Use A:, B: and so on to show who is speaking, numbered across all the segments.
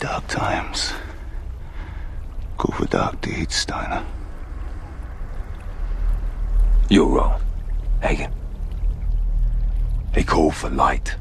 A: Dark times. Go for dark deeds, Steiner.
B: You're wrong, Hagen. They call for light.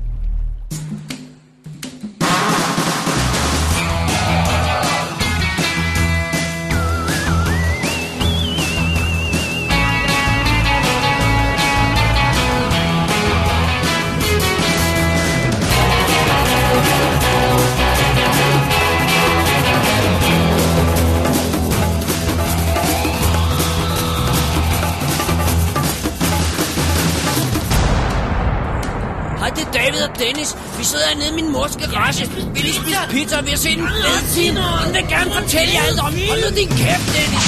C: Er og Dennis. Vi sidder hernede i min mors garage. Vi lige spise pizza, og vi har set en fed film. Hun vil gerne fortælle jer alt om. Hold nu din kæft, Dennis.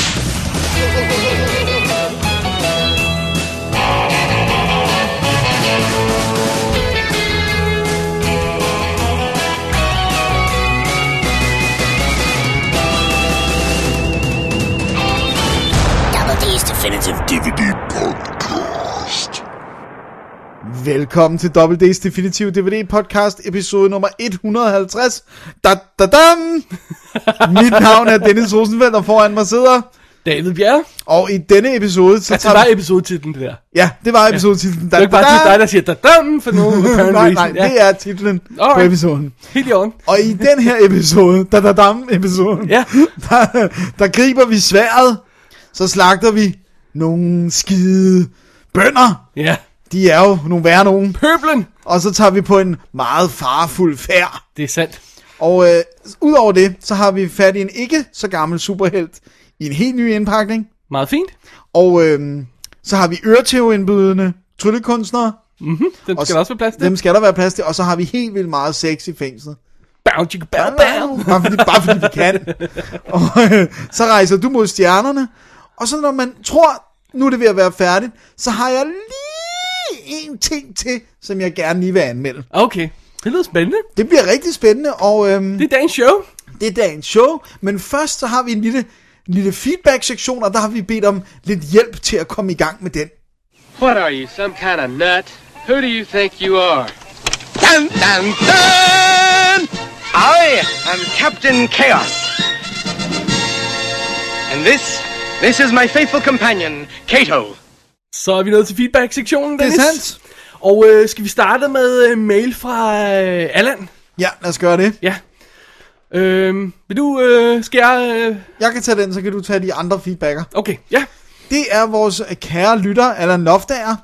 C: Double D's Definitive
A: DVD.
D: Velkommen til WD's Definitive DVD Podcast, episode nummer 150. Da, da, dam! Mit navn er Dennis Rosenfeldt, og foran mig sidder...
E: David Bjerre.
D: Og i denne episode... Så
E: Altså, det var episodetitlen, det der.
D: Ja, det var episodetitlen.
E: Det er ikke bare til dig, der siger, da for nogen
D: Nej, nej,
E: Ja,
D: det er titlen på
E: Alright.
D: episoden.
E: helt i orden.
D: Og i den her episode, da da dam episoden,
E: Ja.
D: der, der griber vi sværet, så slagter vi nogle skide bønder.
E: Ja.
D: De er jo nogle værre nogen.
E: Pøblen.
D: Og så tager vi på en meget farfuld færd.
E: Det er sandt.
D: Og øh, udover det, så har vi fat i en ikke så gammel superhelt i en helt ny indpakning.
E: Meget fint.
D: Og øh, så har vi øretæveindbydende tryllekunstnere.
E: Den skal
D: Og
E: der også være plads til.
D: Dem skal der være plads til. Og så har vi helt vildt meget sex i fængslet.
E: Bow, chicka, bow, bow.
D: Bare fordi, bare fordi vi kan. Og øh, så rejser du mod stjernerne. Og så når man tror, nu er det ved at være færdigt, så har jeg lige en ting til, som jeg gerne lige vil anmelde.
E: Okay. Det lyder spændende.
D: Det bliver rigtig spændende, og øhm,
E: Det er dagens show.
D: det er dagens show. Men først så har vi en lille, en lille feedback-sektion, og der har vi bedt om lidt hjælp til at komme i gang med den.
F: What are you, some kind of nut? Who do you think you are? Dun, dun, dun! I am Captain Chaos. And this, this is my faithful companion, Kato.
E: Så er vi nået til feedback-sektionen,
D: Det er
E: Dennis.
D: sandt.
E: Og øh, skal vi starte med øh, mail fra øh, Allan?
D: Ja, lad os gøre det.
E: Ja. Øhm, vil du, øh, skal jeg... Øh,
D: Jeg kan tage den, så kan du tage de andre feedbacker.
E: okay, ja.
D: Det er vores kære lytter, Allan Loftager,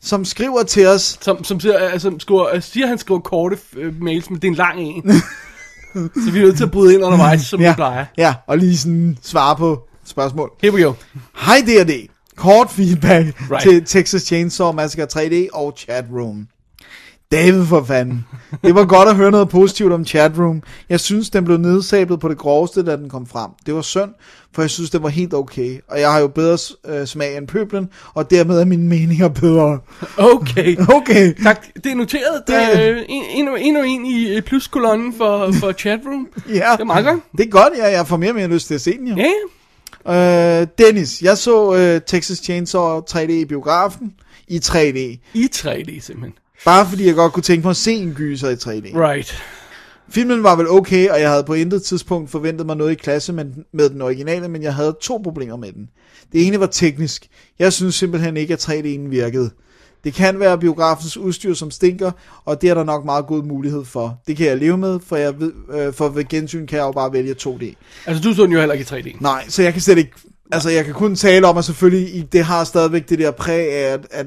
D: som skriver til os.
E: Som, som, siger, øh, som skriver, øh, siger, han skriver korte øh, mails, men det er en lang en. så vi er nødt til at bryde ind undervejs, som vi plejer.
D: ja, og lige sådan svare på spørgsmål.
E: Here we go.
D: Hej D&D. Kort feedback right. Til Texas Chainsaw Massacre 3D og Chatroom. David for fanden. Det var godt at høre noget positivt om Chatroom. Jeg synes, den blev nedsablet på det groveste, da den kom frem. Det var synd, for jeg synes, det var helt okay. Og jeg har jo bedre øh, smag end pøblen, og dermed er mine meninger bedre.
E: Okay.
D: Okay.
E: Tak, det er noteret. Det er øh, en, en, og- en i øh, pluskolonnen for, for chatroom.
D: Ja.
E: Det er meget godt.
D: Det er godt, ja. Jeg får mere og mere lyst til at se den jo.
E: Ja,
D: Øh, Dennis, jeg så øh, Texas Chainsaw 3D i biografen i 3D.
E: i 3D simpelthen.
D: Bare fordi jeg godt kunne tænke mig at se en gyser i 3D.
E: Right.
D: Filmen var vel okay, og jeg havde på intet tidspunkt forventet mig noget i klasse med, med den originale, men jeg havde to problemer med den. Det ene var teknisk. Jeg synes simpelthen ikke, at 3D'en virkede. Det kan være biografens udstyr, som stinker, og det er der nok meget god mulighed for. Det kan jeg leve med, for, jeg ved, øh, for ved gensyn kan jeg jo bare vælge 2D.
E: Altså, du så den jo heller ikke i 3D.
D: Nej, så jeg kan slet ikke... Altså, jeg kan kun tale om, at selvfølgelig, det har stadigvæk det der præg af, at, at,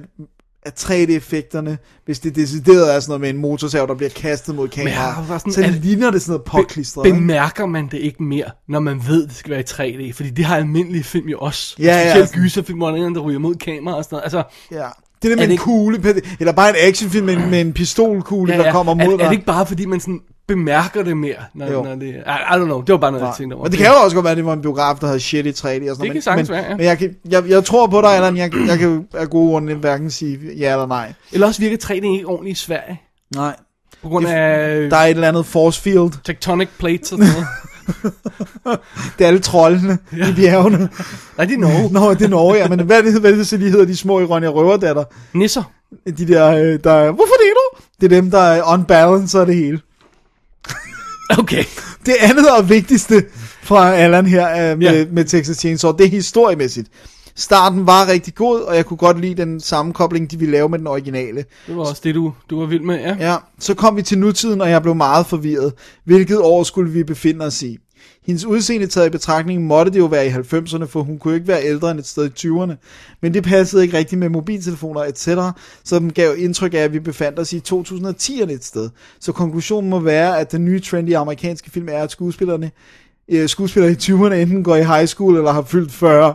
D: at 3D-effekterne, hvis det decideret er sådan noget med en motorsav, der bliver kastet mod
E: jeg har
D: kamera,
E: bare sådan-
D: så
E: er-
D: ligner det sådan noget påklistret. ikke?
E: Bemærker man det ikke mere, når man ved, at det skal være i 3D? Fordi det har almindelige film jo også.
D: Ja, ja,
E: Specielt
D: sådan-
E: gyserfilm, hvor er der ryger mod kamera og sådan noget. Altså,
D: Ja. Det der med
E: Er
D: en
E: det ikke-
D: kugle, eller bare en actionfilm med, en- med en pistolkugle,
E: ja,
D: der
E: ja.
D: kommer
E: er,
D: mod
E: er
D: dig.
E: det ikke bare, fordi man sådan bemærker det mere, når,
D: Jo.
E: når det... I, I don't know, det var bare noget, jeg
D: Nej.
E: tænkte over.
D: Men det kan jo også godt være, at det var en biograf, der havde shit i 3D og sådan noget.
E: kan
D: men,
E: sagtens
D: men,
E: være, ja.
D: Men jeg, kan, jeg, jeg tror på dig, Allan. Jeg, jeg kan af gode grunde hverken sige ja eller nej.
E: Eller også virker 3D ikke ordentligt i Sverige.
D: Nej.
E: På grund af
D: Der er et eller andet force field.
E: tectonic plates og sådan noget.
D: Det er alle troldene ja. i bjergene.
E: Nej, det er Norge.
D: Nå, det er Norge, ja. Men hvad, det- hvad er det så, de hedder, de små i Ronja Røverdatter?
E: Nisser.
D: De der, øh, der er, hvorfor det du? Det er dem, der er on balance og det hele.
E: Okay.
D: det andet og vigtigste fra Allan her øh, med,
E: Ja.
D: med Texas Chainsaw, det er historiemæssigt. Starten var rigtig god, og jeg kunne godt lide den sammenkobling, de ville lave med den originale.
E: Det var også det, du, du var vild med, ja.
D: Ja, så kom vi til nutiden, og jeg blev meget forvirret. Hvilket år skulle vi befinde os i? Hendes udseende taget i betragtning måtte det jo være i 90'erne, for hun kunne jo ikke være ældre end et sted i 20'erne. Men det passede ikke rigtigt med mobiltelefoner etc., så den gav indtryk af, at vi befandt os i 2010'erne et sted. Så konklusionen må være, at den nye trend i amerikanske film er, at skuespillerne, øh, skuespillere i 20'erne enten går i high school eller har fyldt 40.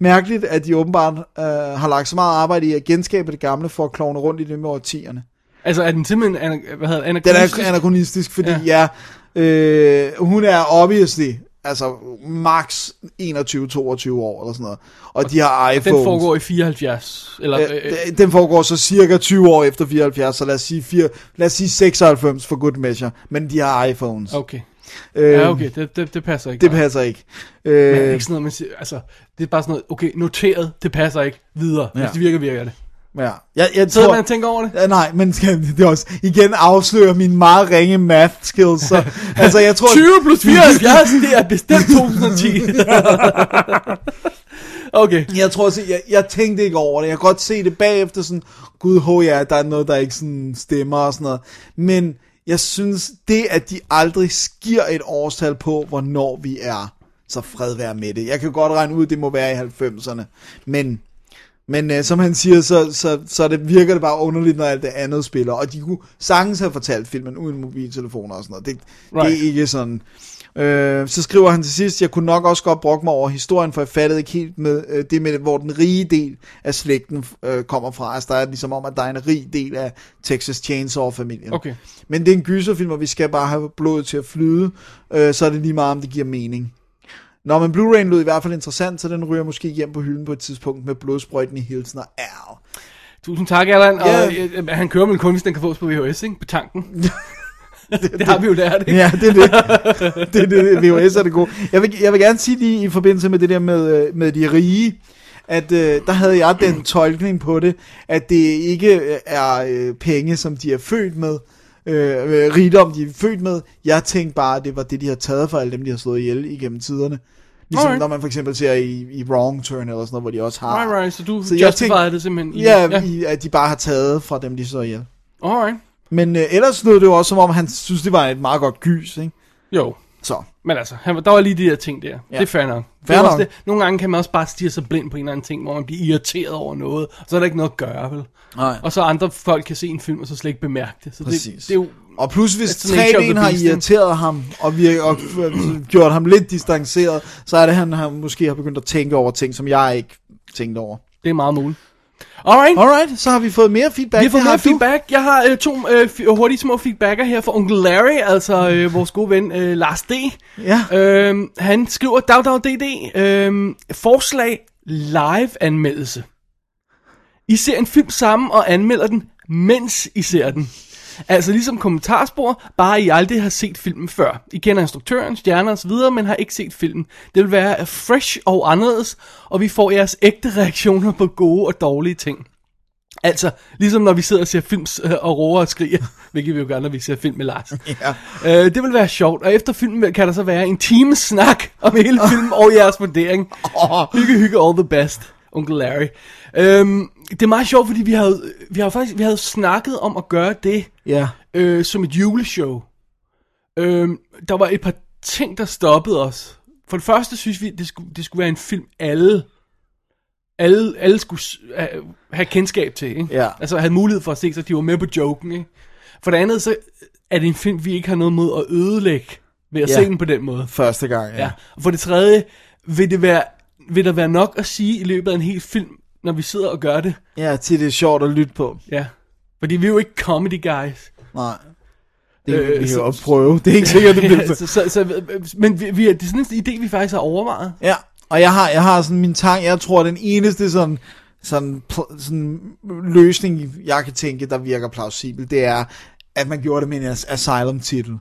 D: Mærkeligt, at de åbenbart øh, har lagt så meget arbejde i at genskabe det gamle for at klovne rundt i det med årtierne.
E: Altså, er den simpelthen, ana- hvad hedder det,
D: Den
E: anachronistisk?
D: er anachronistisk, fordi
E: Ja.
D: ja, øh, hun er obviously, altså max 21-22 år eller sådan noget. Og de har iPhones.
E: Den foregår i 74, eller... Øh, Øh,
D: den foregår så cirka 20 år efter 74, så lad os sige, 4, lad os sige 96 for good measure. Men de har iPhones.
E: okay.
D: Øh,
E: Ja, okay, det, det, det passer ikke.
D: Det passer ikke.
E: Men er
D: Øh,
E: ikke sådan noget, man siger, altså, det er bare sådan noget, okay, noteret, det passer ikke, videre. Ja. Hvis det virker, virker det.
D: ja. Jeg, jeg
E: Sidder
D: tror,
E: man tænker over det?
D: Ja, nej, men skal, det er også igen afslører mine meget ringe math skills. Så, altså, jeg tror,
E: 20 plus 74, det er bestemt 2010. okay.
D: Jeg tror også, jeg, jeg tænkte ikke over det. Jeg kan godt se det bagefter, sådan, gud, ho ja, der er noget, der ikke sådan stemmer og sådan noget. Men jeg synes, det at de aldrig skiver et årstal på, hvornår vi er, så fred være med det. Jeg kan godt regne ud, det må være i 90'erne. Men, men øh, som han siger, så, så, så det virker det bare underligt, når alt det andet spiller. Og de kunne sagtens have fortalt filmen uden mobiltelefoner og sådan noget. Det. Right. det er ikke sådan... Øh, så skriver han til sidst, jeg kunne nok også godt brokke mig over historien, for jeg fattede ikke helt med øh, det med, hvor den rige del af slægten øh, kommer fra. Altså der er ligesom om, at der er en rig del af Texas Chainsaw-familien.
E: Okay.
D: Men det er en gyserfilm, og vi skal bare have blodet til at flyde, øh, så er det lige meget, om det giver mening. Nå, men Blu-ray'en lød i hvert fald interessant, så den ryger måske hjem på hylden på et tidspunkt med blodsprøjten i hilsen og Al.
E: Tusind tak, Allan. Og
D: Ja.
E: øh, han kører vel kun, hvis den kan fås på VHS, ikke? På tanken. det, det, har vi jo lært, ikke?
D: Ja, det er det. det, er det. VHS er det gode. Jeg vil, jeg vil gerne sige lige i forbindelse med det der med, øh, med de rige, at øh, der havde jeg den tolkning på det, at det ikke øh, er øh, penge, som de er født med, øh, øh, rigdom, de er født med. Jeg tænkte bare, at det var det, de har taget fra alle dem, de har slået ihjel igennem tiderne. Ligesom
E: Alright.
D: når man for eksempel ser i, i Wrong Turn eller sådan noget, hvor de også har...
E: Right, right, så du
D: Så
E: så
D: jeg tænkte-
E: det simpelthen. i-
D: Ja, ja. I, at de bare har taget fra dem, de slår ihjel.
E: Alright.
D: Men øh, ellers lød det jo også, som om han synes, det var et meget godt gys, ikke?
E: Jo.
D: Så,
E: Men altså, han, der var lige de der ting der. Ja. Det er fair nok.
D: Fair
E: det
D: nok.
E: Det. Nogle gange kan man også bare stige sig blind på en eller anden ting, hvor man bliver irriteret over noget, og så er der ikke noget at gøre, vel?
D: nej.
E: Og så andre folk kan se en film, og så slet ikke bemærke det. Så det,
D: Præcis.
E: det er jo...
D: Og plus hvis
E: That's the nature of
D: 3D'en
E: the
D: har irriteret ham, og, vi, og gjort ham lidt distanceret, så er det, han har, måske har begyndt at tænke over ting, som jeg ikke tænkte over.
E: Det er meget muligt. Alright.
D: Alright, så har vi fået mere feedback.
E: Vi har fået mere feedback. Jeg har øh, to øh, f- hurtige små feedbacker her fra onkel Larry, altså øh, vores gode ven øh, Lars D.
D: Ja.
E: Øhm, han skriver, dag dag DD, øhm, forslag live anmeldelse. I ser en film sammen og anmelder den, mens I ser den. Altså ligesom kommentarspor, bare I aldrig har set filmen før. I kender instruktøren, stjerner osv., men har ikke set filmen. Det vil være fresh og anderledes, og vi får jeres ægte reaktioner på gode og dårlige ting. Altså, ligesom når vi sidder og ser film øh, og råber og skriger, hvilket vi jo gør, når vi ser film med Lars.
D: Ja.
E: Øh, det vil være sjovt, og efter filmen kan der så være en times snak om hele filmen og jeres vurdering. Hygge, hygge, all the best, onkel Larry. Øhm, det er meget sjovt, fordi vi havde, vi havde faktisk vi havde snakket om at gøre det
D: Ja.
E: øh, som et juleshow. Øhm, der var et par ting, der stoppede os. For det første synes vi, det skulle, det skulle være en film, alle, alle, alle skulle have kendskab til. Ikke?
D: Ja.
E: Altså have mulighed for at se, så de var med på joken. Ikke? For det andet, så er det en film, vi ikke har noget mod at ødelægge ved at
D: Ja.
E: se den på den måde.
D: Første gang, ja.
E: Ja. Og for det tredje, vil, det være, vil der være nok at sige i løbet af en hel film, når vi sidder og gør det.
D: Ja, til det er sjovt at lytte på.
E: Ja. Fordi vi er jo ikke comedy guys.
D: Nej. Det
E: Øh,
D: øh, vi jo prøve. Det er ikke sikkert, det bliver
E: så, så, så, men vi, vi, det er sådan en idé, vi faktisk har overvejet.
D: Ja, og jeg har, jeg har sådan min tanke, jeg tror, den eneste sådan, sådan, pl- sådan løsning, jeg kan tænke, der virker plausibel, det er, at man gjorde det med en as- Asylum-titel,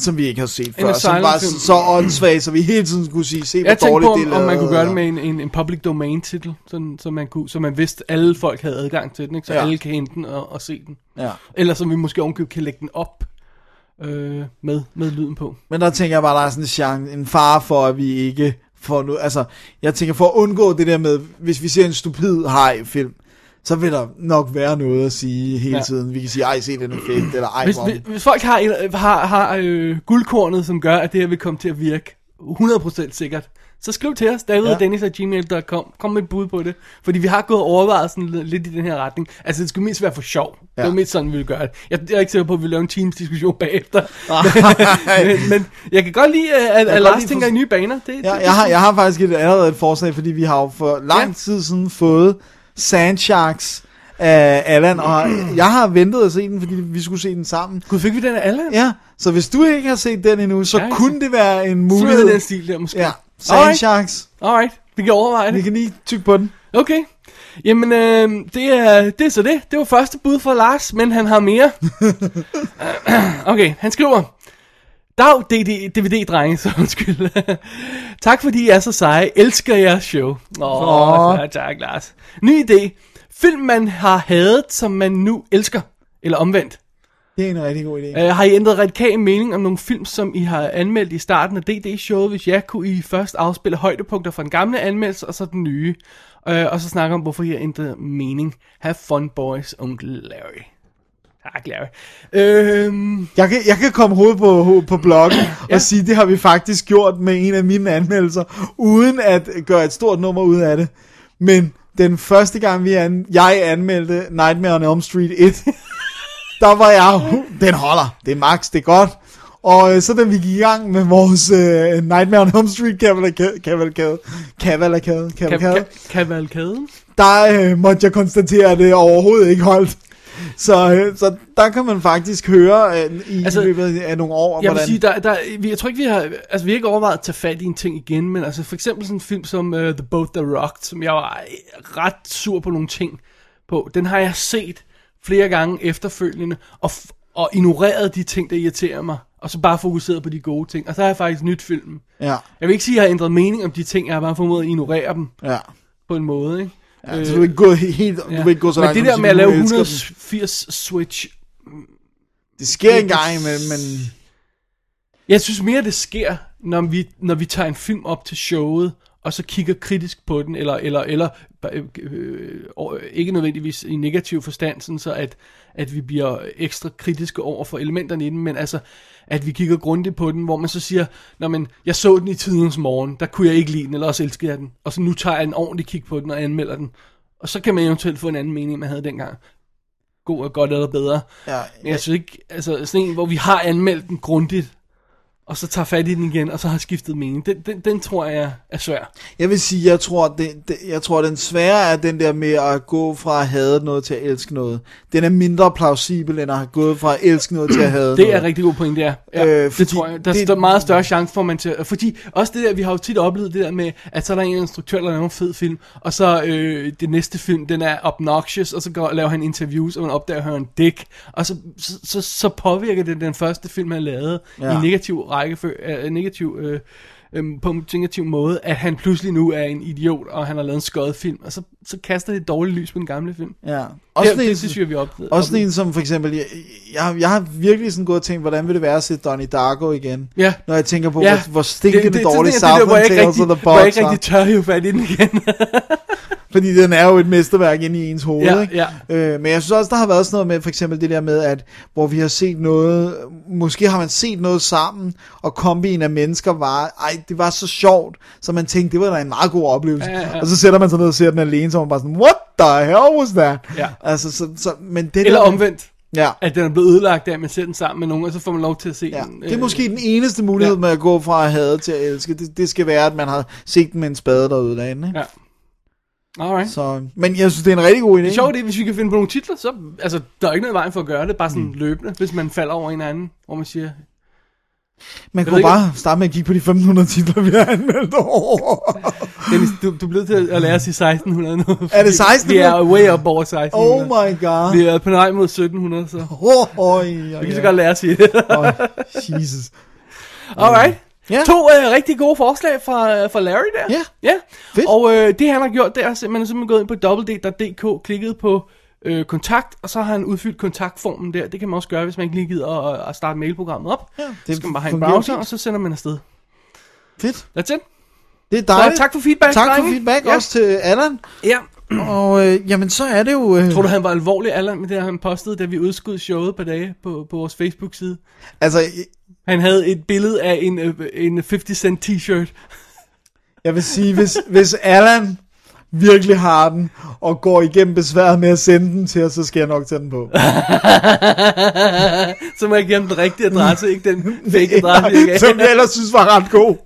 D: som vi ikke har set før, som var
E: Asylum-film.
D: så åndssvagt, så vi hele tiden skulle sige, se hvor
E: Jeg
D: dårligt
E: på, om,
D: det er
E: om man kunne gøre det med en, en, en public domain titel, sådan, så, man kunne, så man vidste, at alle folk havde adgang til den, ikke? så
D: Ja.
E: alle kan hente den og, og se den.
D: Ja.
E: Eller så vi måske ovenkøbet kan lægge den op øh, med, med lyden på.
D: Men der tænker jeg bare, der er sådan en, chance, en fare for, at vi ikke får nu... Altså, jeg tænker for at undgå det der med, hvis vi ser en stupid hej-film, så vil der nok være noget at sige hele
E: Ja.
D: tiden. Vi kan sige, ej, se den effekt, eller ej,
E: Hvis, hvis, hvis folk har, har, har øh, guldkornet, som gør, at det her vil komme til at virke 100% sikkert, så skriv til os, david
D: Ja.
E: og Dennis gmail.com. Kom med et bud på det. Fordi vi har gået og overvejet sådan lidt, i den her retning. Altså, det skulle mest være for sjov. Ja. Det var mest sådan, vi ville gøre det. Jeg, jeg er ikke sikker på, at vi vil lave en teams diskussion bagefter. men, men jeg kan godt lide, at, at
D: godt
E: Lars
D: lide
E: tænker
D: for-
E: i nye baner. Det,
D: Ja,
E: det,
D: jeg, har, jeg har faktisk et, allerede et forslag, fordi vi har jo for lang
E: Ja.
D: tid siden fået Sandsharks af Allan, og jeg har ventet at se den, fordi vi skulle se den sammen.
E: Gud, fik vi den af alle?
D: Ja, så hvis du ikke har set den endnu, så
E: Ja,
D: kunne det være en
E: Så er
D: mulighed.
E: det den stil der måske.
D: Ja,
E: Alright.
D: Sandsharks.
E: Alright, vi kan overveje
D: Vi
E: det.
D: kan lige tykke på den.
E: Okay. Jamen, øh, det, er, det er så det. Det var første bud fra Lars, men han har mere. okay, han skriver. Dag, DD, DVD-drenge, så undskyld. tak fordi I er så seje. Elsker jeres show. Åh, oh, tak Lars. Ny idé. Film, man har hadet, som man nu elsker. Eller omvendt.
D: Det er en rigtig god idé.
E: Uh, har I ændret radikal mening om nogle film, som I har anmeldt i starten af DD-showet? Hvis ja, kunne I først afspille højdepunkter fra den gamle anmeldelse, og så den nye. Uh, og så snakke om, hvorfor I har ændret mening. Have fun, boys, onkel Larry. Tak, Larry. Øhm,
D: Jeg kan, jeg kan komme hovedet på, på bloggen og sige, det har vi faktisk gjort med en af mine anmeldelser, uden at gøre et stort nummer ud af det. Men den første gang, vi an, jeg anmeldte Nightmare on Elm Street 1, der var jeg, den holder, det er max, det er godt. Og øh, så da vi gik i gang med vores øh, Nightmare on Elm Street kavalkade, kavalkade, kavalkade,
E: ka-
D: kavalkade, der øh, måtte jeg konstatere, at det overhovedet ikke holdt. Så, øh, så der kan man faktisk høre øh, i
E: Altså,
D: altså, løbet af nogle år,
E: Jeg vil sige, der, der, vi- jeg tror ikke, vi har, altså vi har ikke overvejet at tage fat i en ting igen, men altså for eksempel sådan en film som uh, The Boat That Rocked, som jeg var ret sur på nogle ting på, den har jeg set flere gange efterfølgende, og, og ignoreret de ting, der irriterer mig, og så bare fokuseret på de gode ting, og så har jeg faktisk nyt filmen.
D: Ja,
E: Jeg vil ikke sige, at jeg har ændret mening om de ting, jeg har bare formået at ignorere dem
D: ja.
E: på en måde, ikke?
D: Ja så du ikke gå he- helt, du vil ikke gå så
E: men
D: langt.
E: det
D: som
E: der med at lave
D: du elsker den.
E: 180 switch
D: Det sker en gang imellem, men
E: Jeg synes mere, det sker, når vi, når vi tager en film op til showet, og så kigger kritisk på den, eller, eller, eller øh, øh, øh, ikke nødvendigvis i negativ forstand, sådan så at, at vi bliver ekstra kritiske over for elementerne i den, men altså, at vi kigger grundigt på den, hvor man så siger, Nå, men jeg så den i tidens morgen, der kunne jeg ikke lide den, eller også elskede jeg den, og så nu tager jeg en ordentlig kig på den og anmelder den, og så kan man eventuelt få en anden mening, man havde dengang. God og godt eller bedre.
D: ja,
E: Men jeg synes ikke, altså sådan en, hvor vi har anmeldt den grundigt, og så tager fat i den igen, og så har skiftet mening. Den, den, den tror jeg er svær.
D: jeg vil sige, jeg tror, det, det, jeg tror, den svære er den der med at gå fra at hade noget til at elske noget. Den er mindre plausibel, end at have gået fra at elske noget til at
E: Det
D: noget.
E: er rigtig god point, det er. Ja,
D: Øh,
E: det tror jeg. Der
D: det-
E: er det, meget større chance for, man til... Fordi også det der, vi har jo tit oplevet det der med, at så er der en instruktør, der laver en fed film, og så øh, det næste film, den er obnoxious, og så går, laver han interviews, og man opdager, at han er en dick, og så, så, så, så påvirker det den første film, han lavede, ja. i negativ rækkefølge, øh, negativ... Øh, øhm, på en negativ måde, at han pludselig nu er en idiot, og han har lavet en skøjet film, og så, så kaster det et dårligt lys på den gamle film.
D: Ja.
E: Også det,
D: en,
E: det synes jeg, vi oplevet.
D: også sådan en som for eksempel, jeg, jeg, jeg har virkelig sådan gået og tænkt, hvordan vil det være at se Donnie Darko igen?
E: Ja.
D: Når jeg tænker på,
E: Ja.
D: hvor, hvor stinkende
E: det,
D: dårlig
E: det, jeg
D: Southland Tales
E: rigtig,
D: of the
E: hvor jeg
D: Box
E: ikke rigtig tør hive fat i den igen.
D: Fordi den er jo et mesterværk inde i ens hoved,
E: Ja,
D: ikke?
E: ja.
D: Øh, men jeg synes også, der har været sådan noget med, for eksempel det der med, at hvor vi har set noget, måske har man set noget sammen, og kombien af mennesker var, ej, det var så sjovt, så man tænkte, det var da en meget god oplevelse.
E: Ja, ja, ja.
D: Og så sætter man sig ned og ser den alene, så man bare sådan, what the hell was that?
E: Ja.
D: Altså, så, så, men det
E: Eller
D: der,
E: omvendt.
D: Ja.
E: At den er blevet ødelagt af, at man ser den sammen med nogen, og så får man lov til at se
D: Ja,
E: den.
D: det er måske den eneste mulighed
E: ja.
D: med at gå fra at hade til at elske. Det, det skal være, at man har set den med en spade, der ødelagde den, ikke?
E: Ja. Alright.
D: Så, men jeg synes, det er en rigtig god idé.
E: Det er sjovt, det, hvis vi kan finde på nogle titler, så altså, der er ikke noget vejen for at gøre det, bare sådan mm. løbende, hvis man falder over en anden, hvor man siger,
D: Man kunne
E: ikke,
D: bare starte med at kigge på de 1500 titler, vi har anmeldt over.
E: Dennis, du, du blevet til at lære at sige 1600 nu.
D: Er det
E: fordi
D: 1600?
E: Vi er way up over 1600.
D: Oh my god.
E: Vi er på vej mod 1700, så
D: Oh, oh, ja,
E: vi kan så godt lære at sige det.
D: oh, Jesus.
E: Alright.
D: Ja.
E: To øh, rigtig gode forslag fra, øh, fra Larry der.
D: Ja.
E: ja.
D: Fedt.
E: Og øh, det han har gjort, det er simpelthen, simpelthen gået ind på www.dk, klikket på øh, kontakt, og så har han udfyldt kontaktformen der. Det kan man også gøre, hvis man ikke lige gider at, at starte mailprogrammet op.
D: Ja,
E: det
D: det
E: skal man bare have en browser,
D: fint.
E: og så sender man afsted.
D: Fedt.
E: That's it.
D: Det er dejligt.
E: Så tak for feedback,
D: Tak for feedback,
E: Ja.
D: også til Allan.
E: Ja.
D: Og øh, jamen, så er det jo... Øh,
E: Tror du, han var alvorlig, Allan, med det, han postede, da vi udskød showet på dage på, på vores Facebook-side?
D: altså,
E: Han havde et billede af en, øh, en 50 cent t-shirt.
D: jeg vil sige, hvis, hvis Allan virkelig har den, og går igennem besværet med at sende den til os, så skal jeg nok tage den på.
E: Så må jeg give den rigtige adresse, ikke den fake adresse, jeg gav.
D: Som jeg ellers synes var ret god.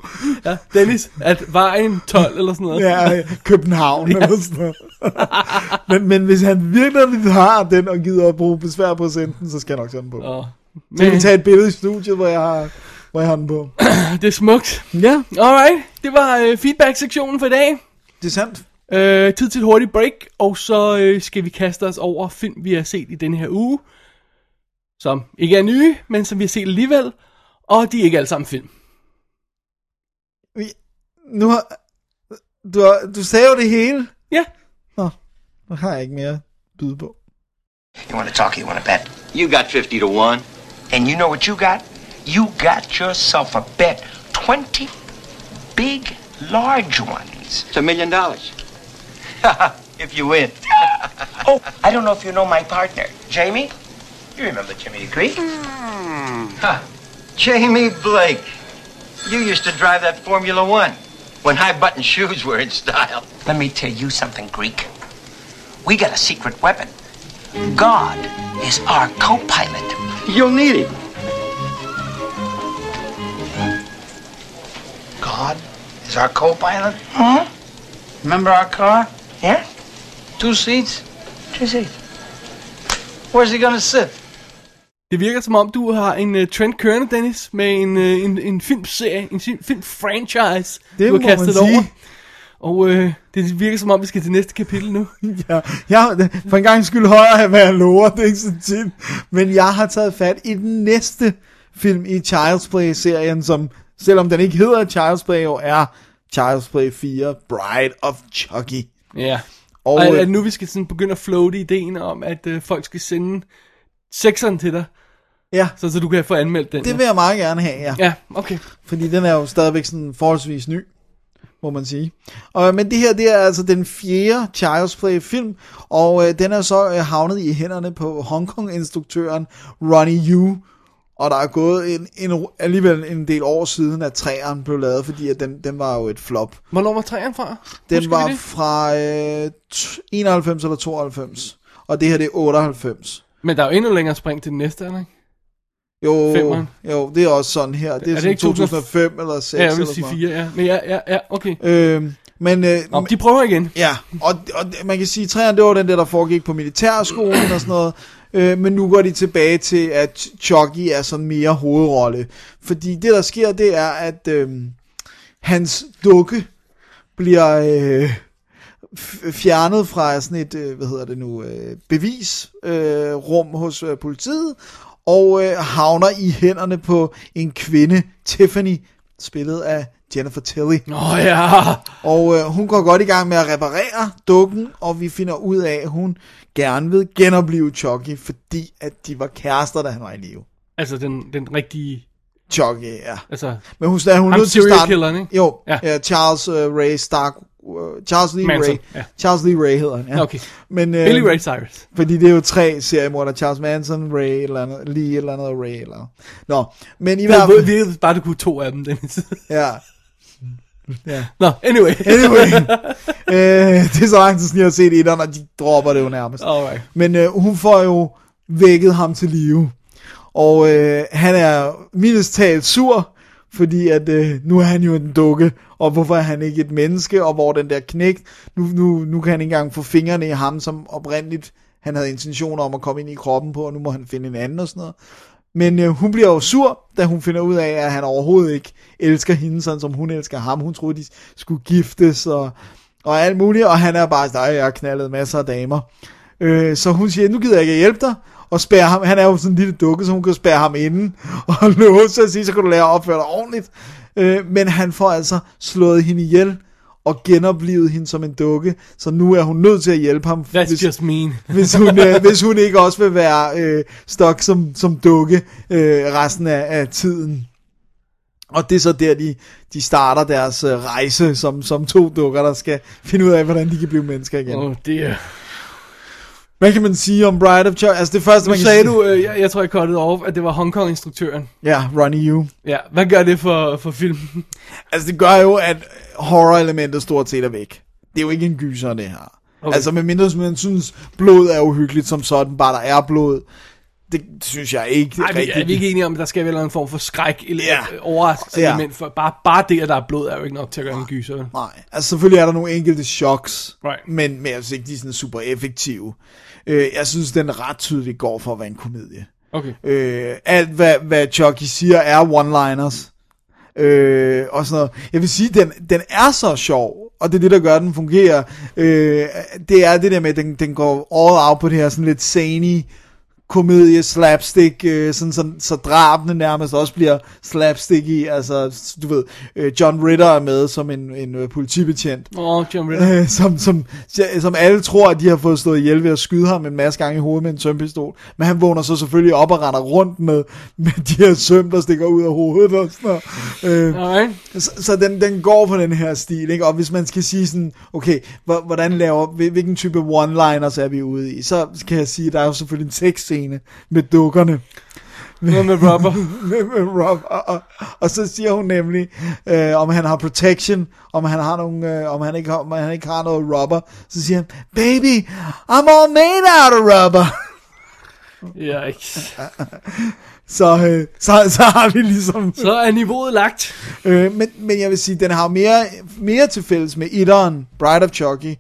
E: Ja, Dennis, at vejen 12 eller sådan noget.
D: Ja, København eller sådan noget. men, men hvis han virkelig har den, og gider at bruge besvær på at sende den, så skal jeg nok tage den på.
E: Åh,
D: Så kan vi
E: men
D: tage et billede i studiet, hvor jeg har, hvor jeg har den på.
E: det er smukt.
D: Ja,
E: Alright, det var øh, feedback-sektionen for i dag.
D: det er sandt.
E: Øh, tid til et hurtigt break, og så øh, skal vi kaste os over film, vi har set i denne her uge. Som ikke er nye, men som vi har set alligevel. Og de er ikke alle sammen film.
D: Vi- Nu har, du, har, du sagde jo det hele.
E: Ja,
D: Nå, nu har jeg ikke mere at byde på.
G: You want to talk you want to bet?
H: You got 50 to 1.
G: And you know what you got? You got yourself a bet. 20 big, large ones.
H: It's a million dollars.
G: if you win. oh, I don't know if you know my partner, Jamie. You remember Jimmy Creek? Hmm.
H: Huh. Jamie Blake. You used to drive that Formula One when high button shoes were in style.
G: Let me tell you something, Greek. We got a secret weapon. God is our co-pilot.
H: You'll need him.
G: God is our co-pilot? Huh?
F: Remember our car?
G: Yeah?
F: Two seats?
G: Two seats.
F: Where's he gonna sit?
E: det virker som om, du har en uh, trend kørende, Dennis, med en, uh, en, en filmserie, en film- filmfranchise,
D: Det
E: du har kastet over. Og øh, det virker som om, vi skal til næste kapitel nu.
D: Ja, jeg, for en gang skyld højere, hvad jeg lover, det er ikke så tit. Men jeg har taget fat i den næste film i Child's Play-serien, som selvom den ikke hedder Child's Play, jo er Child's Play 4, Bride of Chucky.
E: Ja.
D: Og,
E: Og er
D: øh,
E: det nu, vi skal sådan begynde at floate ideen om, at øh, folk skal sende sekseren til dig,
D: Ja,
E: så, så du kan få anmeldt den?
D: det vil jeg meget gerne have, ja.
E: Ja, okay.
D: Fordi den er jo stadigvæk sådan forholdsvis ny, må man sige. Og, men det her, det er altså den fjerde Child's Play film, og øh, den er så øh, havnet i hænderne på Hongkong-instruktøren Ronnie Yu. Og der er gået en, en, alligevel en del år siden, at træeren blev lavet, fordi at den, den var jo et flop.
E: Hvornår var træerne fra?
D: Den
E: Husker
D: var fra øh, t- 91 eller 92, og det her det er 98.
E: Men der er jo endnu længere spring til den næste, eller ikke?
D: Jo, jo, det er også sådan her. Det er,
E: det
D: sådan
E: ikke 2005
D: 2005 eller 6
E: Ja, jeg vil sige
D: sådan
E: fire, ja. Men ja, ja, ja, okay.
D: noget. Øh, men, øh,
E: Nå, de prøver igen.
D: Ja, og, og man kan sige, at træerne, det var den der, der foregik på militærskolen og sådan noget. Øh, men nu går de tilbage til, at Chucky er sådan mere hovedrolle. Fordi det, der sker, det er, at øh, hans dukke bliver øh, fjernet fra sådan et, øh, hvad hedder det nu, øh, bevisrum øh, rum hos øh, politiet, og øh, havner i hænderne på en kvinde, Tiffany, spillet af Jennifer Tilly.
E: Åh oh, ja.
D: Og øh, hun går godt i gang med at reparere dukken, og vi finder ud af, at hun gerne vil genopleve Chucky, fordi at de var kærester, da han var i live.
E: Altså den, den rigtige...
D: Chucky, ja.
E: Altså,
D: Men hun, er hun
E: Ham
D: nødt til at
E: serial
D: starte...
E: killeren, ikke?
D: Jo,
E: Ja.
D: ja. Charles uh, Ray Stark... Uh, Charles Lee
E: Manson,
D: Ray.
E: ja.
D: Charles Lee Ray hedder han, ja.
E: Okay.
D: Men, øh,
E: Billy Ray Cyrus.
D: Fordi det er jo tre seriemorder. Charles Manson, Ray, eller andet, Lee, eller andet, Ray, eller andet. Nå, men i hvert fald...
E: virkede bare, du kunne to af dem, Dennis.
D: Ja,
E: Nå, anyway.
D: anyway. øh, det er så lang tid siden, jeg har set etteren, og de dropper det jo nærmest.
E: Alright.
D: Men øh, hun får jo vækket ham til live. Og øh, han er mildest talt sur, fordi at øh, nu er han jo en dukke, og hvorfor er han ikke et menneske, og hvor den der knæk, nu, nu, nu kan han ikke engang få fingrene i ham, som oprindeligt han havde intentioner om at komme ind i kroppen på, og nu må han finde en anden og sådan noget. Men øh, hun bliver jo sur, da hun finder ud af, at han overhovedet ikke elsker hende, sådan som hun elsker ham. Hun troede, de skulle giftes og, og alt muligt, og han er bare, sådan, jeg har knaldet masser af damer. Øh, så hun siger, nu gider jeg ikke at hjælpe dig, og spærre ham, han er jo sådan en lille dukke, så hun kan spærre ham inde, og låse og sige, så kan du lære at opføre dig ordentligt. Øh, men han får altså slået hende ihjel, og genoplevet hende som en dukke, så nu er hun nødt til at hjælpe ham,
E: That's
D: hvis,
E: just mean.
D: hvis, hun, øh, hvis hun ikke også vil være øh, stok som, som dukke øh, resten af, af tiden. Og det er så der, de, de starter deres øh, rejse som, som to dukker, der skal finde ud af, hvordan de kan blive mennesker igen.
E: Oh, det er...
D: Hvad kan man sige om Bride of Chucky? Altså det første,
E: Nu
D: man kan
E: sagde
D: sige...
E: du, øh, jeg, jeg tror, jeg cuttede off, at det var Hong Kong-instruktøren.
D: Ja, Ronnie Yu.
E: Ja, hvad gør det for, for filmen?
D: Altså det gør jo, at horror-elementet stort set er væk. Det er jo ikke en gyser, det her. Okay. Altså med mindre man synes, blod er uhyggeligt som sådan, bare der er blod. Det synes jeg ikke
E: vi,
D: rigtigt.
E: er vi ikke enige om, at der skal være en form for skræk eller
D: ja.
E: overraskelse
D: Ja.
E: ja. for bare, bare det, at der er blod, er jo ikke nok til at gøre en gyser.
D: Nej, altså selvfølgelig er der nogle enkelte shocks,
E: Right.
D: men, men jeg synes ikke, de er sådan super effektive. Øh, jeg synes, den ret tydeligt går for at være en komedie.
E: Okay.
D: Øh, alt, hvad, hvad Chucky siger, er one-liners. Øh, og sådan noget. Jeg vil sige, den, den er så sjov, og det er det, der gør, at den fungerer. Øh, det er det der med, at den, den går all out på det her sådan lidt zany komedie, slapstick, øh, sådan, så, så drabene nærmest også bliver slapstick i. Altså, du ved, øh, John Ritter er med som en, en øh, politibetjent.
E: Åh, oh, John Ritter.
D: Øh, som, som, som alle tror, at de har fået stået ihjel ved at skyde ham en masse gange i hovedet med en sømpistol. Men han vågner så selvfølgelig op og render rundt med, med de her søm, der stikker ud af hovedet og sådan noget. Øh,
E: Alright.
D: så, så den, den går på den her stil, ikke? Og hvis man skal sige sådan, okay, hvor- hvordan laver, hvil- hvilken type one-liners er vi ude i, så kan jeg sige, at der er jo selvfølgelig en tekstscene med dukkerne.
E: Noget med rubber.
D: med, med Rob, og, og, og så siger hun nemlig, øh, om han har protection, om han har nogle, øh, om han ikke om han ikke har noget rubber, så siger han, baby, I'm all made out of rubber.
E: ikke.
D: Så, øh, så, så har vi ligesom,
E: Så er niveauet lagt.
D: øh, men, men jeg vil sige, den har mere, mere til fælles med etteren, Bride of Chucky,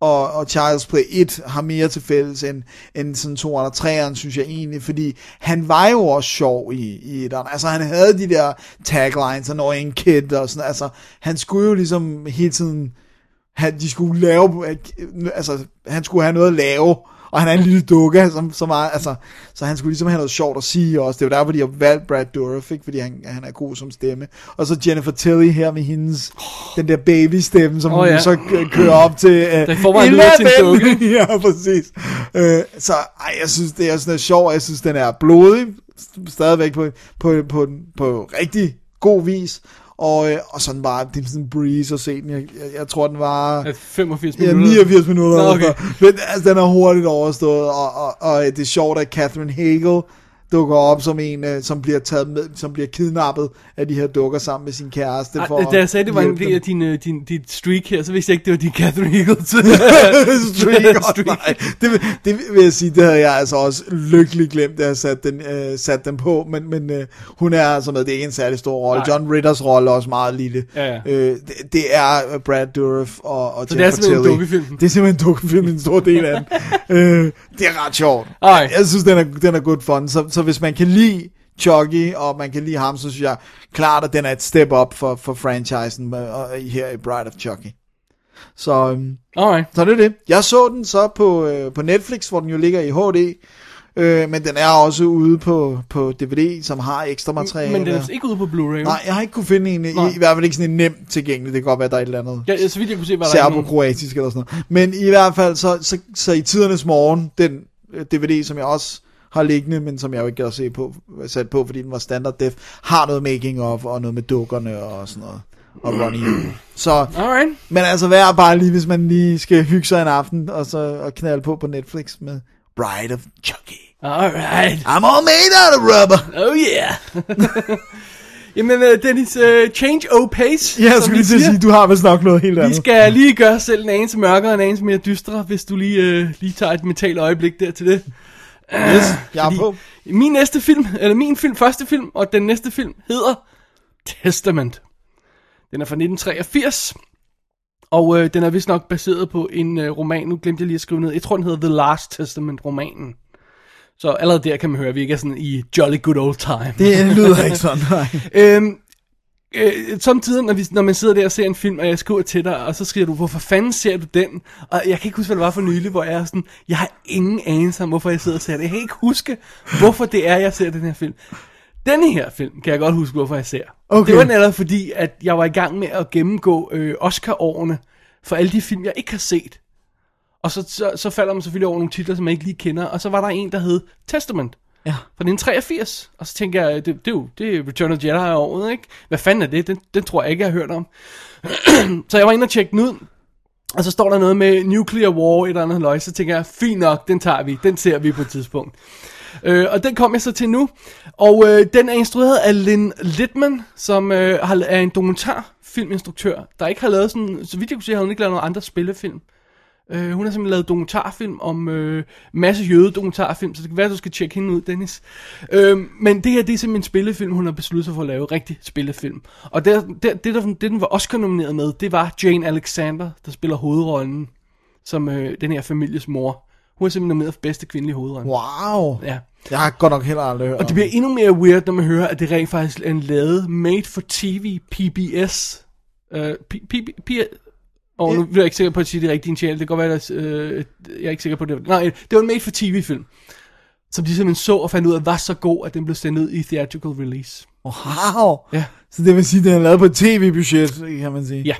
D: og, og Child's Play 1 har mere til fælles end, end sådan 2 og 3'eren, synes jeg egentlig, fordi han var jo også sjov i, i etteren. Altså han havde de der taglines, annoying kid og sådan, altså han skulle jo ligesom hele tiden, han, de skulle lave, altså han skulle have noget at lave, og han er en lille dukke, som, som er, altså, så han skulle ligesom have noget sjovt at sige også. Det er jo derfor, de har valgt Brad Dourif, ikke? fordi han, han er god som stemme. Og så Jennifer Tilly her med hendes, den der baby-stemme, som oh, hun
E: ja.
D: så kører op til.
E: Der i forvejen lyder til en dukke.
D: ja, præcis. Uh, så ej, jeg synes, det er sådan noget sjovt, jeg synes, den er blodig, stadigvæk på, på, på, på rigtig god vis. Og, øh, og sådan bare, det er sådan en breeze at se den. Jeg, jeg, jeg tror, den var...
E: At 85
D: Ja,
E: minutter.
D: 89 minutter.
E: Nå,
D: Nå,
E: okay.
D: okay. Men altså, den er hurtigt overstået, og, og, og det er sjovt, at Catherine Hagel dukker op som en, øh, som bliver taget med, som bliver kidnappet af de her dukker sammen med sin kæreste. For
E: Ej, da jeg sagde, det var en del af din, øh, din, dit streak her, så vidste jeg ikke, det var din Catherine Eagles.
D: Streak, oh, nej. Det, vil- det vil jeg sige, det havde jeg altså også lykkeligt glemt, da jeg satte den, øh, satte den på, men, men øh, hun er altså med, det er ikke en særlig stor rolle. John Ritters rolle er også meget lille.
E: Ja, ja.
D: Øh, det, det er Brad Dourif og, og
E: Så det er simpelthen en
D: Tilly.
E: dukkefilm?
D: Det er simpelthen en dukkefilm, en stor del af den. øh, det er ret sjovt.
E: Ej.
D: Jeg synes, den er, den er good fun. Så, så hvis man kan lide Chucky, og man kan lide ham, så synes jeg klart, at den er et step up for, for franchisen med, og, her i Bride of Chucky. Så, øhm,
E: Alright.
D: så det er det. Jeg så den så på, øh, på Netflix, hvor den jo ligger i HD, øh, men den er også ude på, på DVD, som har ekstra materiale.
E: Men den er ikke ude på Blu-ray.
D: Nej, jeg har ikke kunne finde en, i,
E: Nej.
D: i hvert fald ikke sådan en nem tilgængelig. Det kan godt være, der er et eller andet
E: Ja, så vidt jeg kunne se, var der nogen.
D: serbo-kroatisk eller sådan noget. Men i hvert fald, så, så, så i tidernes morgen, den øh, DVD, som jeg også har liggende, men som jeg jo ikke gad se på, sat på, fordi den var standard def, har noget making of, og noget med dukkerne og sådan noget. Og Ronnie. Så,
E: Alright.
D: men altså værd bare lige, hvis man lige skal hygge sig en aften, og så og knalde på på Netflix med Bride of Chucky.
E: Alright.
D: I'm all made out of rubber.
E: Oh yeah. Jamen, øh, Dennis, uh, change o pace.
D: Ja, jeg skulle
E: vi
D: lige til at sige, du har vist nok noget helt
E: Vi
D: andet.
E: skal lige gøre selv en anelse mørkere, en anelse mere dystre, hvis du lige, øh, lige tager et mentalt øjeblik der til det.
D: Yes, jeg er på.
E: Min næste film, eller min film, første film, og den næste film hedder Testament. Den er fra 1983, og øh, den er vist nok baseret på en øh, roman, nu glemte jeg lige at skrive ned, jeg tror den hedder The Last Testament romanen. Så allerede der kan man høre, at vi ikke er sådan i jolly good old time.
D: Det lyder ikke sådan, nej.
E: Øhm, øh, samtidig, når, vi, når man sidder der og ser en film, og jeg skriver til dig, og så skriver du, hvorfor fanden ser du den? Og jeg kan ikke huske, hvad det var for nylig, hvor jeg er sådan, jeg har ingen anelse om, hvorfor jeg sidder og ser det. Jeg kan ikke huske, hvorfor det er, jeg ser den her film. Denne her film kan jeg godt huske, hvorfor jeg ser.
D: Okay.
E: Det var netop fordi, at jeg var i gang med at gennemgå øh, Oscar-årene for alle de film, jeg ikke har set. Og så, så, så falder man selvfølgelig over nogle titler, som jeg ikke lige kender. Og så var der en, der hed Testament.
D: Ja.
E: Fra 1983. Og så tænker jeg, det, det, er jo det er Return of Jedi året, ikke? Hvad fanden er det? Den, den tror jeg ikke, jeg har hørt om. så jeg var inde og tjekke den ud. Og så står der noget med Nuclear War, et eller andet løg. Så tænker jeg, fint nok, den tager vi. Den ser vi på et tidspunkt. Øh, og den kom jeg så til nu. Og øh, den er instrueret af Lynn Littman, som øh, er en dokumentarfilminstruktør, der ikke har lavet sådan, så vidt jeg kunne se, har hun ikke lavet nogen andre spillefilm. Øh, hun har simpelthen lavet dokumentarfilm om øh, masse jøde dokumentarfilm, så det kan være, du skal tjekke hende ud, Dennis. Øh, men det her, det er simpelthen en spillefilm, hun har besluttet sig for at lave, rigtig spillefilm. Og det, det, det, der, det den var Oscar nomineret med, det var Jane Alexander, der spiller hovedrollen som øh, den her families mor. Hun er simpelthen nomineret for bedste kvindelige hovedrolle.
D: Wow.
E: Ja.
D: Jeg har godt nok heller aldrig hørt
E: Og det bliver endnu mere weird, når man hører, at det rent faktisk er en lavet made for TV PBS. Uh, P, P, P, og nu er jeg ikke sikker på at sige det rigtige channel. Det kan godt være, at øh, jeg er ikke sikker på det. Nej, det var en made for TV-film. Som de simpelthen så og fandt ud af, var så god, at den blev sendt ud i theatrical release.
D: Wow.
E: Ja.
D: Så det vil sige, at den er lavet på et tv-budget, kan man sige.
E: Ja.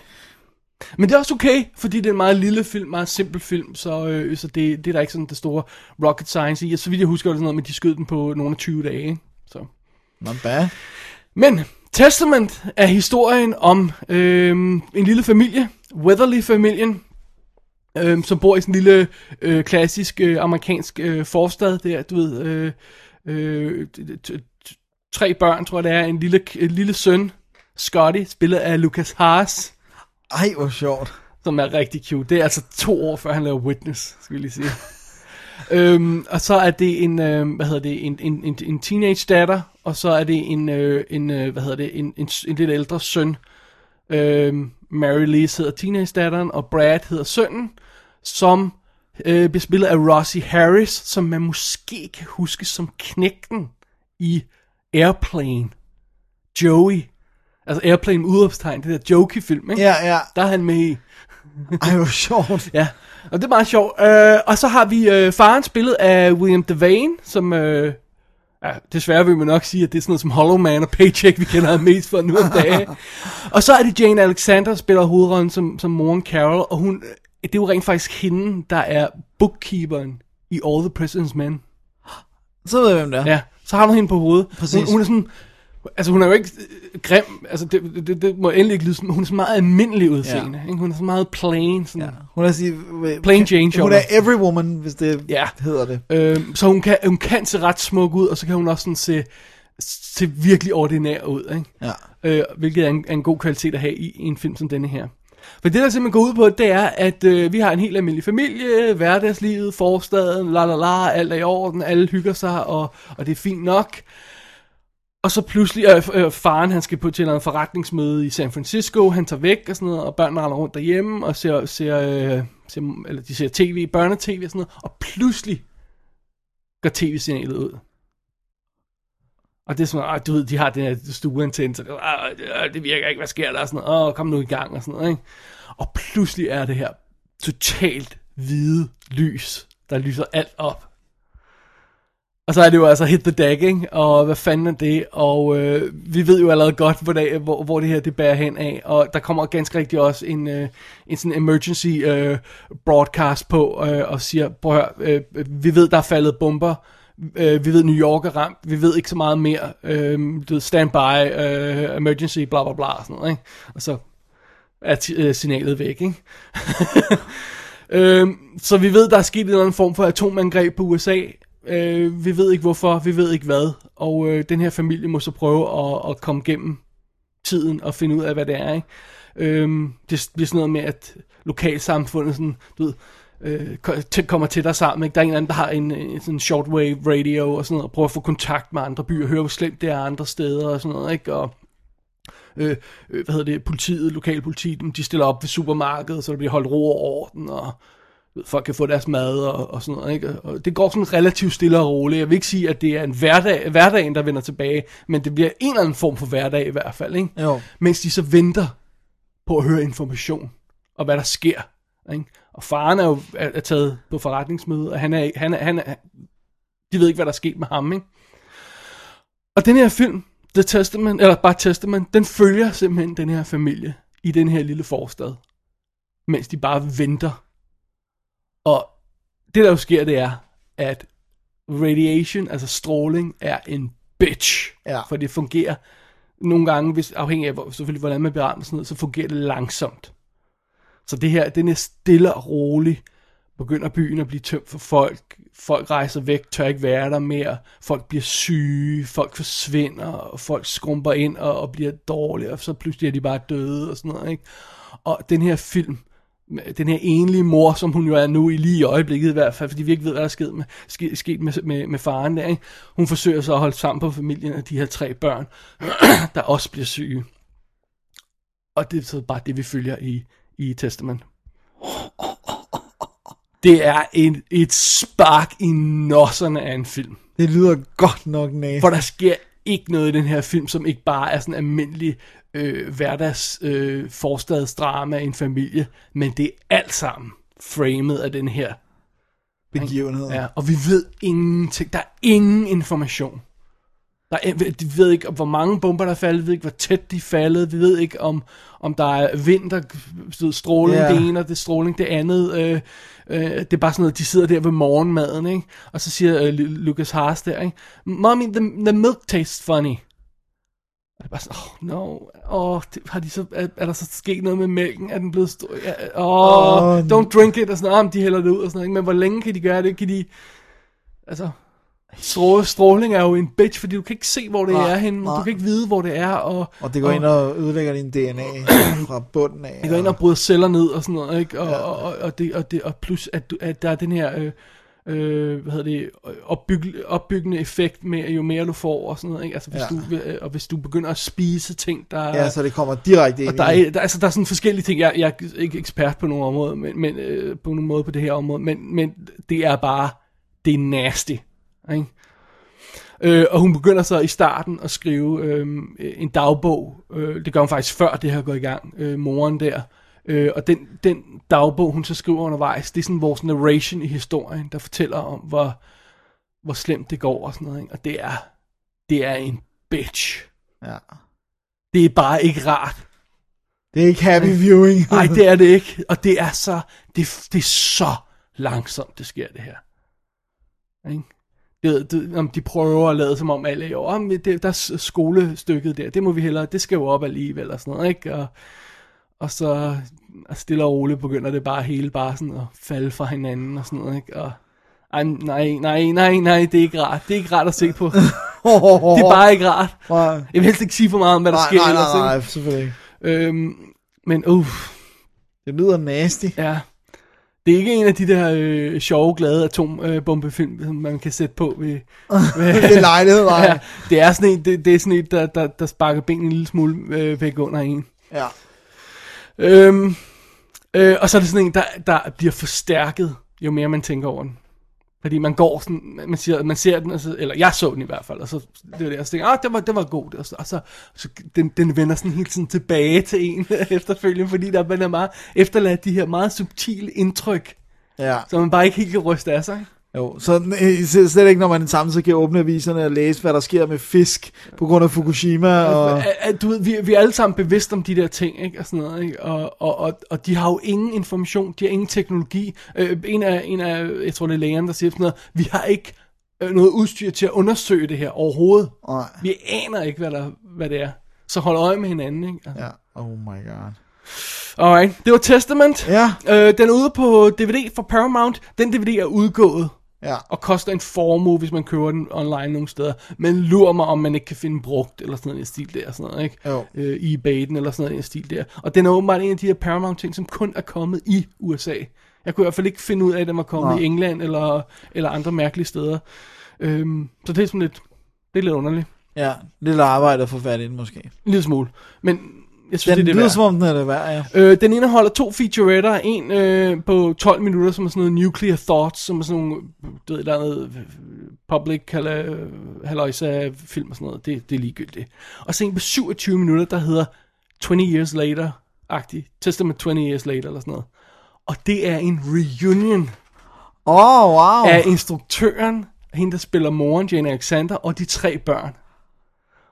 E: Men det er også okay, fordi det er en meget lille film, meget simpel film, så, øh, så det, det er der ikke sådan det store rocket science i. Og så vidt jeg husker, det sådan noget, men de skød den på nogle af 20 dage. Ikke? Så.
D: Not bad.
E: Men Testament er historien om øh, en lille familie, Weatherly-familien, øh, som bor i sådan en lille øh, klassisk øh, amerikansk øh, forstad der, du ved, øh, øh, tre børn, tror jeg det er, en lille, en lille søn, Scotty, spillet af Lucas Haas,
D: Ej, hvor sjovt.
E: som er rigtig cute. Det er altså to år før han laver Witness, skal vi lige sige. øhm, og så er det en, øh, hvad hedder det, en, en, en, en teenage datter, og så er det en, øh, en øh, hvad hedder det, en, en, en lidt ældre søn. Øhm, Mary Liz hedder teenage datteren, og Brad hedder sønnen, som øh, bliver spillet af Rossi Harris, som man måske kan huske som knægten i Airplane. Joey. Altså Airplane udopstegn, det der Jokey-film, ikke?
D: Ja, ja.
E: Der er han med i.
D: Ej, hvor sjovt.
E: Ja, og det er meget sjovt. Øh, og så har vi øh, faren spillet af William Devane, som... Øh, ja, desværre vil man nok sige, at det er sådan noget som Hollow Man og Paycheck, vi kender mest for nu om dagen. og så er det Jane Alexander, der spiller hovedrollen som, som moren Carol, og hun, det er jo rent faktisk hende, der er bookkeeperen i All the President's Men.
D: Så ved jeg, hvem det er.
E: Ja, så har du hende på hovedet.
D: Præcis.
E: Hun, hun er sådan... Altså, hun er jo ikke øh, grim. Altså, det, det, det må endelig ikke lyde sådan. Hun er så meget almindelig udseende. Ja. Ikke? Hun er så meget plain. Sådan.
D: Ja. Hun er sige,
E: Plain Jane,
D: Hun
E: sjovt
D: er every woman, hvis det
E: Ja.
D: hedder det.
E: Øhm, så hun kan, hun kan se ret smuk ud, og så kan hun også sådan se, se virkelig ordinær ud. Ikke?
D: Ja.
E: Øh, hvilket er en, er en god kvalitet at have i, i en film som denne her. For det, der simpelthen går ud på, det er, at øh, vi har en helt almindelig familie, hverdagslivet, forstaden, la la la, alt er i orden, alle hygger sig, og, og det er fint nok. Og så pludselig, øh, øh, faren han skal på til en forretningsmøde i San Francisco, han tager væk og sådan noget, og børnene render rundt derhjemme og ser, ser, øh, ser eller de ser tv, børnetv og sådan noget, og pludselig går tv-signalet ud. Og det er sådan, ah, du ved, de har den her stueantenne, så ah, det- det virker ikke, hvad sker der? Og sådan noget, åh, kom nu i gang, og sådan noget, ikke? Og pludselig er det her totalt hvide lys, der lyser alt op. Og så er det jo altså hit the deck, ikke? Og hvad fanden er det? Og øh, vi ved jo allerede godt, hvor, det, hvor, hvor det her det bærer hen af. Og der kommer ganske rigtigt også en, øh, en sådan emergency øh, broadcast på, øh, og siger, prøv hør, øh, vi ved, der er faldet bomber. Øh, vi ved, New York er ramt. Vi ved ikke så meget mere. Øh, du ved, standby, øh, emergency, bla bla bla, og sådan noget, ikke? Og så er øh, signalet væk, ikke? øh, så vi ved, der er sket en eller anden form for atomangreb på USA. Øh, vi ved ikke hvorfor, vi ved ikke hvad. Og øh, den her familie må så prøve at, at komme gennem tiden og finde ud af, hvad det er. Ikke? Øh, det bliver sådan noget med, at lokalsamfundet sådan, du ved, øh, kommer tættere sammen. Ikke? Der er en eller anden, der har en, en sådan shortwave radio og sådan noget, og prøver at få kontakt med andre byer, høre, hvor slemt det er andre steder og sådan noget. Ikke? Og, øh, øh, hvad hedder det, politiet, lokalpolitiet, de stiller op ved supermarkedet, så der bliver holdt ro og orden, og folk kan få deres mad og, og sådan noget, ikke? Og det går sådan relativt stille og roligt. Jeg vil ikke sige, at det er en hverdag, hverdagen, der vender tilbage, men det bliver en eller anden form for hverdag i hvert fald, ikke?
D: Jo.
E: Mens de så venter på at høre information, og hvad der sker, ikke? Og faren er jo er, er taget på forretningsmøde, og han er, han er, han er, de ved ikke, hvad der er sket med ham, ikke? Og den her film, The Testament, eller bare Testament, den følger simpelthen den her familie i den her lille forstad, mens de bare venter. Og det der jo sker, det er, at radiation, altså stråling, er en bitch.
D: Ja.
E: For det fungerer nogle gange, hvis, afhængig af hvor, selvfølgelig, hvordan man og sådan noget, så fungerer det langsomt. Så det her, den er stille og rolig. Begynder byen at blive tømt for folk. Folk rejser væk, tør ikke være der mere. Folk bliver syge, folk forsvinder, og folk skrumper ind og, og bliver dårlige, og så pludselig er de bare døde og sådan noget. Ikke? Og den her film, den her enlige mor, som hun jo er nu i lige i øjeblikket i hvert fald, fordi vi ikke ved, hvad der er sket med, ske, sket med, med, med faren der. Ikke? Hun forsøger så at holde sammen på familien af de her tre børn, der også bliver syge. Og det er så bare det, vi følger i, i Testament. Det er en, et spark i nosserne af en film.
D: Det lyder godt nok næst.
E: For der sker ikke noget i den her film, som ikke bare er sådan almindelig øh, hverdags øh, forstadsdrama i en familie, men det er alt sammen framet af den her.
D: Begivenhed.
E: Ja, og vi ved ingenting. Der er ingen information. Der er, vi ved ikke, hvor mange bomber der er faldet, vi ved ikke, hvor tæt de er faldet, vi ved ikke, om, om der er vind, der stråling
D: Ja.
E: det ene, og det stråling det andet. Øh, øh, det er bare sådan noget, de sidder der ved morgenmaden, ikke? Og så siger øh, Lu- Lucas Haas der, ikke? Mommy, the, the milk tastes funny. Og det er bare sådan, oh no, oh, det, har de så, er, er der så sket noget med mælken? Er den blevet stor? Ja, oh,
D: Åh,
E: don't drink it, og sådan noget, oh, de hælder det ud og sådan noget, ikke? men hvor længe kan de gøre det? Kan de, altså, strå, stråling er jo en bitch, fordi du kan ikke se, hvor det
D: Nej,
E: er henne,
D: nej.
E: du kan ikke vide, hvor det er, og,
D: Og det går ind og ødelægger din DNA fra bunden af.
E: det går ind og bryder celler ned og sådan noget, ikke? Og, ja. og, og, og, det, og, det, og plus, at, du, at der er den her, øh, øh, hvad hedder det, opbyg, opbyggende effekt med, jo mere du får og sådan noget, ikke? Altså, hvis
D: Ja.
E: du, øh, og hvis du begynder at spise ting, der...
D: Ja, så det kommer direkte ind
E: Og der er, der, altså, der er sådan forskellige ting. Jeg, jeg er ikke ekspert på nogen område, men, men øh, på nogen måde på det her område, men, men det er bare, det er nasty. Ikke? Øh, og hun begynder så i starten at skrive øh, en dagbog. Øh, det gør hun faktisk før det her går i gang, øh, moren der. Øh, og den, den dagbog, hun så skriver undervejs, det er sådan vores narration i historien, der fortæller om, hvor, hvor slemt det går og sådan noget. Ikke? Og det er, det er en bitch.
D: Ja.
E: Det er bare ikke rart.
D: Det er ikke happy viewing.
E: Nej, det er det ikke. Og det er så, det, det er så langsomt, det sker det her. Ikke? Det, det, om de prøver at lade som om alle er jo, om det, der er skolestykket der, det må vi hellere, det skal jo op alligevel og sådan noget, ikke? Og, og så altså, stille og roligt begynder det bare hele bare sådan at falde fra hinanden og sådan noget, ikke? Og, ej, nej, nej, nej, nej, det er ikke rart. Det er ikke rart at se på. det er bare ikke rart.
D: Nej.
E: Jeg vil helst ikke sige for meget om, hvad der
D: Nej,
E: sker
D: nej,
E: ellers,
D: nej, nej,
E: ikke?
D: selvfølgelig ikke.
E: Øhm, men uh,
D: Det lyder nasty.
E: Ja. Det er ikke en af de der øh, sjove, glade atombombefilm, som man kan sætte på ved,
D: Ved lejlighed, nej.
E: ja, det er sådan en, det, det er sådan en der, der, der sparker benene en lille smule øh, væk under en.
D: Ja.
E: Øhm, øh, og så er det sådan en, der, der bliver forstærket, jo mere man tænker over den. Fordi man går sådan, man, siger, man ser den, og så, eller jeg så den i hvert fald, og så det var det, og så tænker jeg, ah, det var, det var god, og så, og så, så den, den vender sådan hele tiden tilbage til en efterfølgende, fordi der er meget efterladt de her meget subtile indtryk,
D: Ja.
E: så man bare ikke helt kan ryste af sig.
D: Jo, så øh, slet ikke, når man samtidig kan åbne aviserne og læse, hvad der sker med fisk på grund af Fukushima. Og...
E: At, at, du ved, vi, vi er alle sammen bevidste om de der ting, ikke? Og sådan noget, ikke? Og, og, og, og de har jo ingen information, de har ingen teknologi. Øh, en, af, en af, jeg tror det er lægerne, der siger sådan noget, vi har ikke øh, noget udstyr til at undersøge det her overhovedet.
D: Nej.
E: Vi aner ikke, hvad, der, hvad det er. Så hold øje med hinanden, ikke? Altså.
D: Ja, oh my god.
E: Alright, det var Testament.
D: Ja.
E: Øh, den er ude på DVD fra Paramount. Den DVD er udgået.
D: Ja.
E: Og koster en formue, hvis man køber den online nogle steder. Men lurer mig, om man ikke kan finde brugt, eller sådan i stil der, sådan noget, ikke?
D: Jo.
E: Øh, eBay den, eller sådan i stil der. Og den er åbenbart en af de her Paramount-ting, som kun er kommet i USA. Jeg kunne i hvert fald ikke finde ud af, at den var kommet
D: Nej.
E: i England, eller, eller andre mærkelige steder. Øhm, så det er sådan lidt, det er lidt underligt.
D: Ja, lidt arbejde at få fat i den måske.
E: En lille smule. Men jeg synes,
D: Den
E: det er det
D: lyder
E: værd.
D: som om, den er det værd, ja.
E: Øh, den indeholder to featuretter. En øh, på 12 minutter, som er sådan noget Nuclear Thoughts, som er sådan nogle, du ved, der er noget øh, public halløjsa film og sådan noget. Det, det er ligegyldigt. Og så en på 27 minutter, der hedder 20 Years Later-agtig. Testament 20 Years Later eller sådan noget. Og det er en reunion
D: Åh, oh, wow.
E: af instruktøren, hende der spiller moren, Jane Alexander, og de tre børn.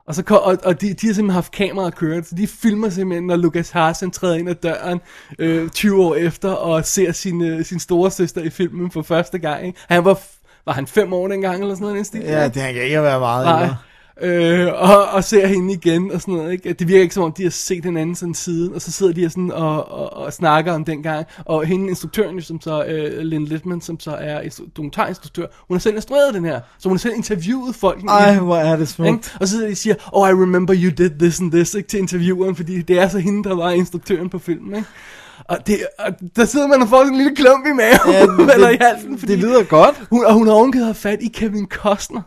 E: Og, så, kom- og, og de, de har simpelthen haft kameraet kørt, så de filmer simpelthen, når Lucas Harsen træder ind ad døren øh, 20 år efter, og ser sin, øh, sin store søster i filmen for første gang. Ikke? Han var, var han fem år dengang, eller sådan noget den stil?
D: Ja, det kan ikke være meget.
E: Nej.
D: ældre.
E: Øh, og, og ser hende igen og sådan noget, ikke? Det virker ikke som om, de har set hinanden sådan siden, og så sidder de her sådan og, og, og snakker om den gang, og hende instruktøren, som så, øh, Lynn Littman, som så er instru- dokumentarinstruktør, hun har selv instrueret den her, så hun har selv interviewet folk.
D: Ej, hvor er det
E: Ikke?
D: smukt.
E: Og så sidder de og siger, oh, I remember you did this and this, ikke, til intervieweren, fordi det er så hende, der var instruktøren på filmen, ikke? Og, det, og der sidder man og får sådan en lille klump i maven,
D: Ja,
E: ja, eller i halsen, fordi
D: det lyder godt.
E: hun, og hun har ovengivet fat i Kevin Costner,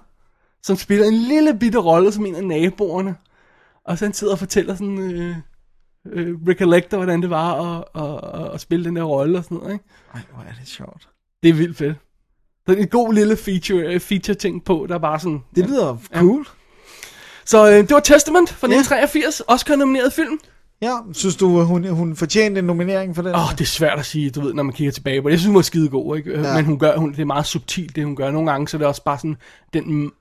E: som spiller en lille bitte rolle som en af naboerne. Og så han sidder og fortæller sådan, øh, øh, recollecter, hvordan det var at, at, at, at spille den der rolle og sådan noget, ikke?
D: Ej, hvor er det sjovt.
E: Det er vildt fedt. Er en god lille feature, øh, feature ting på, der er bare sådan...
D: Det lyder cool.
E: Så øh, det var Testament fra 1983, Oscar nomineret film.
D: Ja, synes du, hun, hun fortjente en nominering for den?
E: Åh, oh, det er svært at sige, du ved, når man kigger tilbage på det. Jeg synes, hun var skide god, ikke?
D: Ja.
E: Ja. Men hun gør, hun, det er meget subtilt, det hun gør. Nogle gange, så er det også bare sådan, den,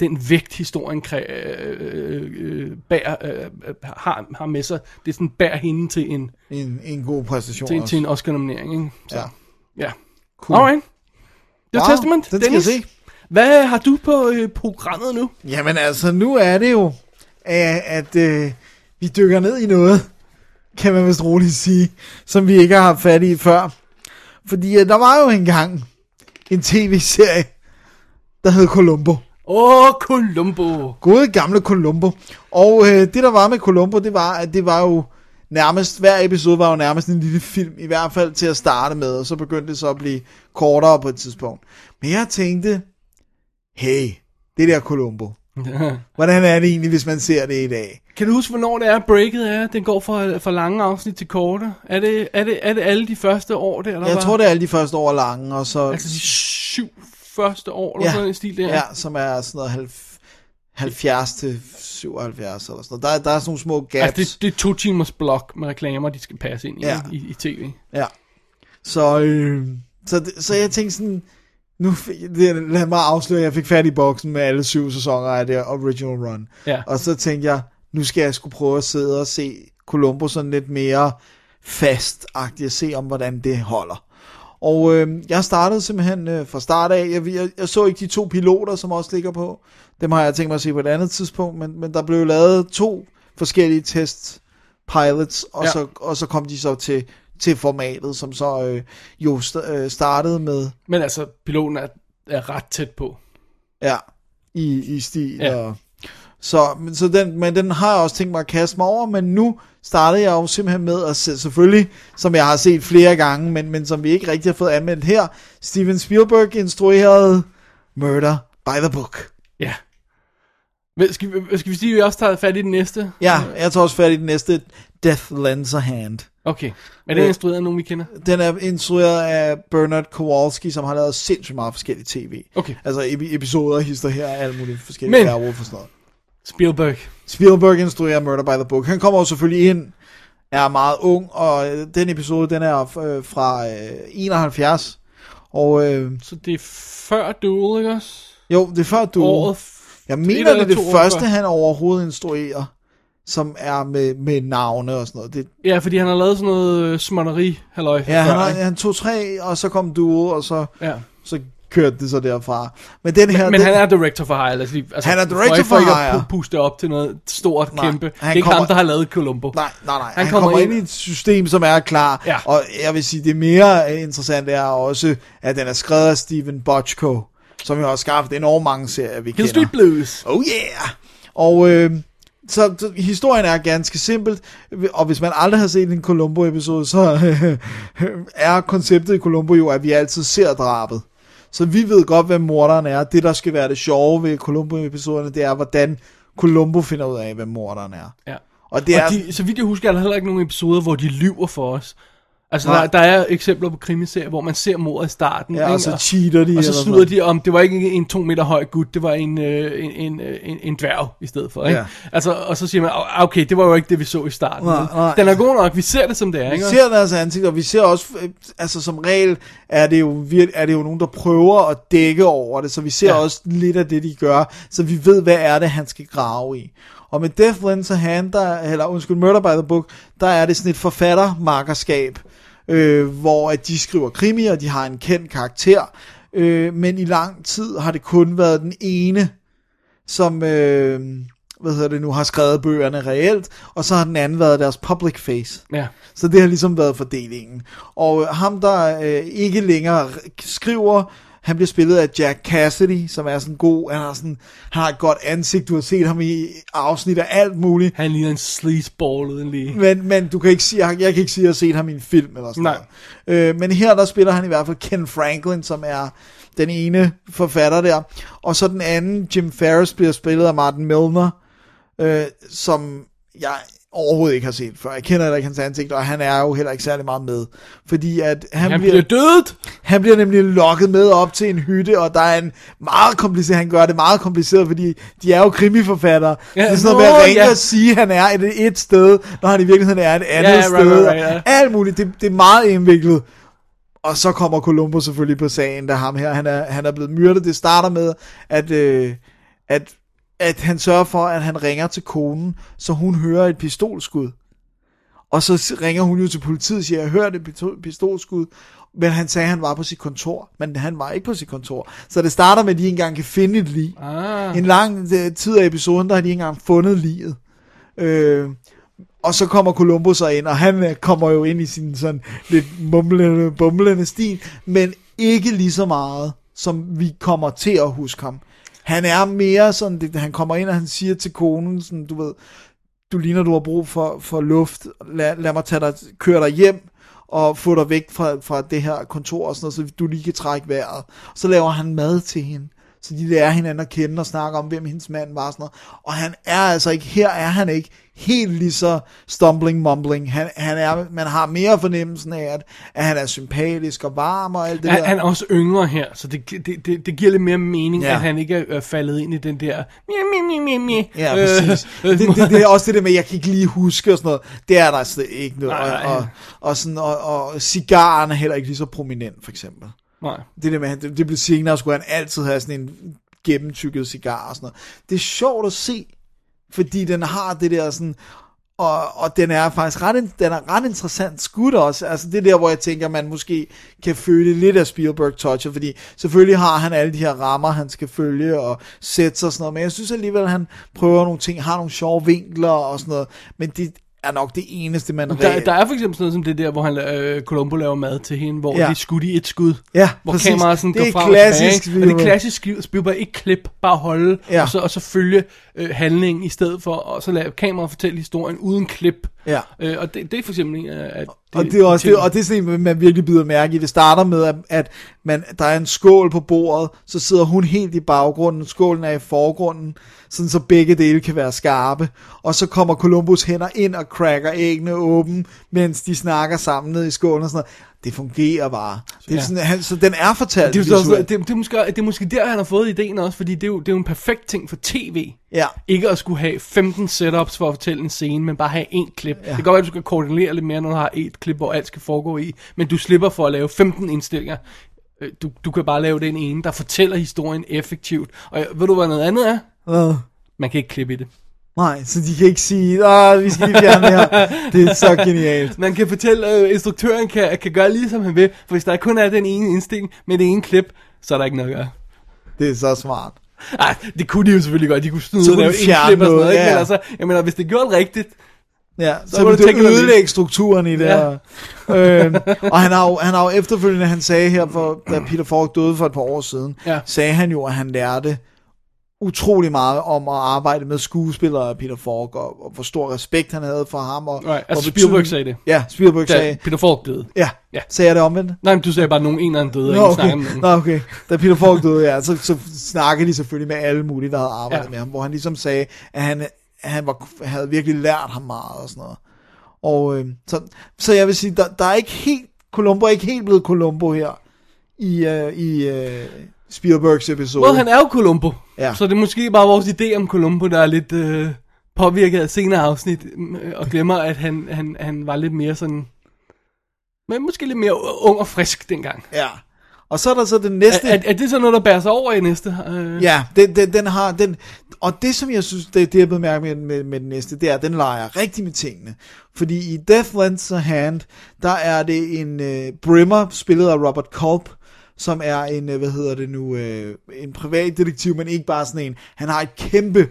E: den vægt, historien kræ, øh, øh, bærer, øh, har, har med sig, det er sådan, bærer hende til en,
D: En, en god præstation
E: til,
D: også.
E: til en Oscar-nominering, ikke? Så,
D: Ja.
E: ja.
D: Cool.
E: Alright. Det var
D: Wow,
E: Testament.
D: den skal jeg se.
E: Hvad har du på øh, programmet nu?
D: Jamen altså, nu er det jo, at, at øh, vi dykker ned i noget, kan man vist roligt sige, som vi ikke har haft fat i før. Fordi øh, der var jo engang en tv-serie, der hed Columbo.
E: Åh, oh, Columbo.
D: Gode gamle Columbo. Og øh, det der var med Columbo, det var, at det var jo nærmest, hver episode var jo nærmest en lille film, i hvert fald til at starte med, og så begyndte det så at blive kortere på et tidspunkt. Men jeg tænkte, hey, det der Columbo, hvordan er det egentlig, hvis man ser det i dag?
E: Kan du huske, hvornår det er, breaket er? Den går fra, fra lange afsnit til korte. Er det, er det, er det alle de første år der? Eller
D: Jeg
E: hvad?
D: tror, det er alle de første år lange, og så...
E: Altså de syv første år, eller
D: Ja.
E: sådan en stil der.
D: Ja, som er sådan noget halv- 70 til 77 eller sådan noget. Der, der er sådan nogle små gaps.
E: Altså det, det er to timers blok med reklamer, de skal passe ind i,
D: Ja.
E: i, i tv.
D: Ja. Så, øh, så, det- så jeg tænkte sådan, nu det, lad mig afsløre, jeg fik fat i boksen med alle syv sæsoner af det original run.
E: Ja.
D: Og så tænkte jeg, nu skal jeg skulle prøve at sidde og se Columbo sådan lidt mere fastagtigt, og se om, hvordan det holder. Og øh, jeg startede simpelthen øh, fra start af, jeg, jeg, jeg så ikke de to piloter, som også ligger på. Dem har jeg tænkt mig at se på et andet tidspunkt, men, men der blev lavet to forskellige test pilots, og,
E: Ja.
D: så, og så kom de så til, til formatet, som så øh, jo st- øh, startede med,
E: Men altså, piloten er, er ret tæt på.
D: ja, i, i stil.
E: Ja.
D: Og, så, men, så den, men den har jeg også tænkt mig at kaste mig over, men nu startede jeg jo simpelthen med at se, selvfølgelig, som jeg har set flere gange, men, men som vi ikke rigtig har fået anmeldt her, Steven Spielberg instruerede Murder by the Book.
E: Ja. Men Skal, vi- skal vi sige, at vi også tager fat i den næste?
D: Ja, jeg tager også fat i den næste, Death Lends a Hand.
E: Okay. Er det
D: Øh,
E: instrueret af nogen, vi kender?
D: Den er instrueret af Bernard Kowalski, som har lavet sindssygt meget forskellige tv.
E: Okay.
D: Altså epi- episoder, hister her, alle mulige forskellige
E: Men-
D: og sådan noget.
E: Spielberg.
D: Spielberg instruerer Murder by the Book. Han kommer jo selvfølgelig ind, er meget ung, og øh, den episode, den er øh, fra øh, 71. Og øh,
E: Så det er før Duel, ikke også?
D: jo, det er før du...
E: Året
D: Jeg mener, det er det første,
E: før.
D: han overhovedet instruerer, som er med, med navne og sådan noget. Det,
E: Ja, fordi han har lavet sådan noget øh, småtteri, halløj.
D: ja, han,
E: før,
D: har,
E: ikke?
D: han tog tre, og så kom Duel, og så,
E: ja.
D: så kørte det så derfra. Men den her...
E: Men, men
D: den,
E: han er director for hire. Lige, altså,
D: Han er director
E: for,
D: for
E: ikke
D: hire.
E: at pu- puste op til noget stort,
D: Nej,
E: kæmpe. Det
D: han
E: er ikke
D: kommer-
E: ham, der har lavet Columbo.
D: Nej, nej, nej. Han,
E: Han
D: han
E: kommer
D: kommer, ind
E: ind-
D: i et system, som er klar.
E: Ja.
D: Og jeg vil sige, det mere interessante er også, at den er skrevet af Steven Bochco, som jo har skabt enormt mange serier, vi
E: Hill
D: kender.
E: Street Blues.
D: Oh yeah! Og øh, så, så historien er ganske simpelt, og hvis man aldrig har set en Columbo-episode, så øh, er konceptet i Columbo jo, at vi altid ser drabet. Så vi ved godt, hvem morderen er. Det, der skal være det sjove ved Columbo-episoderne, det er, hvordan Columbo finder ud af, hvem morderen er.
E: Ja.
D: Og det er...
E: Og de, så vidt jeg husker, er der heller ikke nogen episoder, hvor de lyver for os. Altså,
D: Nej.
E: der, der er eksempler på krimiserier, hvor man ser mordet i starten.
D: Ja, og
E: ikke?
D: så cheater de.
E: Og så
D: eller
E: snyder de om, det var ikke en to meter høj gut, det var en, øh, en, en, øh, en, en dværg i stedet for. Ikke?
D: Ja.
E: Altså, og så siger man, "Ah, okay, det var jo ikke det, vi så i starten.
D: Nej, nej.
E: Den er god nok, vi ser det som det er.
D: Vi
E: Ikke?
D: ser deres ansigt, og vi ser også, øh, altså som regel, er det jo, vir- er det jo nogen, der prøver at dække over det, så vi ser
E: Ja.
D: også lidt af det, de gør, så vi ved, hvad er det, han skal grave i. Og med Death Lends Hand, der, eller undskyld, Murder by the Book, der er det sådan et forfattermarkerskab, øh, hvor at de skriver krimi, og de har en kendt karakter, øh, men i lang tid har det kun været den ene, som, øh, hvad hedder det nu, har skrevet bøgerne reelt, og så har den anden været deres public face.
E: Ja.
D: Så det har ligesom været fordelingen. Og ham, der øh, ikke længere skriver, han bliver spillet af Jack Cassidy, som er sådan god, han har, sådan, han har et godt ansigt, du har set ham i afsnit af alt muligt,
E: Han ligner en sleazeball uden lige.
D: men, men du kan ikke sige, jeg, jeg kan ikke sige, at jeg har set ham i en film eller sådan
E: Nej.
D: noget. Øh, men her der spiller han i hvert fald Ken Franklin, som er den ene forfatter der. Og så den anden, Jim Ferris, bliver spillet af Martin Milner, øh, som jeg overhovedet ikke har set før. Jeg kender heller ikke hans ansigt, og han er jo heller ikke særlig meget med. Fordi at han,
E: Han
D: bliver,
E: bliver dødet!
D: han bliver nemlig lokket med op til en hytte, og der er en meget kompliceret, han gør det meget kompliceret, fordi de er jo krimiforfattere.
E: Ja,
D: det er sådan noget med at ringe
E: ja.
D: og sige, at han er et, et sted, når han i virkeligheden er et andet
E: Ja, right,
D: sted.
E: right, right, ja.
D: Alt muligt, det, det er meget indviklet. Og så kommer Columbo selvfølgelig på sagen, da ham her, han er, han er blevet myrdet. Det starter med, at, øh, at, at han sørger for, at han ringer til konen, så hun hører et pistolskud. Og så ringer hun jo til politiet og siger, jeg hørte et pisto- pistolskud, men han sagde, at han var på sit kontor, men han var ikke på sit kontor. Så det starter med, at de ikke engang kan finde et lig.
E: Ah.
D: En lang øh, tid af episoden, der har de ikke engang fundet liget. Øh, og så kommer Columbo så ind, og han øh, kommer jo ind i sin sådan lidt mumlende, bumlende stil, men ikke lige så meget, som vi kommer til at huske ham. Han er mere sådan, det, han kommer ind, og han siger til konen, sådan, du ved, du ligner, du har brug for, for luft, lad, lad mig tage dig, køre dig hjem, og få dig væk fra, fra det her kontor og sådan noget, så du lige kan trække vejret. Så laver han mad til hende, så de lærer hinanden at kende og snakker om, hvem hendes mand var og sådan noget. Og han er altså ikke, her er han ikke helt lige så stumbling mumbling. Han, han er, man har mere fornemmelsen af, at, at han er sympatisk og varm og alt det
E: Han,
D: der.
E: han er også yngre her, så det, det, det, det giver lidt mere mening,
D: Ja.
E: at han ikke er faldet ind i den der... Mie, mie, mie, mie, mie.
D: Ja, præcis.
E: Øh,
D: det, det, det er også det der med, at jeg kan ikke lige huske og sådan noget. Det er der slet ikke noget.
E: Nej.
D: Og, og, og, sådan, og, og cigaren er heller ikke lige så prominent, for eksempel.
E: Nej.
D: Det der med, det, det blev senere, skulle han altid have sådan en gennemtykket cigar og sådan noget. Det er sjovt at se, fordi den har det der sådan, og, og den er faktisk ret, den er ret interessant skudt også. Altså det der, hvor jeg tænker, man måske kan føle lidt af Spielberg toucher, fordi selvfølgelig har han alle de her rammer, han skal følge og sætte sig og sådan noget, men jeg synes alligevel, at han prøver nogle ting, har nogle sjove vinkler og sådan noget, men det er nok det eneste, man
E: Der, der er for eksempel sådan noget som det der, hvor han, øh, Columbo laver mad til hende, hvor
D: Ja.
E: ja. de er skudt i et skud.
D: Ja,
E: hvor
D: præcis.
E: kameraet sådan
D: Det er
E: går frem
D: klassisk
E: og tilbage. Og det er klassisk Spiel- Spielberg. Ikke klip, bare holde,
D: ja.
E: og, så, og så følge øh, handlingen i stedet for, og så lade kameraet fortælle historien uden klip.
D: Ja.
E: Øh, og det, det er for eksempel en af at
D: og det er også det, og det er sådan en, man virkelig bider mærke i. Det starter med, at, at man, der er en skål på bordet, så sidder hun helt i baggrunden, skålen er i forgrunden, sådan så begge dele kan være skarpe. Og så kommer Columbus hænder ind og cracker æggene åben, mens de snakker sammen ned i skålen og sådan noget. Det fungerer bare. Det er
E: Ja.
D: sådan, han, så den er fortalt
E: det, er, også, det, det, er måske, det er måske der, han har fået ideen også, fordi det er jo, det er jo en perfekt ting for tv.
D: Ja.
E: Ikke at skulle have 15 setups for at fortælle en scene, men bare have én klip. Ja. Det kan godt være, at du skal koordinere lidt mere, når du har et klip, hvor alt skal foregå i. Men du slipper for at lave 15 indstillinger. Øh, Du, du kan bare lave den ene, der fortæller historien effektivt. Og ved du, hvad noget andet er?
D: Hvad?
E: Man kan ikke klippe i det.
D: Nej, så de kan ikke sige, at vi skal lige fjerne det her. Det er så genialt.
E: Man kan fortælle, at øh, instruktøren kan, kan gøre lige som han vil. For hvis der kun er den ene indstilling med det ene klip, så er der ikke noget at gøre.
D: Det er så smart.
E: Ej, det kunne de jo selvfølgelig godt. De kunne snyde og lave
D: de
E: en
D: fjerne
E: klip og sådan noget.
D: noget,
E: Ikke?
D: ja.
E: Men altså, jeg mener, hvis det gjorde rigtigt,
D: Ja, så,
E: Så
D: så
E: må
D: vil
E: du
D: ødelægge strukturen i det
E: Ja.
D: øhm, og han har, jo, han har jo efterfølgende, han sagde her, for, da Peter Falk døde for et par år siden,
E: Ja.
D: sagde han jo, at han lærte utrolig meget om at arbejde med skuespillere Peter Falk, og, og hvor stor respekt han havde for ham. Og,
E: Right, altså
D: hvor
E: Spielberg sagde det.
D: Ja, Spielberg
E: da
D: sagde,
E: Peter Falk døde.
D: ja,
E: Ja.
D: sagde jeg det omvendt?
E: Nej, men du sagde bare, at nogen en eller anden døde, og
D: Nå, okay.
E: om.
D: Nå, okay. Da Peter Falk døde, ja, så, så snakkede de selvfølgelig med alle mulige, der havde arbejdet ja.
E: Ja.
D: med ham, hvor han ligesom sagde, at han, at han var, havde virkelig lært ham meget og sådan noget. Og øh, så, så jeg vil sige, der, der er ikke helt, Columbo er ikke helt blevet Columbo her i, øh, i øh, Spielbergs episode.
E: Well, han er jo Columbo.
D: Ja.
E: Så det er måske bare vores idé om Columbo, der er lidt øh, påvirket af senere afsnit, øh, og glemmer, at han, han, han var lidt mere sådan... Men måske lidt mere ung og frisk dengang.
D: Ja, Og så er der så den næste...
E: Er, er, er det så noget, der bærer sig over i næste? Øh,
D: Ja, den, den, den har den, og det som jeg synes, det, det jeg blevet mærke med, med, med den næste, det er, at den leger rigtig med tingene. Fordi i Death Lends a Hand, der er det en uh, Brimmer, spillet af Robert Culp, som er en, uh, hvad hedder det nu, uh, en privat detektiv, men ikke bare sådan en. Han har et kæmpe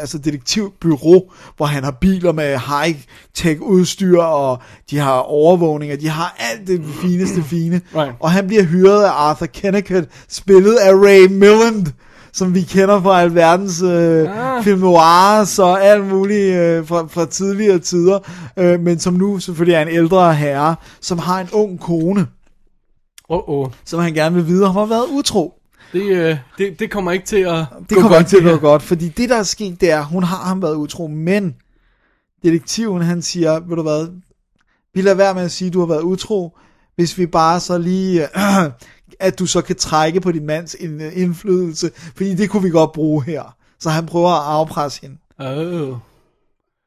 D: altså detektivbyrå, hvor han har biler med high-tech udstyr, og de har overvågning, og de har alt det fineste fine.
E: Right.
D: Og han bliver hyret af Arthur Kennicott, spillet af Ray Milland, som vi kender fra alverdens øh, ah. film noirs og alt muligt øh, fra, fra tidligere tider, øh, men som nu selvfølgelig er en ældre herre, som har en ung kone,
E: Oh, oh.
D: som han gerne vil vide, om har været utro.
E: Det, øh, det, det kommer ikke til at
D: Det kommer ikke til at gå godt, fordi det der er sket, det er, hun har ham været utro, men detektiven han siger, ved du hvad, vi lader være med at sige, at du har været utro, hvis vi bare så lige, øh, at du så kan trække på din mands ind- indflydelse, fordi det kunne vi godt bruge her. Så han prøver at afpresse hende.
E: Oh.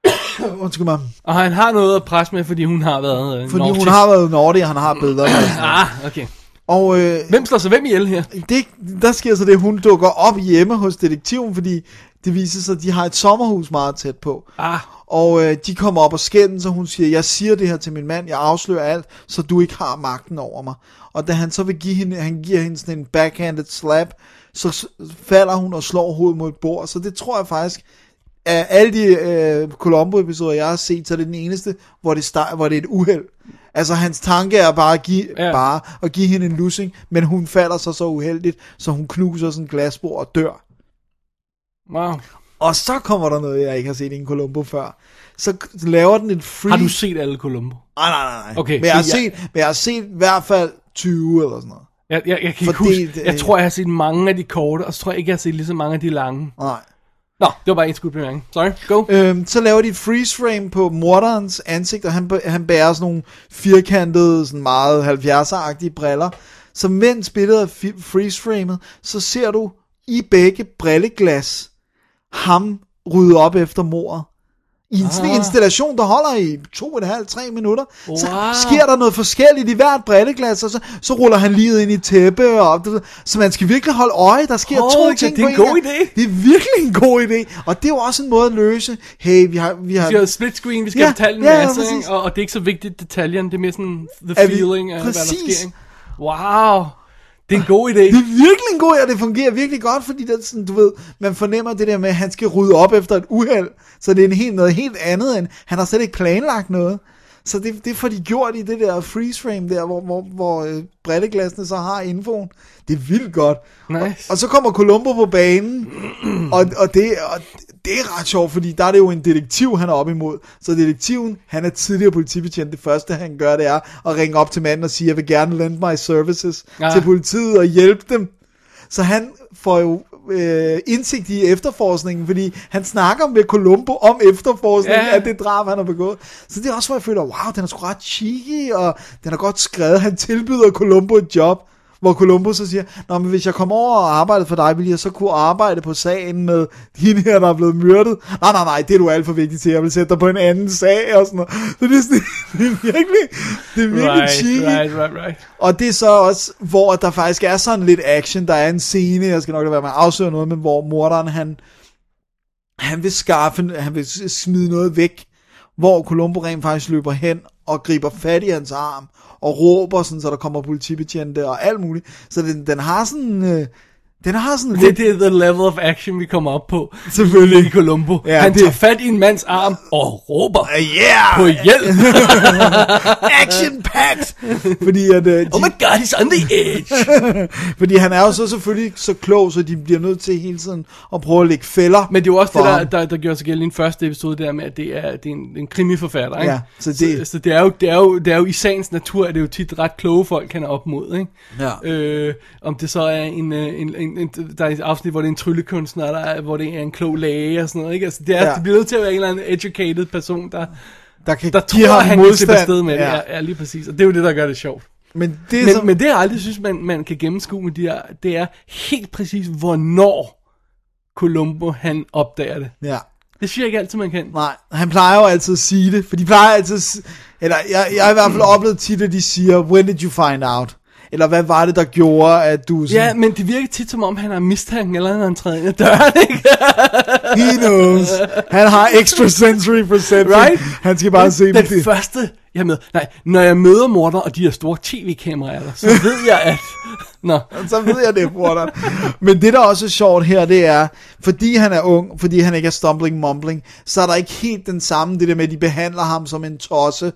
D: Undskyld mig.
E: Og han har noget at presse med, fordi hun har været øh,
D: Fordi
E: naughty.
D: hun har været naughty, og han har billeder.
E: Ah, okay.
D: Og øh,
E: Hvem slår sig hvem ihjel her?
D: det, der sker så det, hun dukker op hjemme hos detektiven, fordi det viser sig, at de har et sommerhus meget tæt på.
E: Ah,
D: Og øh, de kommer op og skændes, og hun siger, jeg siger det her til min mand, jeg afslører alt, så du ikke har magten over mig. Og da han så vil give hende, han giver hende sådan en backhanded slap, så falder hun og slår hovedet mod et bord. Så det tror jeg faktisk, af alle de øh, Columbo-episoder, jeg har set, så er det den eneste, hvor det, start, hvor det er et uheld. Altså hans tanke er bare at give,
E: Ja.
D: bare at give hende en lussing, men hun falder så så uheldigt, så hun knuser sådan en glasbord og dør.
E: wow.
D: Og så kommer der noget, jeg ikke har set i en Columbo før. Så laver den en free...
E: Har du set alle Columbo?
D: Nej, nej, nej. nej.
E: Okay,
D: men, jeg har
E: så jeg-
D: set, men jeg har set i hvert fald 20 eller sådan noget.
E: Jeg, jeg, jeg kan ikke
D: Fordi
E: huske.
D: det-
E: Jeg tror, jeg har set mange af de korte, og så tror jeg ikke, jeg har set lige så mange af de lange.
D: Nej.
E: Nå, det var bare en skudbemærkning. Sorry, go.
D: Øhm, så laver de et freeze frame på morderens ansigt, og han, han bærer sådan nogle firkantede, sådan meget 70'er-agtige briller. Så mens billedet er freeze framet, så ser du i begge brilleglas ham rydde op efter mordet. I en sådan
E: Ah.
D: installation, der holder i to og et halvt, tre minutter, så
E: Wow.
D: sker der noget forskelligt i hvert brilleglas, og så, så ruller han lige ind i tæppe, og det, så man skal virkelig holde øje, der sker
E: Åh,
D: to
E: det-
D: ting
E: det er en god idé.
D: Det er virkelig en god idé, og det er jo også en måde at løse, hey, vi har... Vi har
E: Vi har split screen, vi skal
D: Ja,
E: ja, fortælle en
D: ja, ja,
E: masse, ikke? og, og det er ikke så vigtigt detaljerne, det er mere sådan the
D: Er vi-
E: feeling af, hvad der sker. Wow, det er en god idé.
D: Det er virkelig en god idé, og det fungerer virkelig godt, fordi det sådan, du ved, man fornemmer det der med, at han skal rydde op efter et uheld, så det er en helt, noget helt andet end, han har slet ikke planlagt noget. Så det, det får de gjort i det der freeze frame der, hvor, hvor, hvor øh, brilleglassene så har infoen. Det er vildt godt.
E: Nice.
D: Og, og så kommer Columbo på banen, og, og, det, og det er ret sjovt, fordi der er det jo en detektiv, han er op imod. Så detektiven, han er tidligere politibetjent. Det første, han gør, det er at ringe op til manden og sige, jeg vil gerne lend my services
E: Ja.
D: til politiet og hjælpe dem. Så han får jo øh, indsigt i efterforskningen, fordi han snakker med Columbo om efterforskningen
E: ja.
D: af det drab, han har begået. Så det er også, hvor jeg føler, wow, den er sgu ret cheeky, og den er godt skrevet. Han tilbyder Columbo et job, hvor Columbo så siger, Nå, men hvis jeg kommer over og arbejder for dig, vil jeg så kunne arbejde på sagen med hende her, der er blevet myrdet. Nej, nej, nej, det er du alt for vigtig til. Jeg vil sætte dig på en anden sag og sådan noget. Så det er, sådan, det er virkelig, det er virkelig
E: right,
D: cheeky.
E: right, right, right.
D: Og det er så også, hvor der faktisk er sådan lidt action. Der er en scene, jeg skal nok lade være med at afsløre noget, men hvor morderen, han, han vil skaffe, han vil smide noget væk, hvor Columbo rent faktisk løber hen og griber fat i hans arm, og råber sådan, så der kommer politibetjente og alt muligt. Så den, den har sådan, øh, den har sådan
E: Det,
D: lidt,
E: det er the level of action, vi kommer op på.
D: Selvfølgelig.
E: I Columbo.
D: Ja,
E: Han
D: det-
E: tager fat i en mands arm og råber
D: yeah,
E: på hjælp.
D: action packed, fordi at, øh, de,
E: oh my god, he's on the edge.
D: fordi han er jo så selvfølgelig så klog, så de bliver nødt til hele tiden at prøve at lægge fælder.
E: Men det er jo også det, der, der, der gjorde sig gældende i den første episode, der med, at det er, det er en, en krimiforfatter, ikke?
D: Ja, så det-
E: så, så det, er jo, det, er jo, det er jo i sagens natur, at det er jo tit ret kloge folk, han er op mod, ikke?
D: Ja.
E: Øh, om det så er en, øh, en, en, en, der er et afsnit, hvor det er en tryllekunstner, der er, hvor det er en klog læge og sådan noget, ikke? Altså, det, er,
D: Ja.
E: det bliver nødt til at være en eller anden educated person, der,
D: der kan
E: der tror,
D: ham
E: han kan
D: modstand.
E: slippe afsted med det.
D: Ja.
E: Ja. Ja, lige præcis. Og det er jo det, der gør det sjovt.
D: Men det
E: Men,
D: så,
E: men det, jeg aldrig synes, man, man kan gennemskue med de her, det er helt præcis, hvornår Columbo, han opdager det.
D: ja.
E: Det synes jeg ikke altid, man kan.
D: Nej, han plejer jo altid at sige det, for de plejer altid, eller jeg, jeg har i hvert fald oplevet tit, at de siger, when did you find out? Eller hvad var det, der gjorde, at du sådan,
E: Ja, men det virker tit som om, han har mistanke, eller han træder ind ad døren, ikke?
D: he knows. Han har extrasensory perception.
E: Right?
D: Han skal bare se
E: Den
D: det.
E: første, jeg med, nej, når jeg møder morder og de her store tv-kameraer så ved jeg, at... Nå,
D: så ved jeg det, bror. Men det, der også er sjovt her, det er, fordi han er ung, fordi han ikke er stumbling mumbling, så er der ikke helt den samme, det der med, at de behandler ham som en tosse.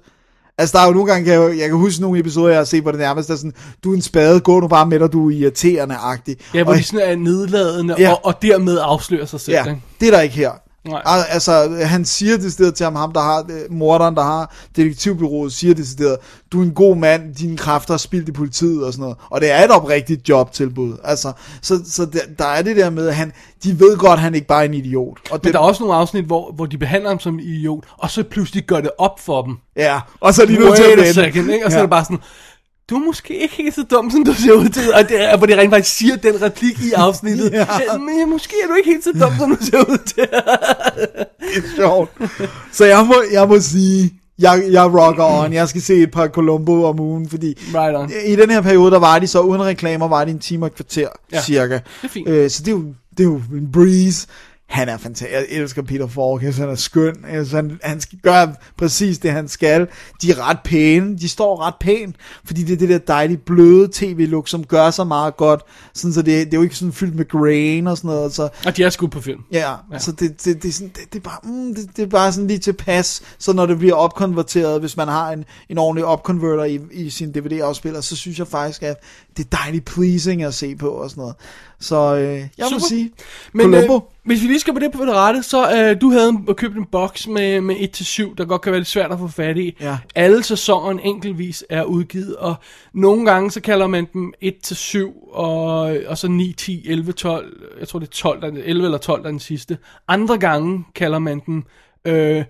D: Altså, der er jo nogle gange, kan jeg, jeg kan huske nogle episoder, jeg har set, hvor det nærmest er sådan, du er en spade, gå nu bare med dig, du er irriterende-agtig.
E: ja, hvor
D: og,
E: de sådan er nedladende
D: Ja.
E: og, og dermed afslører sig selv,
D: ja,
E: ikke?
D: det er der ikke her.
E: Nej.
D: Al- Altså, han siger det sted til ham, ham der har, øh, morderen, der har detektivbyrået, siger det sted, du er en god mand, dine kræfter er spildt i politiet og sådan noget. Og det er et oprigtigt jobtilbud. Altså, så, så der, der er det der med, at han, de ved godt, at han ikke bare er en idiot. Og
E: Men
D: det,
E: der er også nogle afsnit, hvor, hvor de behandler ham som idiot, og så pludselig gør det op for dem.
D: Ja, og så er de nødt til at vende.
E: second, ikke? Og så
D: Ja.
E: er det bare sådan, du er måske ikke helt så dum, som du ser ud til. Og det hvor de rent faktisk siger den replik i afsnittet.
D: Ja.
E: Men måske er du ikke helt så dum, som du ser ud til.
D: det er sjovt. Så jeg må, jeg må sige, jeg, jeg rocker on. Jeg skal se et par Columbo om ugen, fordi
E: Right on.
D: i den her periode, der var de så uden reklamer, var de en time og et kvarter. Ja, cirka.
E: det er fint.
D: Øh, så det er, jo, det er jo en breeze. Han er fantastisk. Jeg elsker Peter Falk. Han er skøn. Synes, han, han skal gøre præcis det, han skal. De er ret pæne. De står ret pænt, fordi det er det der dejlige, bløde tv-look, som gør sig meget godt. Sådan, så det, det er jo ikke sådan fyldt med grain og sådan noget. Så
E: Og de er skudt på film.
D: Ja, ja. så det, det, det, er sådan, det, det, er bare, mm, det, det er bare sådan lige tilpas, så når det bliver opkonverteret, hvis man har en, en ordentlig opconverter i, i sin DVD-afspiller, så synes jeg faktisk, at det er dejligt pleasing at se på og sådan noget. Så øh, jeg Super. må sige,
E: Men øh,
D: Columbo,
E: hvis vi lige skal på det på det rette, så øh, du havde købt en boks med, med 1-7, der godt kan være lidt svært at få fat i.
D: Ja.
E: Alle sæsoner enkeltvis er udgivet, og nogle gange så kalder man dem 1-7, og, og så 9, 10, 11, 12, jeg tror det er 12, der, er den- 11 eller 12, der er den sidste. Andre gange kalder man dem... Øh,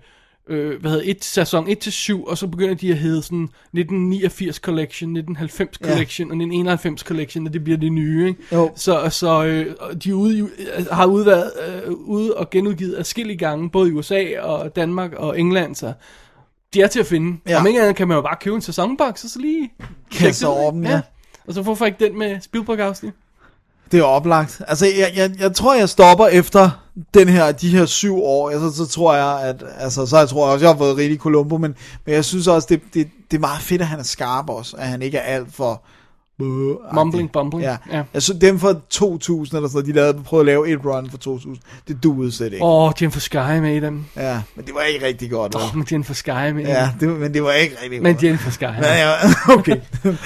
E: øh, hvad hedder et, sæson 1 til 7, og så begynder de at hedde sådan 1989 Collection, 1990
D: Ja.
E: Collection og 1991 Collection, og det bliver det nye, ikke?
D: Jo.
E: Så, så øh, de ude, øh, har udværet, øh, ude og genudgivet adskillige gange, både i USA og Danmark og England, så de er til at finde.
D: Ja.
E: Ja. Om ikke andet kan man jo bare købe en sæsonboks, og så lige
D: Kaste over dem, ja.
E: Og så hvorfor ikke den med Spielberg-afsnit?
D: Det er oplagt. Altså, jeg, jeg, jeg tror, jeg stopper efter den her, de her syv år. Altså, så tror jeg, at, altså, så jeg tror jeg også, jeg har fået rigtig Columbo, men, men jeg synes også, det, det, det er meget fedt, at han er skarp også, at han ikke er alt for... Øh,
E: Mumbling, bumbling.
D: Ja.
E: Ja.
D: Jeg synes, dem fra 2000 eller sådan noget, de lavede, prøvede at lave et run for 2000. Det duede slet ikke.
E: Åh, oh, Jennifer Sky er med i dem.
D: Ja, men det var ikke rigtig godt.
E: Åh, oh, men Jennifer Sky er med
D: Ja, det, men det var ikke rigtig
E: Men
D: godt.
E: Jennifer Sky.
D: Ja, ja, okay.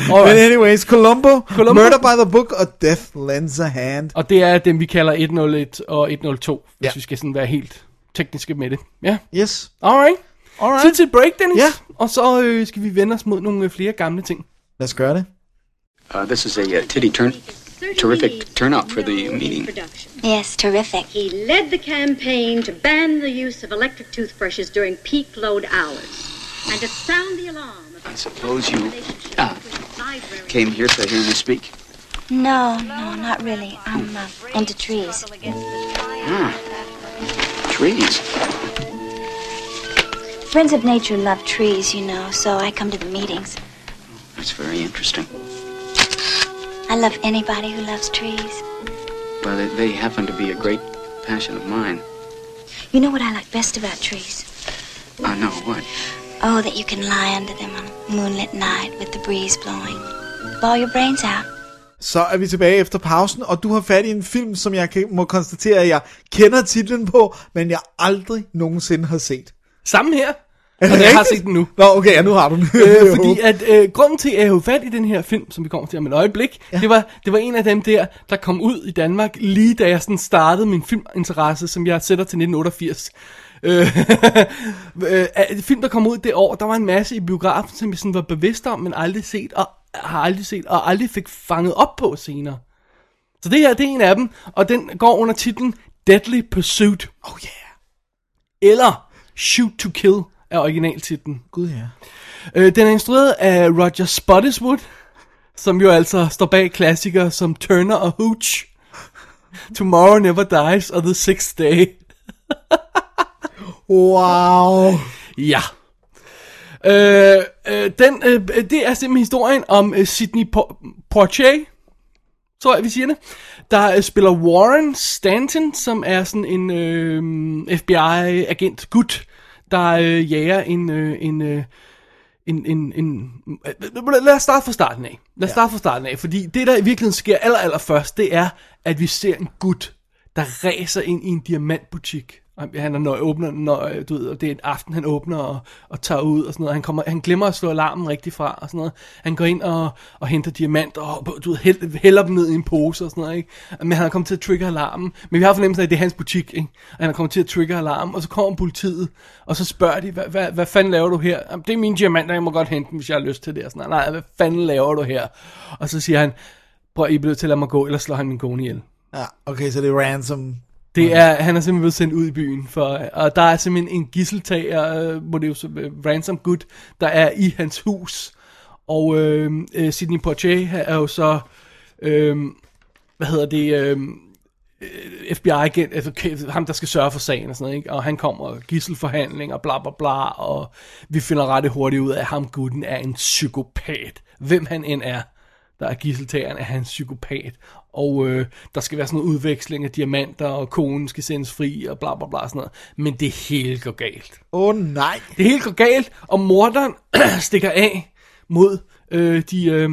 D: men anyways, Columbo,
E: Columbo.
D: Murder by the Book og Death Lends a Hand.
E: Og det er dem, vi kalder 101 og 102, hvis
D: Ja.
E: vi skal sådan være helt tekniske med det. Ja,
D: Yes.
E: alright.
D: Alright.
E: Tid til break, Dennis.
D: Ja.
E: Og så øh, skal vi vende os mod nogle øh, flere gamle ting.
D: Lad os gøre det.
I: Uh, this is a uh, titty turn, terrific turnout for the meeting.
J: Yes, terrific.
K: He led the campaign to ban the use of electric toothbrushes during peak load hours and to sound the alarm
I: I suppose you
K: relationship
I: ah, came here to hear me speak.
J: No, no, not really. I'm uh, into trees.
I: Ah, trees.
J: Friends of Nature love trees, you know, so I come to the meetings.
I: That's very interesting.
J: I love anybody who loves trees.
I: Well, they, they happen to be a great passion of mine.
J: You know what I like best about trees?
I: I know what.
J: Oh, that you can lie under them on a moonlit night with the breeze blowing. Ball your brains out.
D: Så er vi tilbage efter pausen, og du har fat i en film, som jeg må konstatere, at jeg kender titlen på, men jeg aldrig nogensinde har set.
E: Sammen her.
D: Er
E: Og jeg har set den nu.
D: Nå, okay, ja, nu har du den.
E: øh, fordi at øh, grunden til, at jeg havde fat i den her film, som vi kommer til om et øjeblik, ja. det, var, det var en af dem der, der kom ud i Danmark, lige da jeg sådan startede min filminteresse, som jeg sætter til 1988. Øh, øh, af film, der kom ud det år, der var en masse i biografen, som jeg sådan var bevidst om, men aldrig set, og har aldrig set, og aldrig fik fanget op på senere. Så det her, det er en af dem, og den går under titlen Deadly Pursuit.
D: Oh yeah.
E: Eller Shoot to Kill er originaltitlen.
D: Gud ja.
E: Øh, den er instrueret af Roger Spottiswoode, som jo altså står bag klassikere som Turner og Hooch, Tomorrow Never Dies og The Sixth Day.
D: Wow.
E: Ja. Øh, øh, den, øh, det er simpelthen historien om øh, Sidney Po- Poitier, tror jeg, vi siger det, der øh, spiller Warren Stanton, som er sådan en øh, FBI-agent gut, der øh, jager en, øh, en, øh, en, en, en... øh, Lad os starte fra starten af. Lad os starte fra starten af, fordi det, der i virkeligheden sker aller, aller først, det er, at vi ser en gut, der ræser ind i en diamantbutik. Han er når åbner, når, du ved, og det er en aften, han åbner og, og tager ud og sådan noget. Han, kommer, han glemmer at slå alarmen rigtig fra og sådan noget. Han går ind og, og henter diamanter og du ved, hæld- hælder dem ned i en pose og sådan noget. Ikke? Men han er kommet til at trigge alarmen. Men vi har fornemmelsen af, at det er hans butik. Ikke? Og han er kommet til at trigge alarmen. Og så kommer politiet, og så spørger de, hvad, hvad, hvad fanden laver du her? "Jamen, Det er mine diamanter, jeg må godt hente dem, hvis jeg har lyst til det. Og sådan, noget. Nej, hvad fanden laver du her? Og så siger han, prøv, I bliver til at lade mig gå, ellers slår han min kone ihjel.
D: Ja, okay, så det er ransom.
E: Det er, han er simpelthen blevet sendt ud i byen, for, og der er simpelthen en gisseltager, øh, hvor det jo så, ransom gut, der er i hans hus. Og øh, øh, Sidney Poitier er jo så, øh, hvad hedder det, øh, øh, FBI-agent, altså k- ham der skal sørge for sagen og sådan noget, ikke? og han kommer og gisselforhandling og bla bla bla, og vi finder ret hurtigt ud af, at ham gutten er en psykopat, hvem han end er der er gisseltageren, er han en psykopat. Og øh, der skal være sådan en udveksling af diamanter, og konen skal sendes fri, og bla bla bla sådan noget. Men det hele går galt.
D: Åh oh, nej.
E: Det hele går galt, og morderen stikker af mod øh, de, øh,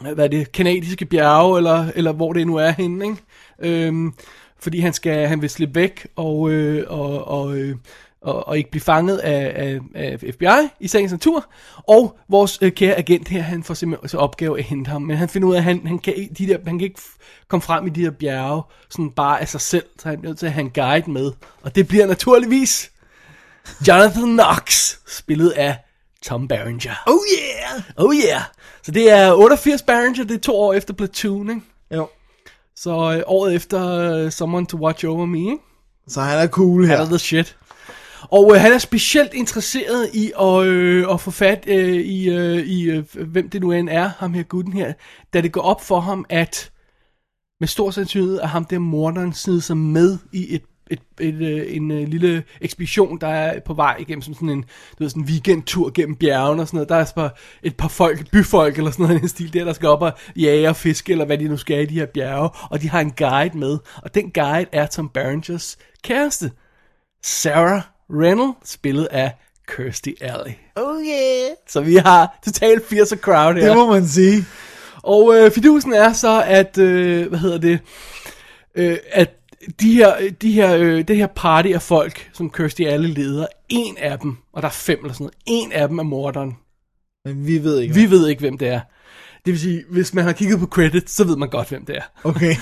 E: hvad er det, kanadiske bjerge, eller, eller hvor det nu er henne, ikke? Øhm, fordi han skal, han vil slippe væk, og, øh, og, og, øh, og, og ikke blive fanget af, af, af FBI i sagens natur. Og vores øh, kære agent her, han får simpelthen til opgave at hente ham, men han finder ud af, at han, han, kan, ikke- de der, han kan ikke komme frem i de der bjerge, sådan bare af sig selv, så han er nødt til at have en guide med. Og det bliver naturligvis Jonathan Knox, spillet af Tom Berenger.
D: Oh yeah!
E: Oh yeah! Så det er 88 Berenger, det er to år efter Platoon, ikke?
D: Jo.
E: Så øh, året efter uh, Someone to Watch Over Me, ikke?
D: Så han er cool her.
E: Han er the shit. Og øh, han er specielt interesseret i at, øh, at få fat øh, i, øh, i øh, hvem det nu end er, ham her gutten her, da det går op for ham, at med stor sandsynlighed er ham der morderen snedet sig med i et, et, et, øh, en øh, lille ekspedition, der er på vej igennem som sådan en, du ved, sådan en weekendtur gennem bjergene og sådan noget. Der er så bare et par folk, byfolk eller sådan noget i stil der, der skal op og jage og fiske, eller hvad de nu skal i de her bjerge, og de har en guide med, og den guide er Tom Berengers kæreste, Sarah Rennell, spillet af Kirstie Alley.
D: Oh yeah!
E: Så vi har totalt 80'er crowd her.
D: Det må man sige.
E: Og øh, fidusen er så, at, øh, hvad hedder det, øh, at de her, de her, øh, det her party af folk, som Kirstie Alley leder, en af dem, og der er fem eller sådan noget, en af dem er morderen.
D: Men vi ved ikke.
E: Vi ved ikke, hvem det er. Det vil sige, hvis man har kigget på credits, så ved man godt, hvem det er.
D: Okay.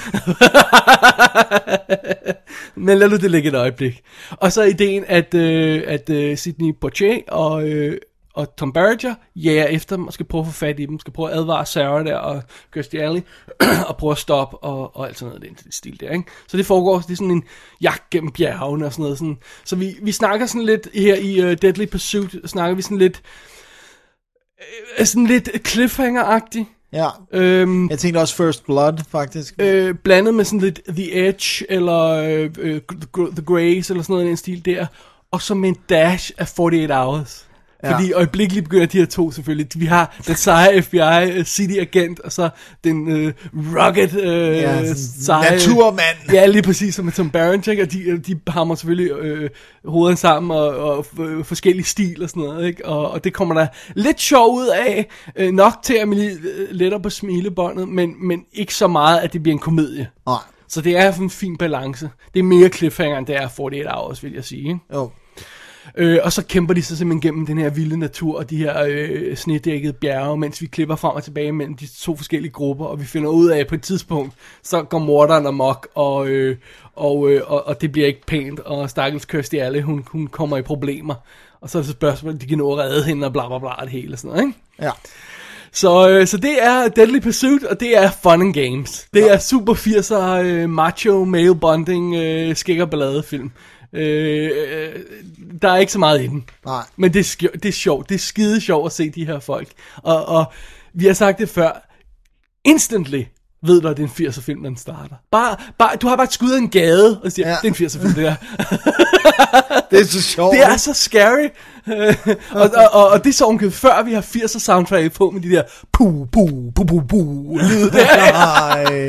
E: Men lad nu det ligge et øjeblik. Og så er ideen, at, øh, at øh, Sidney Poitier og, øh, og Tom Berger jager efter dem og skal prøve at få fat i dem, skal prøve at advare Sarah der og Kirstie Alley, og prøve at stoppe og, og alt sådan noget, den stil der, ikke? Så det foregår, det er sådan en jagt gennem bjergene og sådan noget. Sådan. Så vi, vi snakker sådan lidt her i uh, Deadly Pursuit, snakker vi sådan lidt, sådan lidt cliffhanger-agtigt.
D: Ja.
E: Øhm,
D: Jeg tænkte også First Blood, faktisk.
E: øh, blandet med sådan lidt The Edge, eller øh, øh, The Grays, eller sådan noget i den stil der, og så med en dash af 48 Hours.
D: Ja.
E: Fordi øjeblikkeligt begynder de her to selvfølgelig. Vi har den seje FBI øh, City Agent, og så den øh, rugged øh,
D: Ja,
E: seje...
D: naturmand.
E: Ja, lige præcis som Tom Berenger, ikke? og de, de hammer selvfølgelig øh, hovederne sammen, og, og øh, forskellige stil og sådan noget, ikke? Og, og det kommer der lidt sjov ud af, øh, nok til at man lige øh, letter på smilebåndet, men, men ikke så meget, at det bliver en komedie.
D: Nej.
E: Så det er en fin balance. Det er mere cliffhanger, end det er 48 Hours, vil jeg sige. Ikke?
D: Jo.
E: Øh, og så kæmper de sig simpelthen gennem den her vilde natur og de her øh, snedækkede bjerge, mens vi klipper frem og tilbage mellem de to forskellige grupper, og vi finder ud af, at på et tidspunkt, så går morderen amok, og, øh, og, øh, og, og det bliver ikke pænt, og stakkels Kirstie Alley, hun, hun kommer i problemer. Og så er det så spørgsmål, de kan nå at redde hende, og bla bla bla, det hele og sådan noget, ikke?
D: Ja.
E: Så, øh, så det er Deadly Pursuit, og det er fun and games. Det ja. er super 80'er øh, macho male bonding øh, skæg og. Øh, øh, der er ikke så meget i den.
D: Nej.
E: Men det er, det er sjovt. Det er skide sjovt at se de her folk. Og, og vi har sagt det før. Instantly, ved du, at det er en 80'er film, den starter. Bare, bare, du har bare et skud af en gade, og siger, ja. det er en 80'er film, det der.
D: Det er så sjovt.
E: Det er så scary. og, og, og, og det er så omkring før vi har 80'er soundtrack på med de der pu, pu, pu, pu, pu, lyd der.
D: Nej.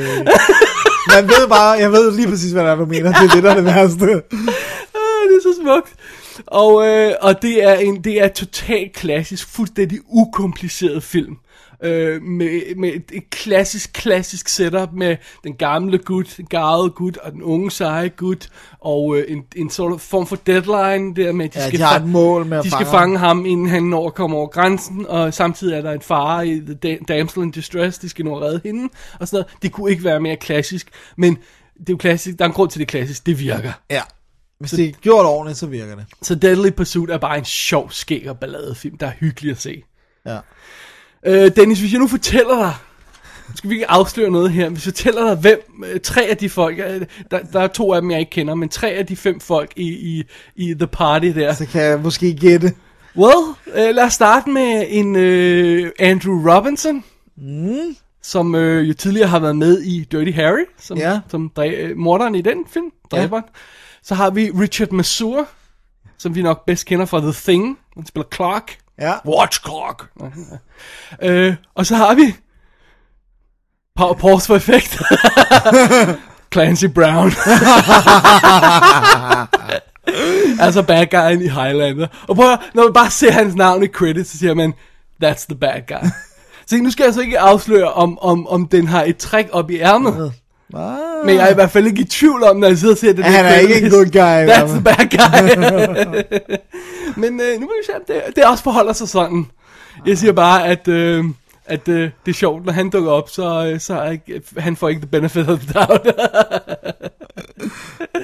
D: Man ved bare, jeg ved lige præcis, hvad der er, du mener. Det er det, der er det værste.
E: Ah, det er så smukt. Og, øh, og det er en det er totalt klassisk, fuldstændig ukompliceret film. Øh, med, med et, et klassisk, klassisk setup med den gamle gut, den garvede gut og den unge seje gut, og øh, en, en sådan form for deadline der med, at de,
D: Ja,
E: skal,
D: de
E: fa-
D: mål med at
E: de skal
D: fange
E: fange ham, inden han når at komme over grænsen, og samtidig er der en fare i The Da- Damsel in Distress, de skal nå at redde hende, og sådan noget. Det kunne ikke være mere klassisk, men det er jo klassisk, der er en grund til, det klassisk, det virker.
D: Ja. Hvis det er gjort ordentligt, så virker det.
E: Så Deadly Pursuit er bare en sjov, skæg og balladefilm, der er hyggelig at se.
D: Ja.
E: Øh, Dennis, hvis jeg nu fortæller dig, skal vi ikke afsløre noget her, hvis jeg fortæller dig, hvem, øh, tre af de folk, øh, der, der er to af dem, jeg ikke kender, men tre af de fem folk i, i, i The Party der.
D: Så kan jeg måske gætte.
E: Well, øh, lad os starte med en øh, Andrew Robinson,
D: Mm.
E: som øh, jo tidligere har været med i Dirty Harry, som,
D: Ja.
E: som dræ, øh, morderen i den film, dræberen. Så har vi Richard Masur, som vi nok bedst kender fra The Thing, han spiller Clark.
D: Ja.
E: Watch Clark. øh, og så har vi pa- pause for effekt. Clancy Brown. altså bad guyen i Highlander. Og prøv at, når man bare ser hans navn i credits, så siger man, that's the bad guy. så nu skal jeg så ikke afsløre, om, om, om den har et træk op i ærmet.
D: Ah.
E: Men jeg er i hvert fald ikke i tvivl om, når jeg sidder og ser det.
D: Han er ikke en good guy,
E: That's the bad guy. Men øh, nu må vi se, om det, det også forholder sig sådan. Jeg siger bare, at, øh, at øh, det er sjovt, når han dukker op, så, øh, så er ikke, han får ikke the benefit of the doubt.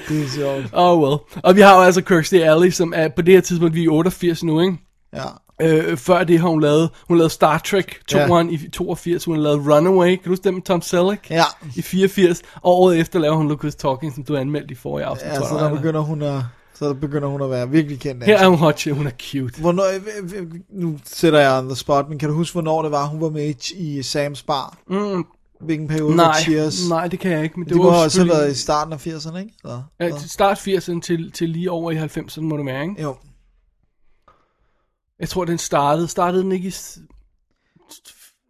D: Det er sjovt.
E: oh well. Og vi har jo altså Kirstie Alley, som er på det her tidspunkt, vi er 88 nu, ikke?
D: Ja.
E: Øh, før det har hun lavet, hun lavede Star Trek 2
D: Ja.
E: i 82, hun har lavet Runaway, kan du huske den med Tom Selleck?
D: Ja.
E: I 84, og året efter laver hun Lucas Talking, som du anmeldte i forrige afsnit.
D: Ja, så der begynder hun at, så der begynder hun at være virkelig kendt.
E: Her er hun hot hun er cute.
D: Hvornår, nu sætter jeg on the spot, men kan du huske, hvornår det var, hun var med i, Sam's Bar?
E: Mm,
D: Hvilken periode
E: nej,
D: Cheers?
E: nej, det kan jeg ikke. Men
D: Det,
E: det, var
D: også have
E: selvfølgelig-
D: været i starten af 80'erne, ikke? Så,
E: Ja, start 80'erne til, til lige over i 90'erne må det være, ikke?
D: Jo.
E: Jeg tror, den startede. Startede den ikke i...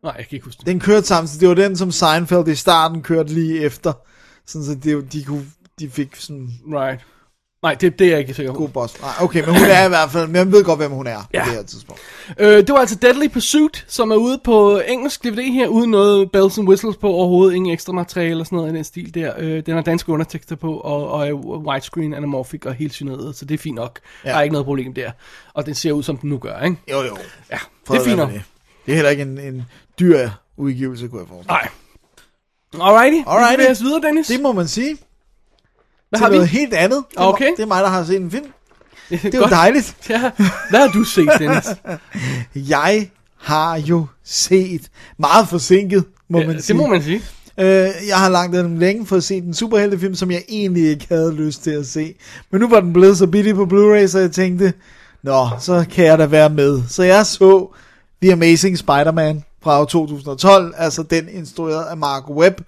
E: Nej, jeg kan ikke huske det.
D: Den kørte samtidig. Det var den, som Seinfeld i starten kørte lige efter. Sådan så det, de, kunne, de fik sådan
E: Right. Nej, det, det er jeg ikke sikker på.
D: god boss. Nej, okay, men hun er i hvert fald, men jeg ved godt, hvem hun er
E: Ja.
D: på det her tidspunkt.
E: Øh, det var altså Deadly Pursuit, som er ude på engelsk DVD her, uden noget bells and whistles på overhovedet, ingen ekstra materiale eller sådan noget i den stil der. Øh, den har danske undertekster på, og, og er widescreen, anamorphic og helt syneret, så det er fint nok.
D: Ja.
E: Der er ikke noget problem der. Og den ser ud, som den nu gør, ikke?
D: Jo, jo.
E: Ja,
D: Fred
E: det er fint nok.
D: Det. det er heller ikke en, en dyr udgivelse, kunne jeg forestille.
E: Nej. Alrighty,
D: Alrighty.
E: vi videre, Dennis.
D: Det må man sige.
E: Hvad har vi?
D: noget helt andet. Det er,
E: Okay.
D: mig- det er mig, der har set en film.
E: Det
D: Det er jo dejligt.
E: Ja. Hvad har du set, Dennis?
D: Jeg har jo set meget forsinket, må
E: Ja,
D: man
E: det
D: sige.
E: må man sige.
D: Øh, jeg har langt den længe for at se den superheltefilm, som jeg egentlig ikke havde lyst til at se. Men nu var den blevet så billig på Blu-ray, så jeg tænkte, nå, så kan jeg da være med. Så jeg så The Amazing Spider-Man fra år 2012, altså den instrueret af Mark Webb,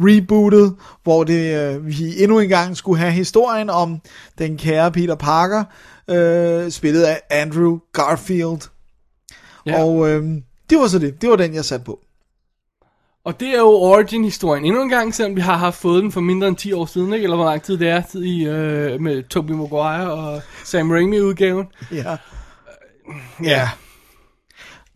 D: rebootet, hvor det, øh, vi endnu en gang skulle have historien om den kære Peter Parker, øh, spillet af Andrew Garfield.
E: Ja.
D: Og øh, det var så det. Det var den, jeg satte på.
E: Og det er jo origin-historien endnu en gang, selvom vi har haft fået den for mindre end 10 år siden, ikke? Eller hvor lang tid det er tid i, øh, med Tobey Maguire og Sam Raimi-udgaven.
D: Ja. Ja.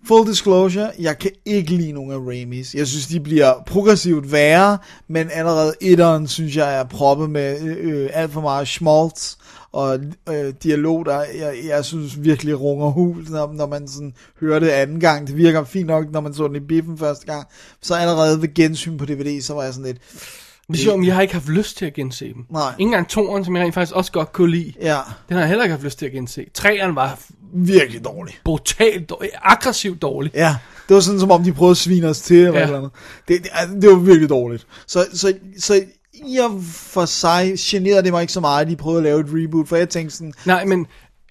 D: Full disclosure, jeg kan ikke lide nogen af Raimis. Jeg synes, de bliver progressivt værre, men allerede etteren synes jeg er proppet med øh, øh, alt for meget schmaltz og øh, dialog, der jeg, jeg synes virkelig runger hul, når, når man sådan hører det anden gang. Det virker fint nok, når man så den i biffen første gang. Så allerede ved gensyn på DVD, så var jeg sådan lidt...
E: Det er sjovt, jeg har ikke haft lyst til at gense dem.
D: Nej.
E: Ikke engang toeren, som jeg rent faktisk også godt kunne lide.
D: Ja,
E: Den har jeg heller ikke haft lyst til at gense. Treeren var
D: virkelig dårlig.
E: brutalt dårlig, aggressivt dårlig.
D: Ja, det var sådan som om de prøvede at svine os til, eller
E: Ja.
D: eller andet. Det, det, altså, det var virkelig dårligt. Så, så, så i og for sig generede det mig ikke så meget, at de prøvede at lave et reboot, for jeg tænkte sådan,
E: Nej, men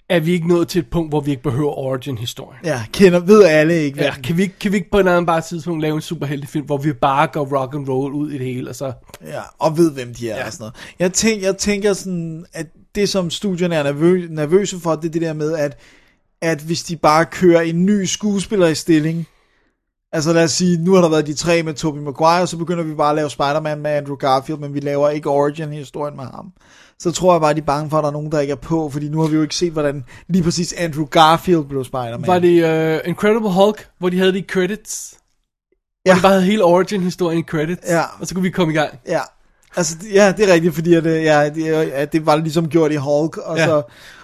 E: er vi ikke nået til et punkt, hvor vi ikke behøver origin-historien.
D: Ja, kender, ved alle ikke, hvad
E: Ja, kan vi, ikke- kan vi ikke på en anden bare tidspunkt lave en superheltefilm, hvor vi bare går rock and roll ud i det hele, og så...
D: Ja, og ved, hvem de er ja. og sådan noget. Jeg, tænk, jeg tænker sådan, at det som studierne er nervø, nervøse for, det er det der med, at, at hvis de bare kører en ny skuespiller i stilling, altså lad os sige, nu har der været de tre med Tobey Maguire, så begynder vi bare at lave Spider-Man med Andrew Garfield, men vi laver ikke origin-historien med ham. Så tror jeg bare, de er bange for, at der er nogen, der ikke er på, fordi nu har vi jo ikke set, hvordan lige præcis Andrew Garfield blev Spider-Man.
E: Var det uh, Incredible Hulk, hvor de havde de credits? Ja. Hvor de bare havde hele origin-historien i credits?
D: Ja.
E: Og så kunne vi komme i gang.
D: Ja, altså, ja, det er rigtigt, fordi at, øh, ja, det, ja, det var ligesom gjort i Hulk, og,
E: ja.
D: så,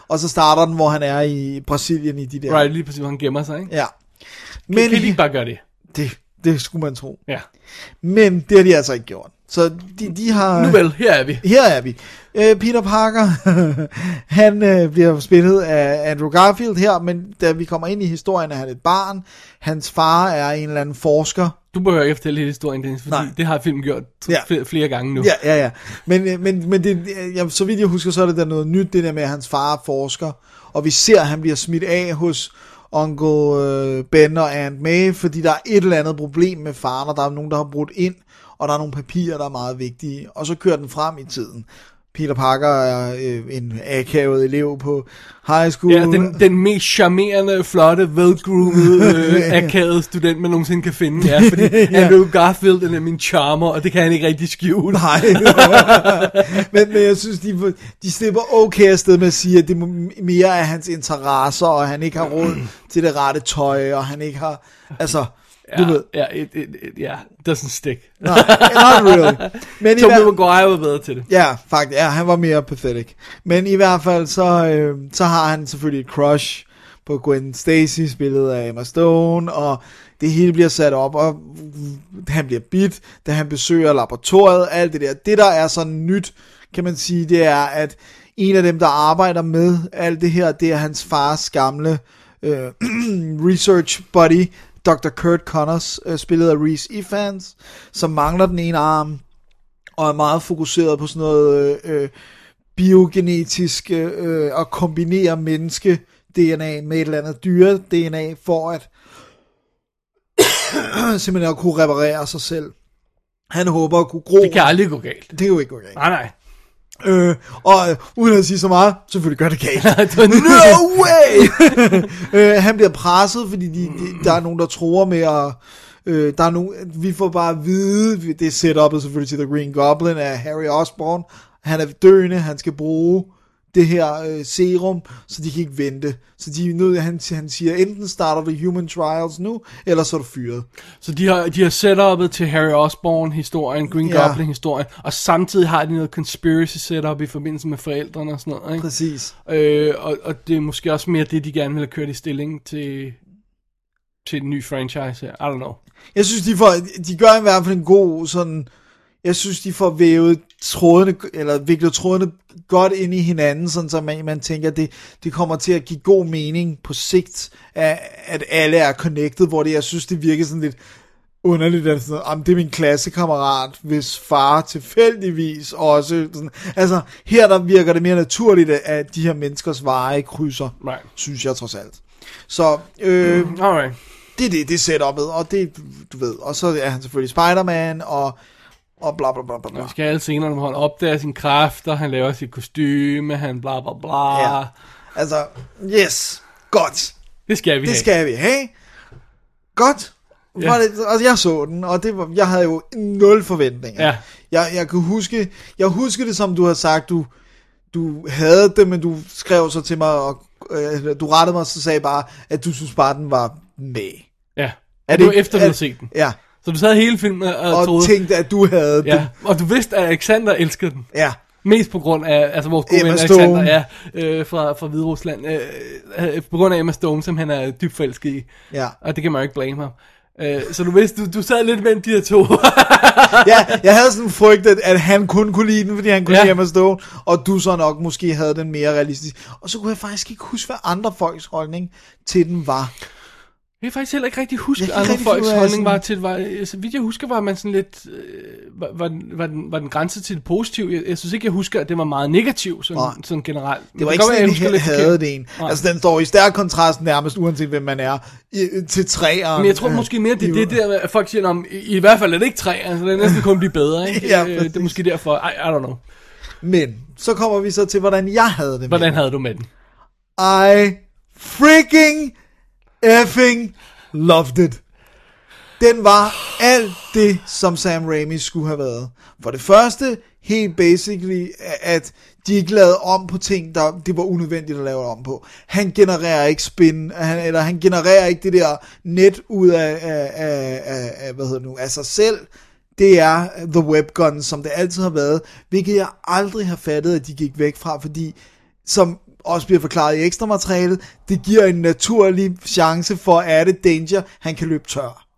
D: og så starter den, hvor han er i Brasilien i de der...
E: Right, lige præcis, hvor han gemmer sig, ikke?
D: Ja.
E: Men, kan, kan de ikke bare gøre det?
D: Det, det skulle man tro.
E: Ja.
D: Men det har de altså ikke gjort. Så de, de har...
E: Nu vel, her er vi.
D: Her er vi. Øh, Peter Parker, han øh, bliver spillet af Andrew Garfield her, men da vi kommer ind i historien, er han et barn. Hans far er en eller anden forsker.
E: Du behøver ikke fortælle hele historien, Dennis, fordi
D: Nej.
E: det har filmen gjort
D: Ja.
E: flere, gange nu.
D: Ja, ja, ja. Men, øh, men, men det, ja, så vidt jeg husker, så er det der noget nyt, det der med, at hans far er forsker. Og vi ser, at han bliver smidt af hos onkel øh, Ben og Aunt May, fordi der er et eller andet problem med faren, og der er nogen, der har brudt ind, og der er nogle papirer, der er meget vigtige. Og så kører den frem i tiden. Peter Parker er øh, en akavet elev på high school.
E: Ja, den, den mest charmerende, flotte, velgroomede, øh, akavede student, man nogensinde kan finde. Ja, fordi
D: Ja.
E: Andrew Garfield er min charmer, og det kan han ikke rigtig skjule.
D: Nej. men, men jeg synes, de, de slipper okay afsted med at sige, at det mere er hans interesser, og han ikke har råd til det rette tøj, og han ikke har... Altså,
E: Ja,
D: du ved...
E: ja, it, it, it, ja, doesn't stick.
D: Nej, not really. Men
E: Tobey
D: hver-
E: Maguire var bedre til det.
D: Ja, faktisk. Ja, han var mere pathetic. Men i hvert fald, så, øh, så har han selvfølgelig et crush på Gwen Stacy, spillet af Emma Stone, og det hele bliver sat op, og han bliver bit, da han besøger laboratoriet, alt det der. Det, der er sådan nyt, kan man sige, det er, at en af dem, der arbejder med alt det her, det er hans fars gamle øh, research buddy, Dr. Kurt Connors, øh, spillet af Reese Ifans, som mangler den ene arm, og er meget fokuseret på sådan noget øh, øh, biogenetisk øh, at kombinere menneske DNA med et eller andet dyre DNA for at simpelthen at kunne reparere sig selv. Han håber at kunne gro.
E: Det kan aldrig gå galt.
D: Det kan jo ikke gå galt.
E: Nej, nej.
D: Øh, og øh, uden at sige så meget, selvfølgelig gør det galt. No way! øh, han bliver presset, fordi de, de, der er nogen, der tror med at... Øh, der er nogen, vi får bare at vide, det er setupet selvfølgelig til The Green Goblin af Harry Osborn. Han er døende, han skal bruge det her øh, serum, så de kan ikke vente. Så de er nødt, han, han siger, enten starter du human trials nu, eller så er du fyret.
E: Så de har, de har setupet til Harry Osborn-historien, Green
D: Ja.
E: Goblin-historien, og samtidig har de noget conspiracy setup i forbindelse med forældrene og sådan noget. Ikke?
D: Præcis.
E: Øh, og, og det er måske også mere det, de gerne vil have kørt i stilling til, til en ny franchise her. I don't know.
D: Jeg synes, de, får, de gør i hvert fald en god sådan... Jeg synes, de får vævet trådene, eller viklet trådene godt ind i hinanden, sådan så man, man tænker, det, det kommer til at give god mening på sigt, at, at alle er connected, hvor det, jeg synes, det virker sådan lidt underligt, at sådan, om det er min klassekammerat, hvis far tilfældigvis også, sådan, altså her der virker det mere naturligt, at- de her menneskers veje krydser,
E: right.
D: synes jeg trods alt. Så, øh,
E: Alright.
D: det er det, det er setup'et, og det, du ved, og så er han selvfølgelig Spider-Man, og, og bla bla bla bla bla.
E: Skal alle scenerne, hvor han opdager sine kræfter, han laver sit kostyme, han bla bla bla.
D: Ja. Altså, yes, godt.
E: Det skal vi
D: Det
E: have.
D: skal vi have. Godt.
E: Ja.
D: Var det, altså, jeg så den, og det var, jeg havde jo nul forventninger.
E: Ja.
D: Jeg, jeg kan huske, jeg husker det, som du har sagt, du, du havde det, men du skrev så til mig, og øh, du rettede mig, og så sagde bare, at du synes bare, den var med.
E: Ja.
D: Er
E: det var efter, du
D: er-
E: havde set den.
D: Ja.
E: Så du sad hele filmen og,
D: Og
E: troede...
D: tænkte, at du havde
E: Ja,
D: den.
E: og du vidste, at Alexander elskede den.
D: Ja.
E: Mest på grund af, altså vores gode
D: Emma
E: ven. Alexander, ja, øh, fra, fra Hvide Rusland, øh, øh, på grund af Emma Stone, som han er dybt forelsket i.
D: Ja.
E: Og det kan man jo ikke blame ham. Øh, så du vidste, du, du sad lidt mellem de her to.
D: ja, jeg havde sådan frygtet, at han kun kunne lide den, fordi han kunne
E: ja.
D: lide Emma Stone, og du så nok måske havde den mere realistisk. Og så kunne jeg faktisk ikke huske, hvad andre folks holdning til den var.
E: Jeg kan faktisk heller ikke rigtig huske,
D: ikke rigtig
E: folks holdning var
D: sådan-
E: til, var, altså, vidt jeg husker, var man sådan lidt, øh, var, var, var, den, var den grænse til det positive. Jeg, jeg synes ikke, jeg husker, at det var meget negativ, sådan,
D: Nej.
E: sådan generelt.
D: Det var ikke sådan, at jeg havde det en.
E: Nej.
D: Altså, den står i stærk kontrast nærmest, uanset hvem man er, i, til træer.
E: Men jeg tror måske mere, det er det der, at folk siger, om i, i hvert fald er det ikke træ, altså det er næsten kun blive bedre, ikke?
D: Ja,
E: Øh, det er måske derfor, I, I don't know.
D: Men, så kommer vi så til, hvordan jeg havde det med
E: Hvordan havde du med den?
D: I freaking effing loved it. Den var alt det, som Sam Raimi skulle have været. For det første, helt basically, at de ikke lavede om på ting, der det var unødvendigt at lave om på. Han genererer ikke spin, han, eller han genererer ikke det der net ud af, af, af, af, af hvad hedder det nu, af sig selv. Det er The Webgun, som det altid har været, hvilket jeg aldrig har fattet, at de gik væk fra, fordi som også bliver forklaret i ekstra materialet, det giver en naturlig chance for, at det danger, han kan løbe tør.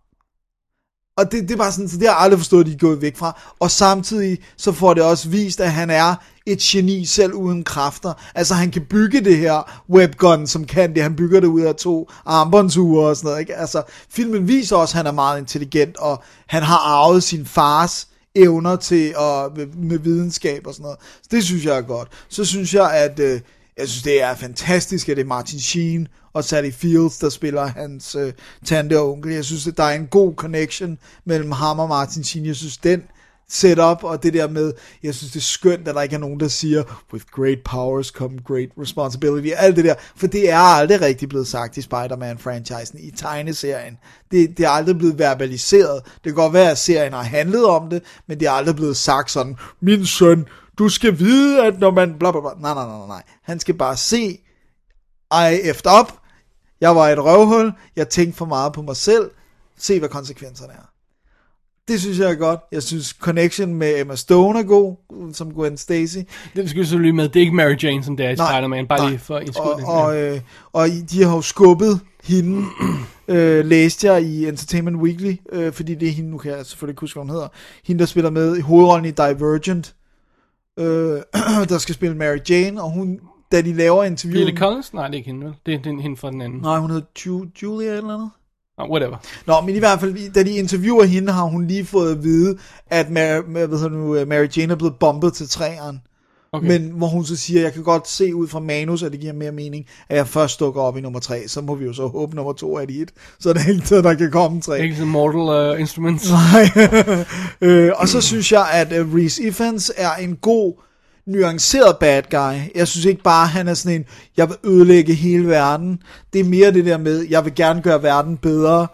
D: Og det, det er bare sådan, så det har jeg aldrig forstået, at de er gået væk fra. Og samtidig så får det også vist, at han er et geni selv uden kræfter. Altså han kan bygge det her webgun, som kan det. Han bygger det ud af to armbåndsure og sådan noget. Ikke? Altså filmen viser også, at han er meget intelligent, og han har arvet sin fars evner til at, med, med videnskab og sådan noget. Så det synes jeg er godt. Så synes jeg, at øh, jeg synes, det er fantastisk, at det er Martin Sheen og Sally Fields, der spiller hans øh, tante og onkel. Jeg synes, at der er en god connection mellem ham og Martin Sheen. Jeg synes, den setup og det der med, jeg synes, det er skønt, at der ikke er nogen, der siger, with great powers come great responsibility, alt det der, for det er aldrig rigtig blevet sagt i Spider-Man-franchisen, i tegneserien. Det, det er aldrig blevet verbaliseret. Det kan godt være, at serien har handlet om det, men det er aldrig blevet sagt sådan, min søn, du skal vide, at når man bla bla bla. Nej, nej, nej, nej. Han skal bare se, I effed up, jeg var et røvhul, jeg tænkte for meget på mig selv, se hvad konsekvenserne er. Det synes jeg er godt. Jeg synes connection med Emma Stone er god, som Gwen Stacy.
E: Det skal vi så lige med, det er ikke Mary Jane, som det er i Spider-Man, bare
D: nej.
E: lige for en
D: Og, og, øh, og de har jo skubbet hende, øh, læste jeg i Entertainment Weekly, øh, fordi det er hende, nu kan jeg selvfølgelig ikke huske, hvad hun hedder, hende, der spiller med i hovedrollen i Divergent, øh, der skal spille Mary Jane, og hun, da de laver interviewet...
E: Lily Collins? Nej, det er ikke hende, vel? Det er, er hende fra den anden.
D: Nej, hun hedder Ju- Julia eller noget.
E: Oh, whatever.
D: Nå, men i hvert fald, da de interviewer hende, har hun lige fået at vide, at Mary, hvad nu, Mary Jane er blevet bombet til træerne.
E: Okay.
D: Men hvor hun så siger, jeg kan godt se ud fra manus, at det giver mere mening, at jeg først dukker op i nummer 3. Så må vi jo så håbe, nummer 2 er det et. Så er det ikke at der kan komme 3.
E: Ikke sådan Mortal uh, Instruments.
D: Nej. øh, og så synes jeg, at uh, Reese Ifans er en god, nuanceret bad guy. Jeg synes ikke bare, han er sådan en, jeg vil ødelægge hele verden. Det er mere det der med, jeg vil gerne gøre verden bedre.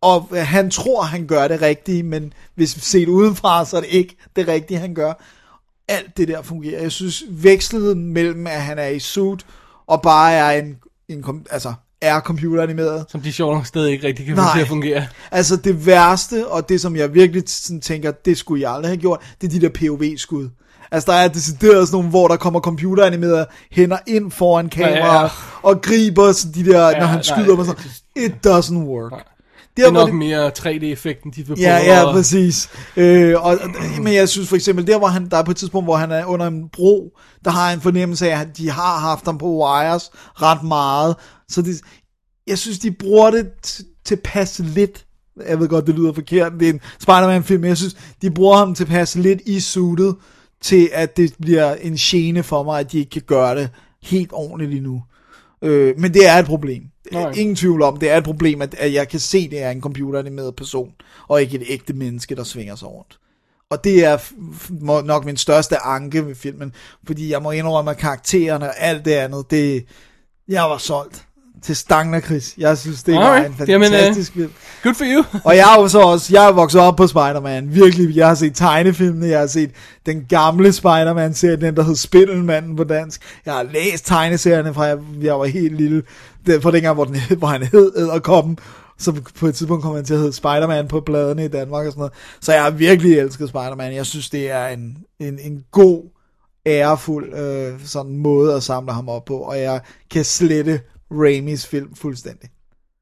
D: Og øh, han tror, han gør det rigtige, men hvis set udenfra, så er det ikke det rigtige, han gør. Alt det der fungerer. Jeg synes, vekslet mellem, at han er i suit, og bare er en, en altså, er computeranimeret.
E: Som de sjovt nok stadig ikke rigtig kan få
D: Nej.
E: til at fungere.
D: Altså det værste, og det som jeg virkelig sådan tænker, det skulle jeg aldrig have gjort, det er de der POV-skud. Altså der er decideret sådan nogle, hvor der kommer computeranimerede hænder ind foran kameraet,
E: Ja, ja, ja.
D: og griber sådan de der,
E: Ja,
D: når han
E: nej,
D: skyder dem og sådan. It doesn't work.
E: Det er nok mere 3D-effekten, de vil prøve
D: Ja, ja,
E: at-
D: præcis. Øh, og, og- men jeg synes for eksempel, der hvor han, der er på et tidspunkt, hvor han er under en bro, der har en fornemmelse af, at de har haft ham på wires ret meget. Så det, jeg synes, de bruger det til passe lidt. Jeg ved godt, det lyder forkert, det er en Spider-Man-film, men jeg synes, de bruger ham til passe lidt i suitet, til at det bliver en gene for mig, at de ikke kan gøre det helt ordentligt lige nu. Øh, men det er et problem.
E: Nej.
D: Ingen tvivl om, det er et problem, at, at jeg kan se, at det er en computeranimeret person, og ikke et ægte menneske, der svinger sig rundt. Og det er nok min største anke ved filmen, fordi jeg må indrømme, at karaktererne og alt det andet, det, jeg var solgt til stangen Chris. Jeg synes, det var en
E: Jamen, øh,
D: fantastisk film.
E: Good for you.
D: Og jeg er jo så også, jeg er vokset op på Spider-Man, virkelig. Jeg har set tegnefilmene, jeg har set den gamle Spider-Man-serie, den der hed Spindelmanden på dansk. Jeg har læst tegneserierne fra, jeg, jeg var helt lille, det, fra dengang, hvor, den, hed- hvor han hed Æderkoppen, Så på et tidspunkt kom han til at hedde Spider-Man på bladene i Danmark og sådan noget. Så jeg har virkelig elsket Spider-Man. Jeg synes, det er en, en, en god, ærefuld øh, sådan måde at samle ham op på, og jeg kan slette Raimis film fuldstændig.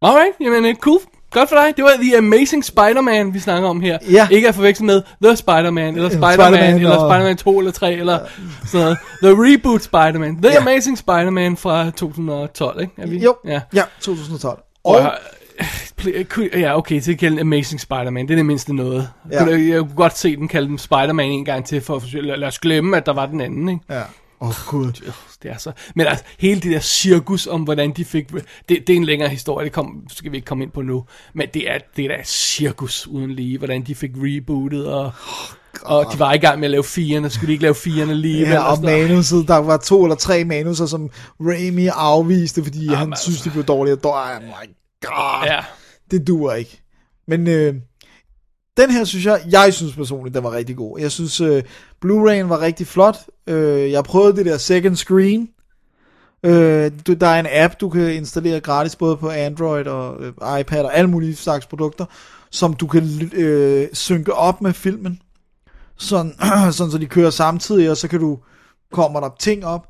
E: Alright, jamen cool. Godt for dig. Det var The Amazing Spider-Man, vi snakker om her.
D: Ja.
E: Ikke at forveksle med The Spider-Man, eller Spider-Man,
D: Spider-Man
E: eller
D: og-
E: Spider-Man 2 eller 3, eller sådan noget. The Reboot Spider-Man. The
D: Ja.
E: Amazing Spider-Man fra 2012, ikke? Er vi?
D: Jo,
E: Ja.
D: ja 2012.
E: Og, kunne- ja, okay, så kalde den Amazing Spider-Man, det er det mindste noget.
D: Ja.
E: Ja. Jeg, kunne godt se den kalde den Spider-Man en gang til, for at forsøge, lad os glemme, at der var den anden, ikke?
D: Ja. Åh, oh, gud.
E: Det er så. Men altså, hele det der cirkus om, hvordan de fik... Det, det er en længere historie, det kom, skal vi ikke komme ind på nu. Men det er, det er et cirkus uden lige, hvordan de fik rebootet, og, og de var i gang med at lave firerne, skulle de ikke lave firerne lige?
D: Ja, og manuset, der var to eller tre manuser, som Raimi afviste, fordi Jamen, han
E: altså.
D: synes, de blev dårlige. Og oh my god,
E: Ja.
D: det duer ikke. Men øh, den her synes jeg, jeg synes personligt, den var rigtig god. Jeg synes, øh, Blu-ray'en var rigtig flot. Øh, jeg prøvede det der second screen. Øh, du, der er en app, du kan installere gratis, både på Android og øh, iPad og alle mulige slags produkter, som du kan øh, synke op med filmen. Sådan, sådan så de kører samtidig, og så kan du, kommer der ting op.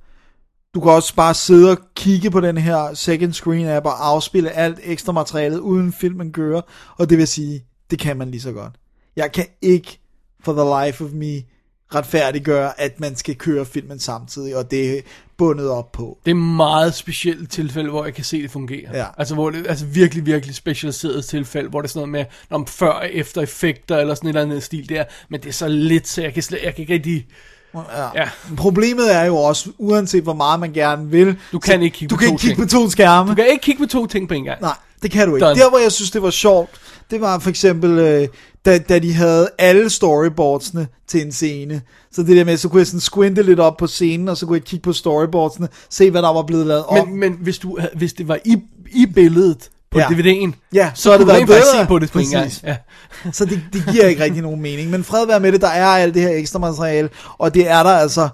D: Du kan også bare sidde og kigge på den her second screen app og afspille alt ekstra materialet, uden filmen kører. Og det vil sige, det kan man lige så godt. Jeg kan ikke, for the life of me, retfærdiggøre, at man skal køre filmen samtidig, og det er bundet op på.
E: Det er meget specielt tilfælde, hvor jeg kan se, det fungerer.
D: Ja.
E: Altså, hvor det, altså virkelig, virkelig specialiseret tilfælde, hvor det er sådan noget med, om før og efter effekter, eller sådan et eller andet stil der, men det er så lidt, så jeg kan, slet, jeg kan ikke rigtig...
D: Ja.
E: Ja.
D: Problemet er jo også, uanset hvor meget man gerne vil,
E: Du kan ikke kigge
D: du
E: på
D: kan
E: to
D: ikke kigge på to skærme.
E: Du kan ikke kigge på to ting på en gang.
D: Nej, det kan du ikke.
E: Done.
D: Der, hvor jeg synes, det var sjovt, det var for eksempel, øh, da, da de havde alle storyboardsene til en scene. Så det der med, så kunne jeg sådan squinte lidt op på scenen, og så kunne jeg kigge på storyboardsene, se hvad der var blevet lavet om.
E: Men, men hvis, du, hvis det var i, i billedet på
D: Ja.
E: DVD'en,
D: Ja,
E: så,
D: så har det været bedre.
E: se på det på en gang. Ja.
D: Så det, det giver ikke rigtig nogen mening. Men fred være med det, der er alt det her ekstra materiale, og det er der altså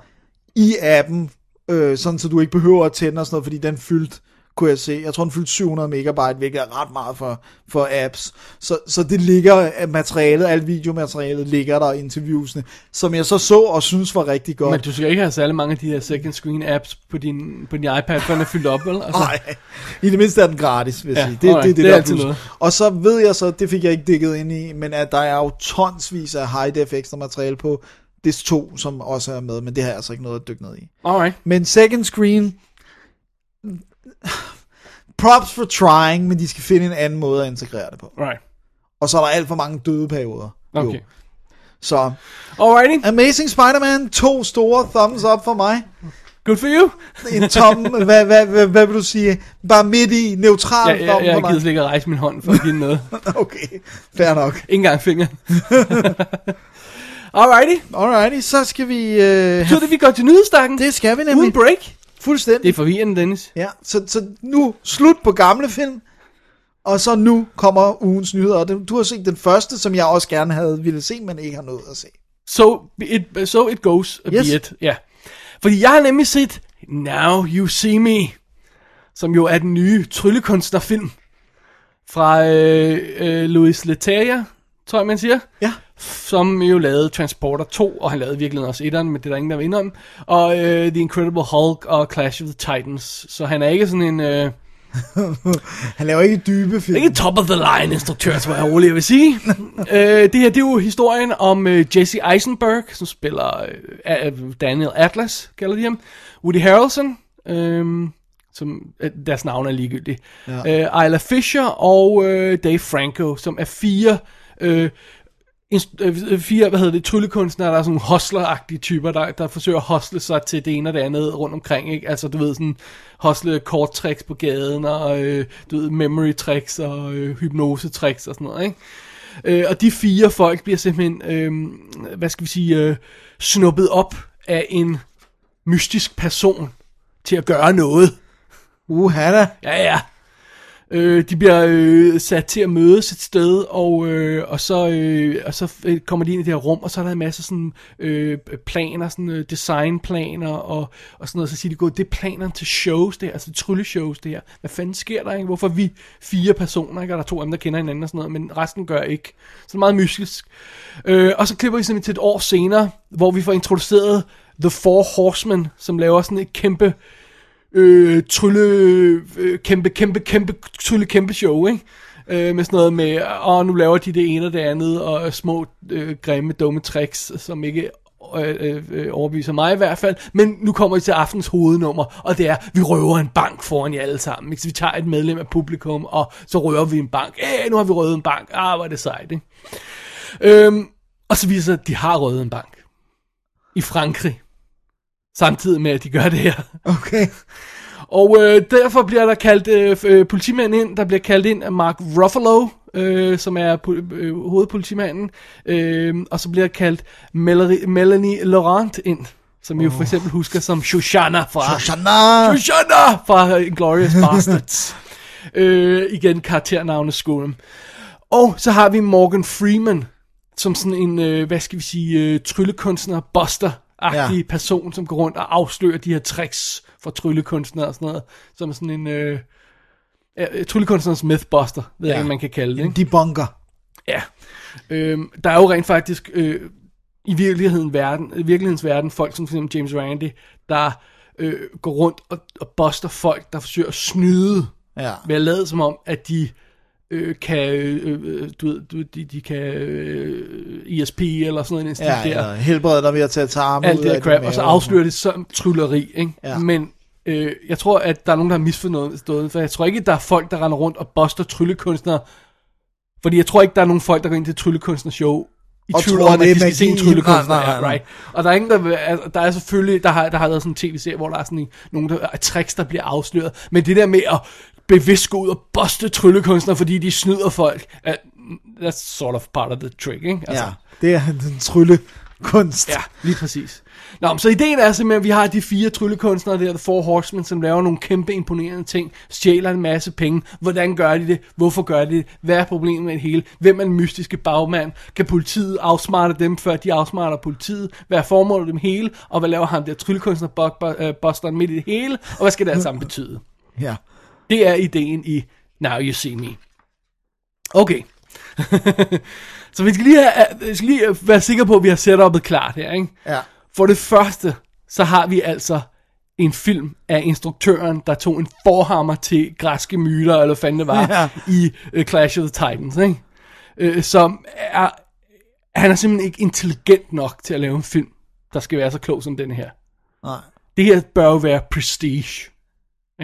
D: i appen, øh, sådan så du ikke behøver at tænde og sådan noget, fordi den fyldt, kunne jeg se. Jeg tror, den fyldte 700 megabyte, hvilket er ret meget for, for apps. Så, så det ligger, materialet, alt videomaterialet ligger der, interviewsene, som jeg så så og synes var rigtig godt.
E: Men du skal ikke have særlig mange af de her second screen apps på din, på din iPad, før den er fyldt op, vel? Altså,
D: Nej, i det mindste er den gratis, vil jeg
E: Ja,
D: sige. Det,
E: alright,
D: det, det,
E: det
D: det
E: er altid
D: plus.
E: noget.
D: Og så ved jeg så, det fik jeg ikke dækket ind i, men at der er jo tonsvis af high-def ekstra materiale på Dis 2, som også er med, men det har jeg altså ikke noget at dykke ned i.
E: Alright.
D: Men second screen, props for trying, men de skal finde en anden måde at integrere det på.
E: Right.
D: Og så er der alt for mange døde perioder. Jo.
E: Okay.
D: Så,
E: Alrighty.
D: Amazing Spider-Man, to store thumbs up for mig.
E: Good for you.
D: En tom, hvad, hvad, hvad, hvad vil du sige? Bare midt i, neutral
E: Ja, jeg,
D: thumb
E: jeg, gider slet ikke at rejse min hånd for at give noget.
D: Okay, fair nok.
E: Ikke engang fingeren. Alrighty.
D: Alrighty, så skal vi... Øh,
E: Så er det, vi går til nyhedsstakken.
D: det skal vi nemlig.
E: Uden break.
D: Fuldstændig.
E: Det er forvirrende, Dennis.
D: Ja, så, så nu slut på gamle film, og så nu kommer ugens nyheder. Og du har set den første, som jeg også gerne havde ville se, men ikke har nået at se.
E: So it, so it goes a
D: Yes.
E: yes. bit. Ja. Fordi jeg har nemlig set Now You See Me, som jo er den nye tryllekunstnerfilm fra øh, øh, Louis Leterrier, tror jeg man siger.
D: Ja.
E: Som jo lavede Transporter 2, og han lavede virkelig også etteren, men det er der ingen, der vinder om. Og øh, The Incredible Hulk og Clash of the Titans. Så han er ikke sådan en... Øh,
D: Han laver ikke dybe film.
E: ikke top of the line instruktør, tror jeg roligt, jeg vil sige. øh, det her, det er jo historien om øh, Jesse Eisenberg, som spiller øh, Daniel Atlas, kalder de ham. Woody Harrelson, øh, som øh, deres navn er ligegyldigt. Ja. Øh, Isla Fisher og øh, Dave Franco, som er fire... Øh, øh, fire, hvad hedder det, tryllekunstnere, der er sådan hostler typer, der, der forsøger at hostle sig til det ene og det andet rundt omkring, ikke? Altså, du ved, sådan hostle kort tricks på gaden, og øh, du ved, memory tricks, og øh, hypnose tricks og sådan noget, ikke? Øh, og de fire folk bliver simpelthen, øh, hvad skal vi sige, øh, snuppet op af en mystisk person til at gøre noget.
D: Uha da.
E: Ja, ja. Øh, de bliver øh, sat til at mødes et sted, og, øh, og så, øh, og så øh, kommer de ind i det her rum, og så er der en masse sådan, øh, planer, sådan, øh, designplaner, og, og sådan noget. Så siger de, "Gud, det er planerne til shows, der, altså trylleshows, der. Hvad fanden sker der, ikke? Hvorfor er vi fire personer, ikke? Og der er to af dem, der kender hinanden og sådan noget, men resten gør ikke. Så det er meget mystisk. Øh, og så klipper vi simpelthen til et år senere, hvor vi får introduceret The Four Horsemen, som laver sådan et kæmpe øh, trylle, øh, kæmpe, kæmpe, kæmpe, trylle, kæmpe show, ikke? Øh, med sådan noget med, og nu laver de det ene og det andet, og små, øh, grimme, dumme tricks, som ikke øh, øh, overbeviser mig i hvert fald. Men nu kommer vi til aftens hovednummer, og det er, vi røver en bank foran jer alle sammen. Ikke? Så vi tager et medlem af publikum, og så røver vi en bank. Æh, nu har vi røvet en bank. Ah, hvor er det sejt, ikke? Øhm, og så viser det at de har røvet en bank. I Frankrig. Samtidig med, at de gør det her.
D: Okay.
E: Og øh, derfor bliver der kaldt øh, øh, politimanden ind. Der bliver kaldt ind af Mark Ruffalo, øh, som er øh, hovedpolitimanden. Øh, og så bliver kaldt Melanie, Melanie Laurent ind, som I jo for eksempel husker som Shoshana fra...
D: Shoshana!
E: Shoshana fra Inglourious Bastards. øh, igen karakternavneskolen. Og så har vi Morgan Freeman, som sådan en, øh, hvad skal vi sige, øh, tryllekunstner, buster-agtig ja. person, som går rundt og afslører de her tricks for tryllekunstnere og sådan noget. Som sådan en øh, tryllekunstnerens mythbuster, ved ja. jeg ikke, man kan kalde det. Ikke?
D: debunker.
E: Ja. Øhm, der er jo rent faktisk øh, i virkeligheden verden, i virkelighedens verden folk som for eksempel James Randi, der øh, går rundt og, og buster folk, der forsøger at snyde
D: Ja.
E: ved at lade som om, at de øh, kan, øh, øh, du ved, du, de, de kan øh, ESP eller sådan noget i den stil
D: Ja,
E: der.
D: eller helbrede dig ved at tage tarme
E: Alt
D: ud
E: det
D: din
E: crap, og så afslører det som trylleri, ikke?
D: Ja.
E: Men øh, jeg tror, at der er nogen, der har misforstået, for jeg tror ikke, der er folk, der render rundt og buster tryllekunstnere, fordi jeg tror ikke, der er nogen folk, der går ind til tryllekunstnershow i
D: Og
E: tvivl
D: tror,
E: om, at de skal se en tryllekunstner,
D: Nej, nej,
E: ja,
D: nej.
E: right? Og der er ingen, der, altså, der er selvfølgelig, der har, der har været sådan en tv-serie, hvor der er sådan en, nogle der, er tricks, der bliver afsløret, men det der med at bevidst gå ud og buste tryllekunstnere, fordi de snyder folk, uh, that's sort of part of the trick, ikke? Altså,
D: Ja, det er den tryllekunst.
E: Ja, lige præcis. Nå, men så ideen er simpelthen, at vi har de fire tryllekunstnere der, The Four Horsemen, som laver nogle kæmpe imponerende ting, stjæler en masse penge. Hvordan gør de det? Hvorfor gør de det? Hvad er problemet med det hele? Hvem er den mystiske bagmand? Kan politiet afsmarte dem, før de afsmarter politiet? Hvad er formålet med dem hele? Og hvad laver han der tryllekunstner øh, Busteren midt i det hele? Og hvad skal det alt sammen betyde?
D: Ja.
E: Det er ideen i Now You See Me. Okay. så vi skal lige, have, vi skal lige være sikre på, at vi har setupet klart her, ikke?
D: Ja.
E: For det første, så har vi altså en film af instruktøren, der tog en forhammer til græske myter, eller hvad fanden det var,
D: Ja.
E: i uh, Clash of the Titans, ikke? Uh, som er, han er simpelthen ikke intelligent nok til at lave en film, der skal være så klog som den her.
D: Nej.
E: Det her bør jo være prestige.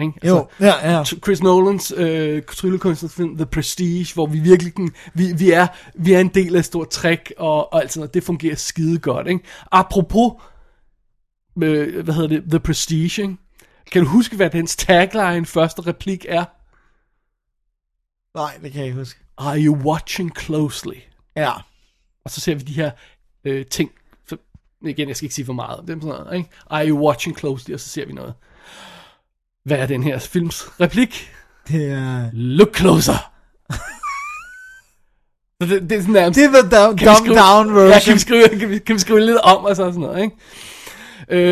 E: Ikke? Altså,
D: Jo, ja, ja.
E: Chris Nolans øh, tryllekunstnerfilm The Prestige, hvor vi virkelig kan, vi, vi, er, vi er en del af et stort træk, og, og alt sådan noget. Det fungerer skide godt. Ikke? Apropos, øh, hvad hedder det, The Prestige, ikke? kan du huske, hvad dens tagline, første replik er?
D: Nej, det kan jeg ikke huske.
E: Are you watching closely?
D: Ja.
E: Og så ser vi de her øh, ting. Så, igen, jeg skal ikke sige for meget. Det er sådan noget, ikke? Are you watching closely? Og så ser vi noget. Hvad er den her films replik?
D: Det er...
E: Look closer. Så det, det er sådan nærmest...
D: Det the down,
E: Kan vi
D: dumb
E: skrive-
D: down version.
E: Ja, kan vi skrive, kan vi, kan vi skrive lidt om og sådan noget, ikke?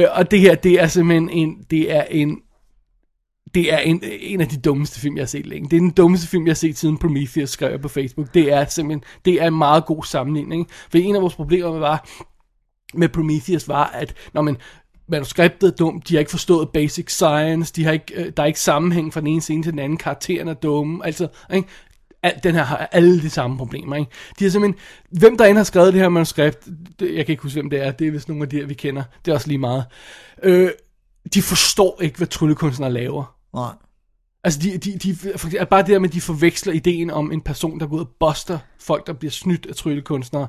E: Øh, og det her, det er simpelthen en, det er en, det er en, en af de dummeste film, jeg har set længe. Det er den dummeste film, jeg har set siden Prometheus, skrev jeg på Facebook. Det er simpelthen, det er en meget god sammenligning. For en af vores problemer var, med Prometheus var, at når man manuskriptet er dumt, de har ikke forstået basic science, de har ikke, øh, der er ikke sammenhæng fra den ene scene til den anden, karakteren er dumme, altså, ikke? Al, den her har alle de samme problemer, ikke? De har simpelthen, hvem der end har skrevet det her manuskript, det, jeg kan ikke huske, hvem det er, det er vist nogle af de her, vi kender, det er også lige meget, øh, de forstår ikke, hvad tryllekunstnere laver.
D: Nej.
E: Altså, de, de, de, for bare det der med, at de forveksler ideen om en person, der går ud og buster folk, der bliver snydt af tryllekunstnere,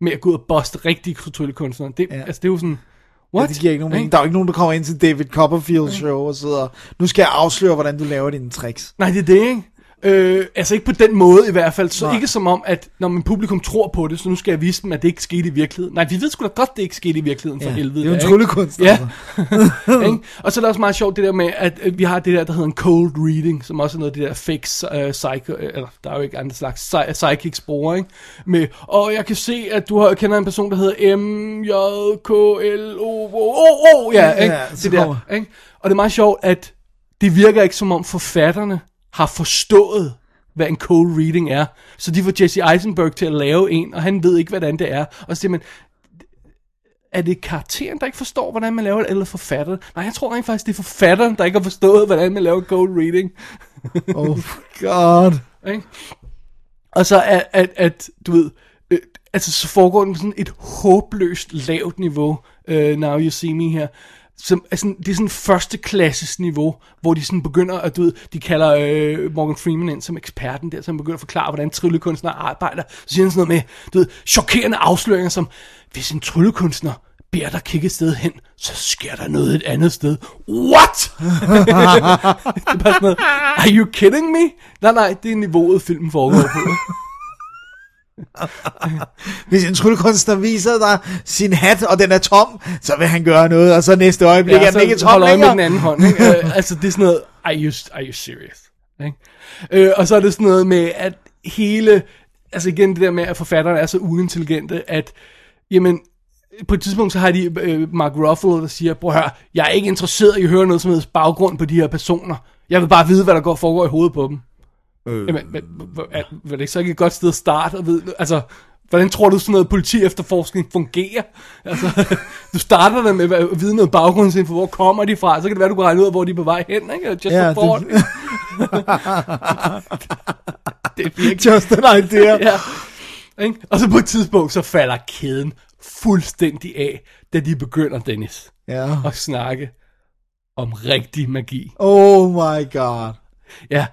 E: med at gå ud og buste rigtige tryllekunstnere. Det, ja. Altså, det er jo sådan... What?
D: Ja, det giver ikke nogen mening. Der er jo ikke nogen, der kommer ind til David Copperfield show og sidder, nu skal jeg afsløre, hvordan du laver dine tricks.
E: Nej, det er det, ikke? Øh, altså ikke på den måde i hvert fald. Så
D: Nej.
E: ikke som om, at når min publikum tror på det, så nu skal jeg vise dem, at det ikke skete i virkeligheden. Nej, vi ved sgu da godt, det ikke skete i virkeligheden for
D: Ja,
E: helvede.
D: det er jo en tryllekunst,
E: Ja.
D: altså.
E: Og så er der også meget sjovt det der med, at øh, vi har det der, der hedder en cold reading, som også er noget af det der fake uh, psycho, eller der er jo ikke andre slags psy- psychics bruger, ikke? Med, og jeg kan se, at du har, kender en person, der hedder M, J, K, L, O, O, O, O, ja, ikke?
D: Ja,
E: det der, ikke? Og det er meget sjovt, at det virker ikke som om forfatterne har forstået, hvad en cold reading er. Så de får Jesse Eisenberg til at lave en, og han ved ikke, hvordan det er. Og så siger man, er det karakteren, der ikke forstår, hvordan man laver det, eller forfatteren? Nej, jeg tror rent faktisk, det er forfatteren, der ikke har forstået, hvordan man laver cold reading.
D: Oh god.
E: Ikke? Og så at, at, at du ved, øh, altså så foregår den på sådan et håbløst lavt niveau, uh, Now You See Me her. Som, er sådan, det er sådan første klasses niveau, hvor de sådan begynder at, du ved, de kalder øh, Morgan Freeman ind som eksperten der, som begynder at forklare, hvordan tryllekunstnere arbejder. Så siger han sådan noget med, du ved, chokerende afsløringer som, hvis en tryllekunstner beder dig kigge et sted hen, så sker der noget et andet sted. What? det er bare sådan noget, are you kidding me? Nej, nej, det er niveauet, filmen foregår på.
D: Hvis en tryllekunstner viser dig sin hat, og den er tom, så vil han gøre noget, og så næste øjeblik ja, er den ikke tom
E: øje med
D: længere.
E: den anden hånd. Ikke? Øh, altså, det er sådan noget, are you, are you serious? Ikke? Øh, og så er det sådan noget med, at hele, altså igen det der med, at forfatterne er så uintelligente, at, jamen, på et tidspunkt så har de øh, Mark Ruffalo, der siger, prøv at høre, jeg er ikke interesseret i at høre noget som helst baggrund på de her personer. Jeg vil bare vide, hvad der går foregår i hovedet på dem. Øh. Jamen, er, var det ikke så ikke et godt sted at starte? Og vide, altså, hvordan tror du sådan noget politi efterforskning fungerer? Altså, du starter der med at vide noget baggrundsinfo, hvor kommer de fra, så kan det være, du kan regne ud hvor de er på vej hen, ikke? Just
D: Ja,
E: for det... det er virkelig...
D: Just an idea.
E: ja. Ikke? Og så på et tidspunkt, så falder kæden fuldstændig af, da de begynder, Dennis,
D: Ja.
E: at snakke om rigtig magi.
D: Oh my god.
E: Ja.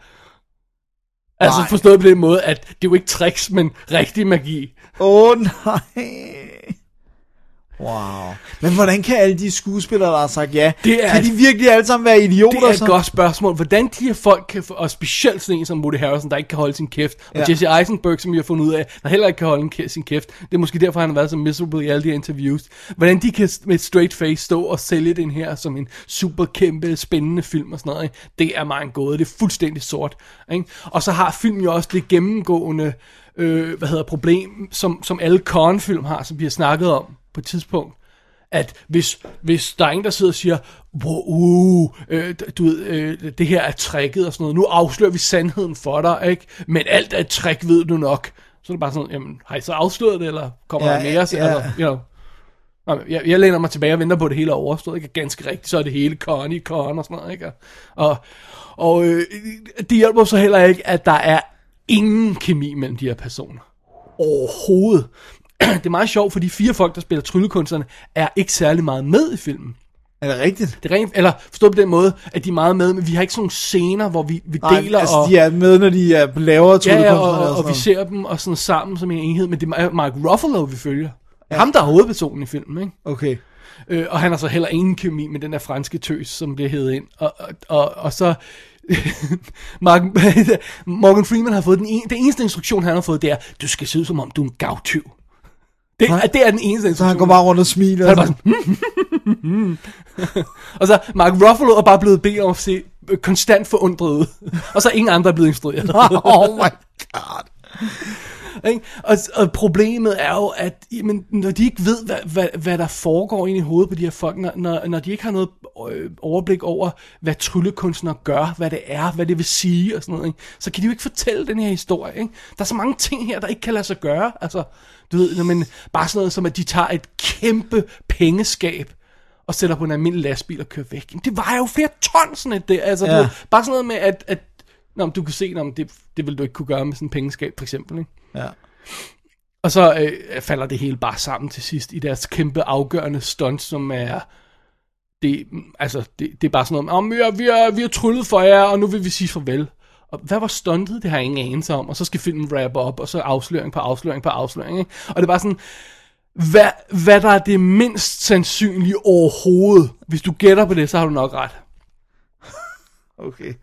E: Altså
D: Nej.
E: forstået på den måde, at det er jo ikke tricks, men rigtig magi.
D: Åh oh, nej. Wow. Men hvordan kan alle de skuespillere, der har sagt ja,
E: Det er
D: kan de virkelig alle sammen være idioter?
E: Det er et
D: så?
E: godt spørgsmål. Hvordan de her folk kan, og specielt sådan en som Woody Harrelson, der ikke kan holde sin kæft, og
D: Ja.
E: Jesse Eisenberg, som vi har fundet ud af, der heller ikke kan holde sin kæft. Det er måske derfor, han har været så miserable i alle de her interviews. Hvordan de kan med et straight face stå og sælge den her som en super kæmpe spændende film og sådan noget, ikke? det er mig en gåde. Det er fuldstændig sort. Ikke? Og så har filmen jo også det gennemgående øh, hvad hedder, problem, som, som alle Korn-film har, som vi har snakket om på et tidspunkt at hvis, hvis der er en, der sidder og siger, wow, uh, øh, du ved, øh, det her er tricket og sådan noget, nu afslører vi sandheden for dig, ikke? Men alt er et trick, ved du nok. Så er det bare sådan, jamen, har I så afsløret det, eller kommer
D: Ja,
E: der mere?
D: ja.
E: Altså, you know. Jeg, jeg læner mig tilbage og venter på, at det hele er overstået, ikke? Ganske rigtigt, så er det hele Connie, Con og sådan noget, ikke? Og, og øh, det hjælper så heller ikke, at der er ingen kemi mellem de her personer. Overhovedet. Det er meget sjovt, for de fire folk, der spiller tryllekunstnerne, er ikke særlig meget med i filmen.
D: Er det rigtigt?
E: Det er rent, eller forstået på den måde, at de er meget med, men vi har ikke sådan nogle scener, hvor vi, vi
D: Nej,
E: deler
D: altså
E: og...
D: de er med, når de er lavere
E: Ja, og, og, og
D: sådan
E: vi ser dem og sådan sammen som en enhed, men det er Mark Ruffalo, vi følger. Ja. Ham, der er hovedpersonen i filmen, ikke?
D: Okay.
E: Øh, og han har så heller ingen kemi med den der franske tøs, som bliver hævet ind. Og, og, og, og så... Mark, Morgan Freeman har fået den, en, den eneste instruktion, han har fået, det er, du skal se ud som om, du er en gavtyv. Det,
D: Nej.
E: det er den eneste
D: Så han går bare rundt og smiler.
E: Han er bare sådan, og så Mark Ruffalo er bare blevet bedt om at se øh, konstant forundret ud. og så er ingen andre er blevet instrueret.
D: oh my god.
E: Ikke? Og, og problemet er jo, at jamen, når de ikke ved, hvad, hvad, hvad der foregår inde i hovedet på de her folk, når, når, når de ikke har noget øh, overblik over, hvad tryllekunstnere gør, hvad det er, hvad det vil sige og sådan noget, ikke? så kan de jo ikke fortælle den her historie. Ikke? Der er så mange ting her, der ikke kan lade sig gøre. Altså, du ved, når man, bare sådan noget som, at de tager et kæmpe pengeskab, og sætter på en almindelig lastbil og kører væk. Jamen, det var jo flere ton sådan et det. Altså,
D: ja.
E: du ved, bare sådan noget med, at, at nå, men du kan se, men det, det vil du ikke kunne gøre med sådan en pengeskab, for eksempel. Ikke?
D: Ja.
E: Og så øh, falder det hele bare sammen til sidst i deres kæmpe afgørende stunt, som er... Det, altså, det, det er bare sådan noget, om vi har, vi, har, vi har tryllet for jer, og nu vil vi sige farvel. Og hvad var stuntet? Det har jeg ingen anelse om. Og så skal filmen wrap op, og så afsløring på afsløring på afsløring. Ikke? Og det er bare sådan, hvad, hvad der er det mindst sandsynlige overhovedet. Hvis du gætter på det, så har du nok ret.
D: Okay.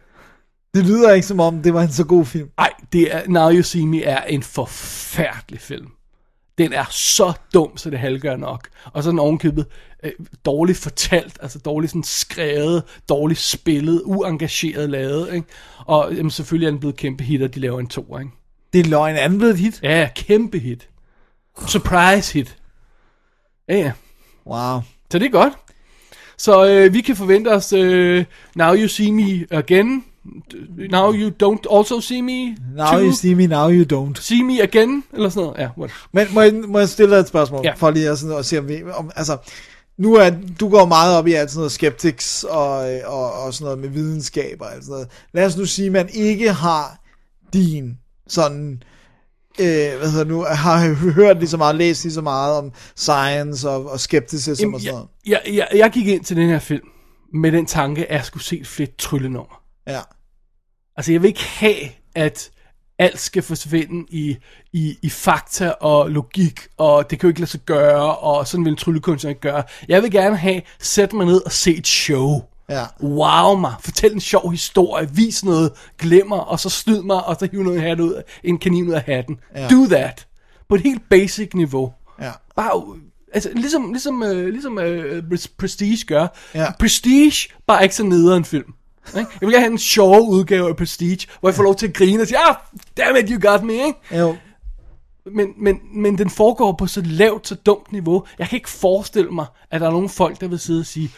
D: Det lyder ikke som om, det var en så god film.
E: Nej, det er, Now You See Me er en forfærdelig film. Den er så dum, så det halvgør nok. Og så den ovenkøbet øh, dårligt fortalt, altså dårligt sådan skrevet, dårligt spillet, uengageret lavet. Ikke? Og jamen, selvfølgelig er den blevet kæmpe hit, og de laver en to, ikke?
D: Det er løgn. Er den blevet et hit?
E: Ja, kæmpe hit. Surprise hit. Ja, ja.
D: Wow.
E: Så det er godt. Så øh, vi kan forvente os øh, Now You See Me Again. Now You Don't Also See Me.
D: Now
E: two.
D: you see me, now you don't.
E: See Me Again, eller sådan noget. Ja, what?
D: Men må jeg, må jeg stille dig et spørgsmål?
E: Ja.
D: For lige at, sådan, at se, om vi... Om, altså, nu er, du går meget op i alt sådan noget skeptics og, og, og sådan noget med videnskab og alt sådan noget. Lad os nu sige, at man ikke har din sådan øh, hvad hedder nu, har hørt lige så meget, læst lige så meget om science og, og skepticism
E: Jamen,
D: og sådan
E: jeg,
D: noget.
E: jeg, jeg, jeg gik ind til den her film med den tanke, at jeg skulle se et fedt tryllenummer.
D: Ja.
E: Altså, jeg vil ikke have, at alt skal forsvinde i, i, i fakta og logik, og det kan jo ikke lade sig gøre, og sådan vil en tryllekunstner ikke gøre. Jeg vil gerne have, sæt mig ned og se et show.
D: Ja.
E: Wow mig, fortæl en sjov historie, vis noget, glemmer, og så snyd mig, og så hiv noget hat ud, en kanin ud af hatten.
D: Ja.
E: Do that. På et helt basic niveau.
D: Ja.
E: Bare, altså, ligesom, ligesom, øh, ligesom øh, Prestige gør.
D: Ja.
E: Prestige, bare ikke så nederen film. Ikke? Jeg vil gerne have en sjov udgave af Prestige, hvor jeg får lov til at grine og sige, ah, damn it, you got me, ikke?
D: Jo.
E: Men, men, men den foregår på så lavt, så dumt niveau. Jeg kan ikke forestille mig, at der er nogle folk, der vil sidde og sige,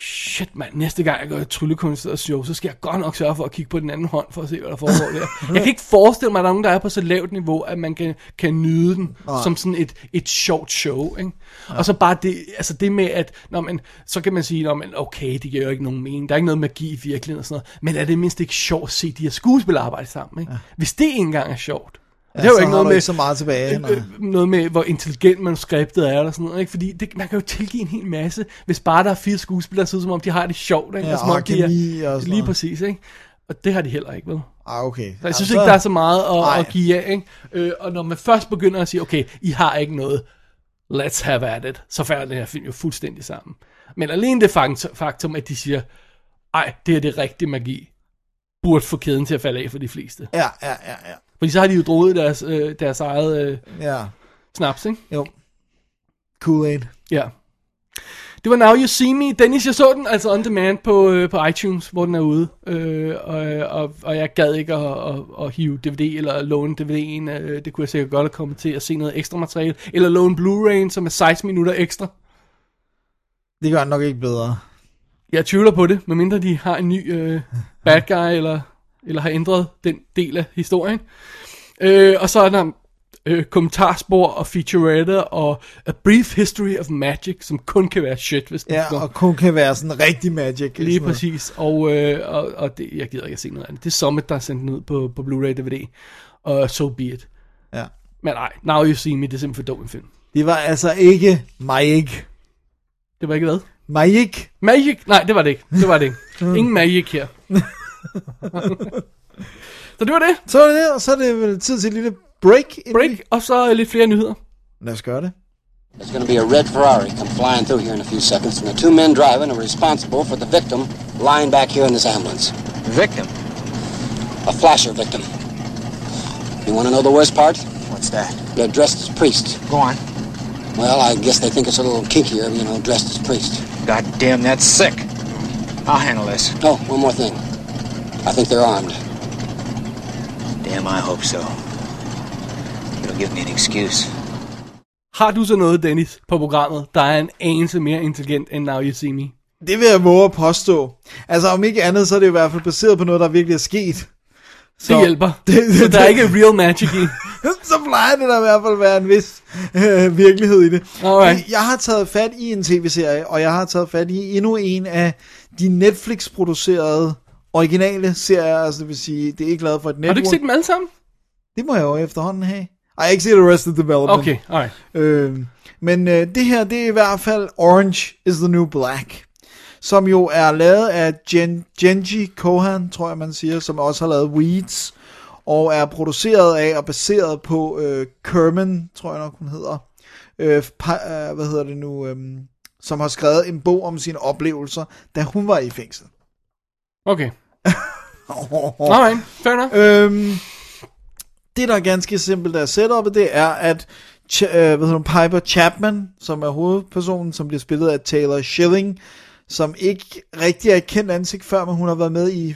E: shit mand, næste gang jeg går et tryllekunstners show, så skal jeg godt nok sørge for at kigge på den anden hånd, for at se, hvad der foregår der. Jeg kan ikke forestille mig, at der er nogen, der er på så lavt niveau, at man kan, kan nyde den,
D: Nej.
E: som sådan et, et sjovt show, ikke? Og så bare det, altså det med, at, når man, så kan man sige, når man, okay, det giver jo ikke nogen mening, der er ikke noget magi i virkeligheden og sådan noget, men er det mindst ikke sjovt at se de her skuespillere arbejde sammen, ikke? Hvis det ikke engang er sjovt, det er jo
D: så
E: ikke noget med,
D: ikke så meget tilbage, nej.
E: øh, noget med, hvor intelligent manuskriptet er, eller sådan noget, ikke? Fordi det, man kan jo tilgive en hel masse, hvis bare der er fire skuespillere, ud som om, de har det sjovt, ikke?
D: Ja,
E: som
D: og
E: om, de er-
D: og sådan
E: Lige præcis, ikke? Og det har de heller ikke, vel?
D: Ah, okay.
E: Så jeg synes
D: Ja,
E: ikke, der er så meget at, at give af, ikke? Øh, og når man først begynder at sige, okay, I har ikke noget, let's have at it, så falder den her film jo fuldstændig sammen. Men alene det fakt- faktum, at de siger, ej, det her det er rigtig magi, burde få kæden til at falde af for de fleste.
D: Ja, ja, ja, ja.
E: Fordi så har de jo droget deres, øh, deres eget øh,
D: Ja.
E: snaps, ikke?
D: Jo. Kool-Aid.
E: Ja. Det var Now You See Me. Dennis, jeg så den altså on demand på, øh, på iTunes, hvor den er ude. Øh, og, og, og jeg gad ikke at, at, at hive DVD eller låne DVD'en. Øh, det kunne jeg sikkert godt have kommet til at se noget ekstra materiale. Eller låne Blu-ray'en, som er 16 minutter ekstra.
D: Det gør nok ikke bedre.
E: Jeg tvivler på det, medmindre de har en ny øh, bad guy, eller, eller har ændret den del af historien. Øh, og så er der øh, kommentarspor og featuretter og A Brief History of Magic, som kun kan være shit, hvis
D: Ja,
E: går.
D: og kun kan være sådan rigtig magic.
E: Lige præcis, og, øh, og, og det, jeg gider ikke at se noget andet. Det er Summit, der er sendt den ud på, på Blu-ray DVD, og so be it.
D: Ja.
E: Men nej, Now You See Me, det er simpelthen for dum en film.
D: Det var altså ikke Magic.
E: Det var ikke hvad?
D: Magic.
E: Magic? Nej, det var det ikke. Det var det ikke. Ingen magic her. så det var det.
D: Så er det det, og så er det vel tid til et lille break.
E: Break, og så lidt flere nyheder.
D: Lad os gøre det.
L: There's going to be a red Ferrari come flying through here in a few seconds, and the two men driving are responsible for the victim lying back here in this ambulance.
H: Victim?
L: A flasher victim. You want to know the worst part?
H: What's that?
L: They're dressed as priests.
H: Go on.
L: Well, I guess they think it's a little kinkier, you know, dressed as priests.
H: God damn, that's sick. I'll handle this.
L: Oh, one more thing. I think they're armed.
H: Damn, I hope so. It'll give me an excuse.
E: Har du så noget, Dennis, på programmet, der er en anelse mere intelligent end Now You See Me?
D: Det vil jeg våge at påstå. Altså om ikke andet, så er det i hvert fald baseret på noget, der virkelig er sket.
E: Det hjælper.
D: Det, det,
E: Så der er ikke real magic i.
D: så plejer det da i hvert fald være en vis øh, virkelighed i det.
E: Alright.
D: Jeg har taget fat i en tv-serie, og jeg har taget fat i endnu en af de Netflix-producerede originale serier, altså det vil sige, det er ikke lavet for et network.
E: Har du ikke set dem alle sammen?
D: Det må jeg jo efterhånden have. Ej, jeg ikke set Arrested Development.
E: Okay, alright.
D: Øh, men øh, det her, det er i hvert fald Orange is the New Black, som jo er lavet af Gen, Genji Kohan, tror jeg man siger, som også har lavet Weeds, og er produceret af og baseret på øh, Kerman, tror jeg nok hun hedder, øh, pa, øh, hvad hedder det nu, øh, som har skrevet en bog om sine oplevelser, da hun var i fængsel.
E: Okay. Alright, fair enough.
D: Øhm, det, der er ganske simpelt af setupet, det er, at Ch- øh, hvad hedder Piper Chapman, som er hovedpersonen, som bliver spillet af Taylor Schilling, som ikke rigtig er et kendt ansigt før, men hun har været med i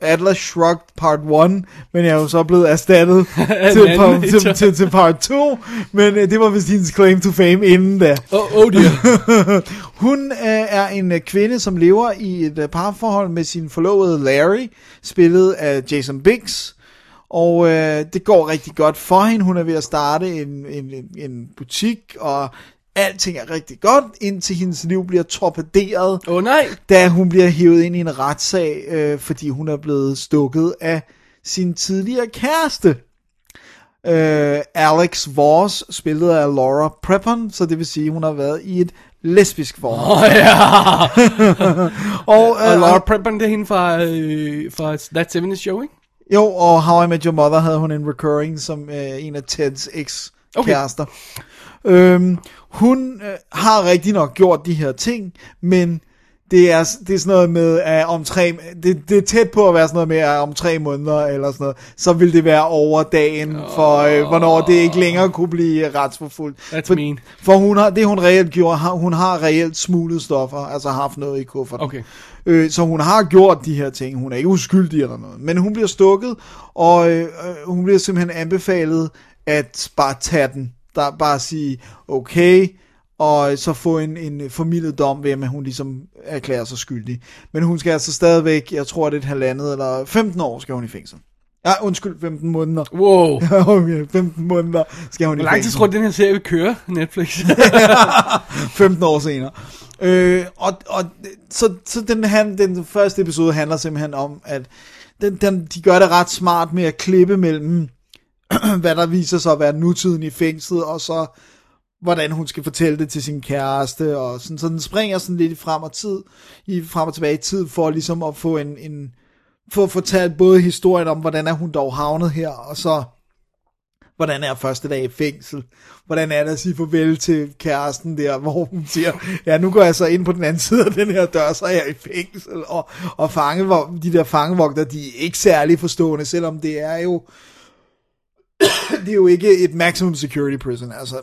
D: Atlas Shrugged Part 1, men jeg er jo så blevet erstattet til, par, til, til, til Part 2, men øh, det var vist hendes claim to fame inden da.
E: Oh, oh dear.
D: Hun øh, er en øh, kvinde, som lever i et øh, parforhold med sin forlovede Larry, spillet af Jason Biggs. Og øh, det går rigtig godt for hende. Hun er ved at starte en, en, en butik, og alting er rigtig godt, indtil hendes liv bliver torpederet.
E: Åh oh, nej.
D: Da hun bliver hævet ind i en retssag, øh, fordi hun er blevet stukket af sin tidligere kæreste. Øh, Alex Voss, spillet af Laura Prepon, så det vil sige, hun har været i et lesbisk forhold.
E: Åh ja!
D: og,
E: og
D: øh,
E: Laura Prepon, det er hende fra, øh, fra That 70's Show, ikke?
D: Jo, og How I Met Your Mother havde hun en recurring som øh, en af Teds eks-kærester. Okay. Øhm, hun øh, har rigtig nok gjort de her ting, men det er, det er sådan noget med, at om tre, det, det er tæt på at være sådan noget med, at om tre måneder eller sådan noget, så vil det være over dagen for, øh, hvornår det ikke længere kunne blive retsforfulgt.
E: That's
D: for,
E: mean.
D: For hun har, det hun reelt gjorde, har, hun har reelt smuglet stoffer, altså haft noget i kufferten.
E: Okay.
D: Øh, så hun har gjort de her ting. Hun er ikke uskyldig eller noget. Men hun bliver stukket, og øh, øh, hun bliver simpelthen anbefalet at bare tage den. Der bare sige, okay, og så få en, en formidlet dom ved, at hun ligesom erklærer sig skyldig. Men hun skal altså stadigvæk, jeg tror det er et halvandet eller 15 år skal hun i fængsel. Ja, undskyld, 15 måneder.
E: Wow.
D: okay, 15 måneder skal hun
E: Hvor
D: i
E: lang tid tror du, den her serie vil køre, Netflix?
D: 15 år senere. Øh, og, og så, så den, han, den første episode handler simpelthen om, at den, den, de gør det ret smart med at klippe mellem, hvad der viser sig at være nutiden i fængslet, og så hvordan hun skal fortælle det til sin kæreste, og sådan, så den springer sådan lidt frem og tid, i frem og tilbage i tid, for ligesom at få en, en få fortælle både historien om, hvordan er hun dog havnet her, og så hvordan er første dag i fængsel, hvordan er det at sige farvel til kæresten der, hvor hun siger, ja nu går jeg så ind på den anden side af den her dør, så er jeg i fængsel, og, og fange, de der fangevogter, de er ikke særlig forstående, selvom det er jo, det er jo ikke et maximum security prison, altså,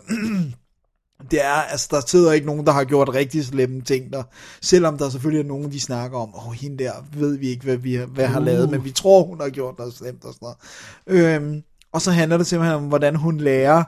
D: det er, altså der sidder ikke nogen, der har gjort rigtig slemme ting der, selvom der selvfølgelig er nogen, de snakker om, åh, oh, hende der, ved vi ikke, hvad vi har, hvad har lavet, men vi tror, hun har gjort noget slemt og sådan noget. Øhm, og så handler det simpelthen om, hvordan hun lærer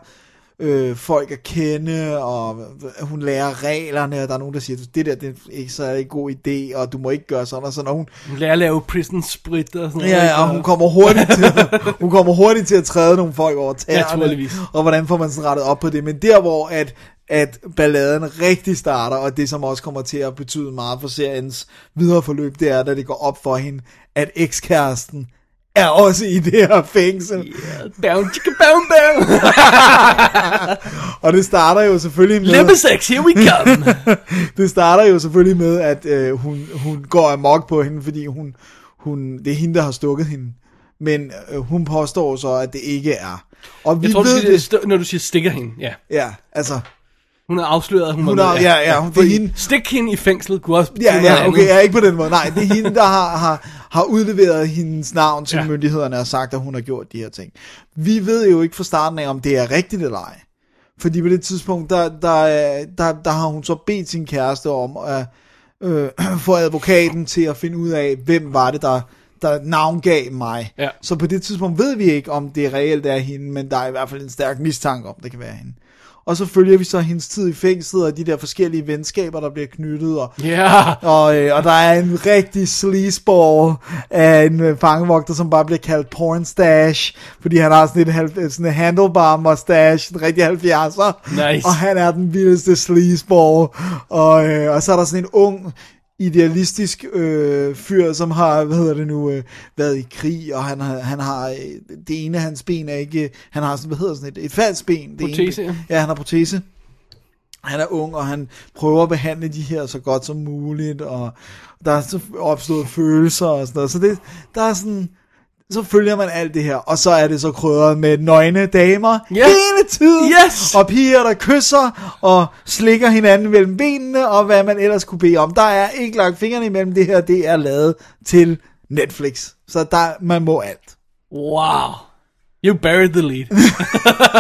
D: øh, folk at kende, og hun lærer reglerne, og der er nogen, der siger, det der det er ikke så en god idé, og du må ikke gøre sådan og sådan, og hun,
E: Hun lærer at lave prison sprit og sådan noget.
D: Ja, ja, og hun kommer hurtigt til, hun kommer hurtigt til at træde nogle folk over tæerne.
E: Naturligvis.
D: Og hvordan får man sådan rettet op på det. Men der hvor at, at balladen rigtig starter, og det som også kommer til at betyde meget for seriens videre forløb, det er, da det går op for hende, at ekskæresten er også i det her fængsel.
E: Yeah, down, chicka, down.
D: og det starter jo selvfølgelig med...
E: Lippesex, here we come.
D: det starter jo selvfølgelig med, at øh, hun, hun går amok på hende, fordi hun, hun, det er hende, der har stukket hende. Men øh, hun påstår så, at det ikke er. Og vi
E: Jeg tror, du
D: ved
E: siger,
D: det.
E: det... når du siger stikker hende, ja.
D: Ja, altså...
E: Hun er afsløret, at hun,
D: Hun er-
E: med,
D: ja, ja, hun- det er hende-
E: Stik hende i fængslet kunne også
D: Ja, ja, okay, ja, ikke på den måde. Nej, det er hende, der har, har, har udleveret hendes navn til
E: Ja.
D: ja. myndighederne og sagt, at hun har gjort de her ting. Vi ved jo ikke fra starten af, om det er rigtigt eller ej. Fordi på det tidspunkt, der, der, der, der har hun så bedt sin kæreste om at øh, få advokaten til at finde ud af, hvem var det, der, der navngav mig.
E: Ja.
D: Så på det tidspunkt ved vi ikke, om det reelt er hende, men der er i hvert fald en stærk mistanke om, det kan være hende. Og så følger vi så hendes tid i fængslet, og de der forskellige venskaber, der bliver knyttet, og
E: Ja.
D: og, øh, og der er en rigtig sleazeball af en øh, fangevogter, som bare bliver kaldt porn stash, fordi han har sådan et halv, sådan en handlebar mustache, en rigtig 70'er.
E: Nice.
D: Og han er den vildeste sleazeball. Og, øh, og så er der sådan en ung, idealistisk øh, fyr, som har, hvad hedder det nu, øh, været i krig, og han har, han har, øh, det ene af hans ben er ikke, han har sådan, hvad hedder sådan et, et falsk ben. Det ene
E: Protese, ja.
D: Ja, han har protese han er ung, og han prøver at behandle de her så godt som muligt, og der er så opstået følelser og sådan noget. Så det, der er sådan, så følger man alt det her, og så er det så krydret med nøgne damer
E: Ja.
D: hele tiden,
E: Yes!
D: og piger, der kysser og slikker hinanden mellem benene, og hvad man ellers kunne bede om. Der er ikke lagt fingrene imellem det her, det er lavet til Netflix. Så der, man må alt.
E: Wow. You buried the lead.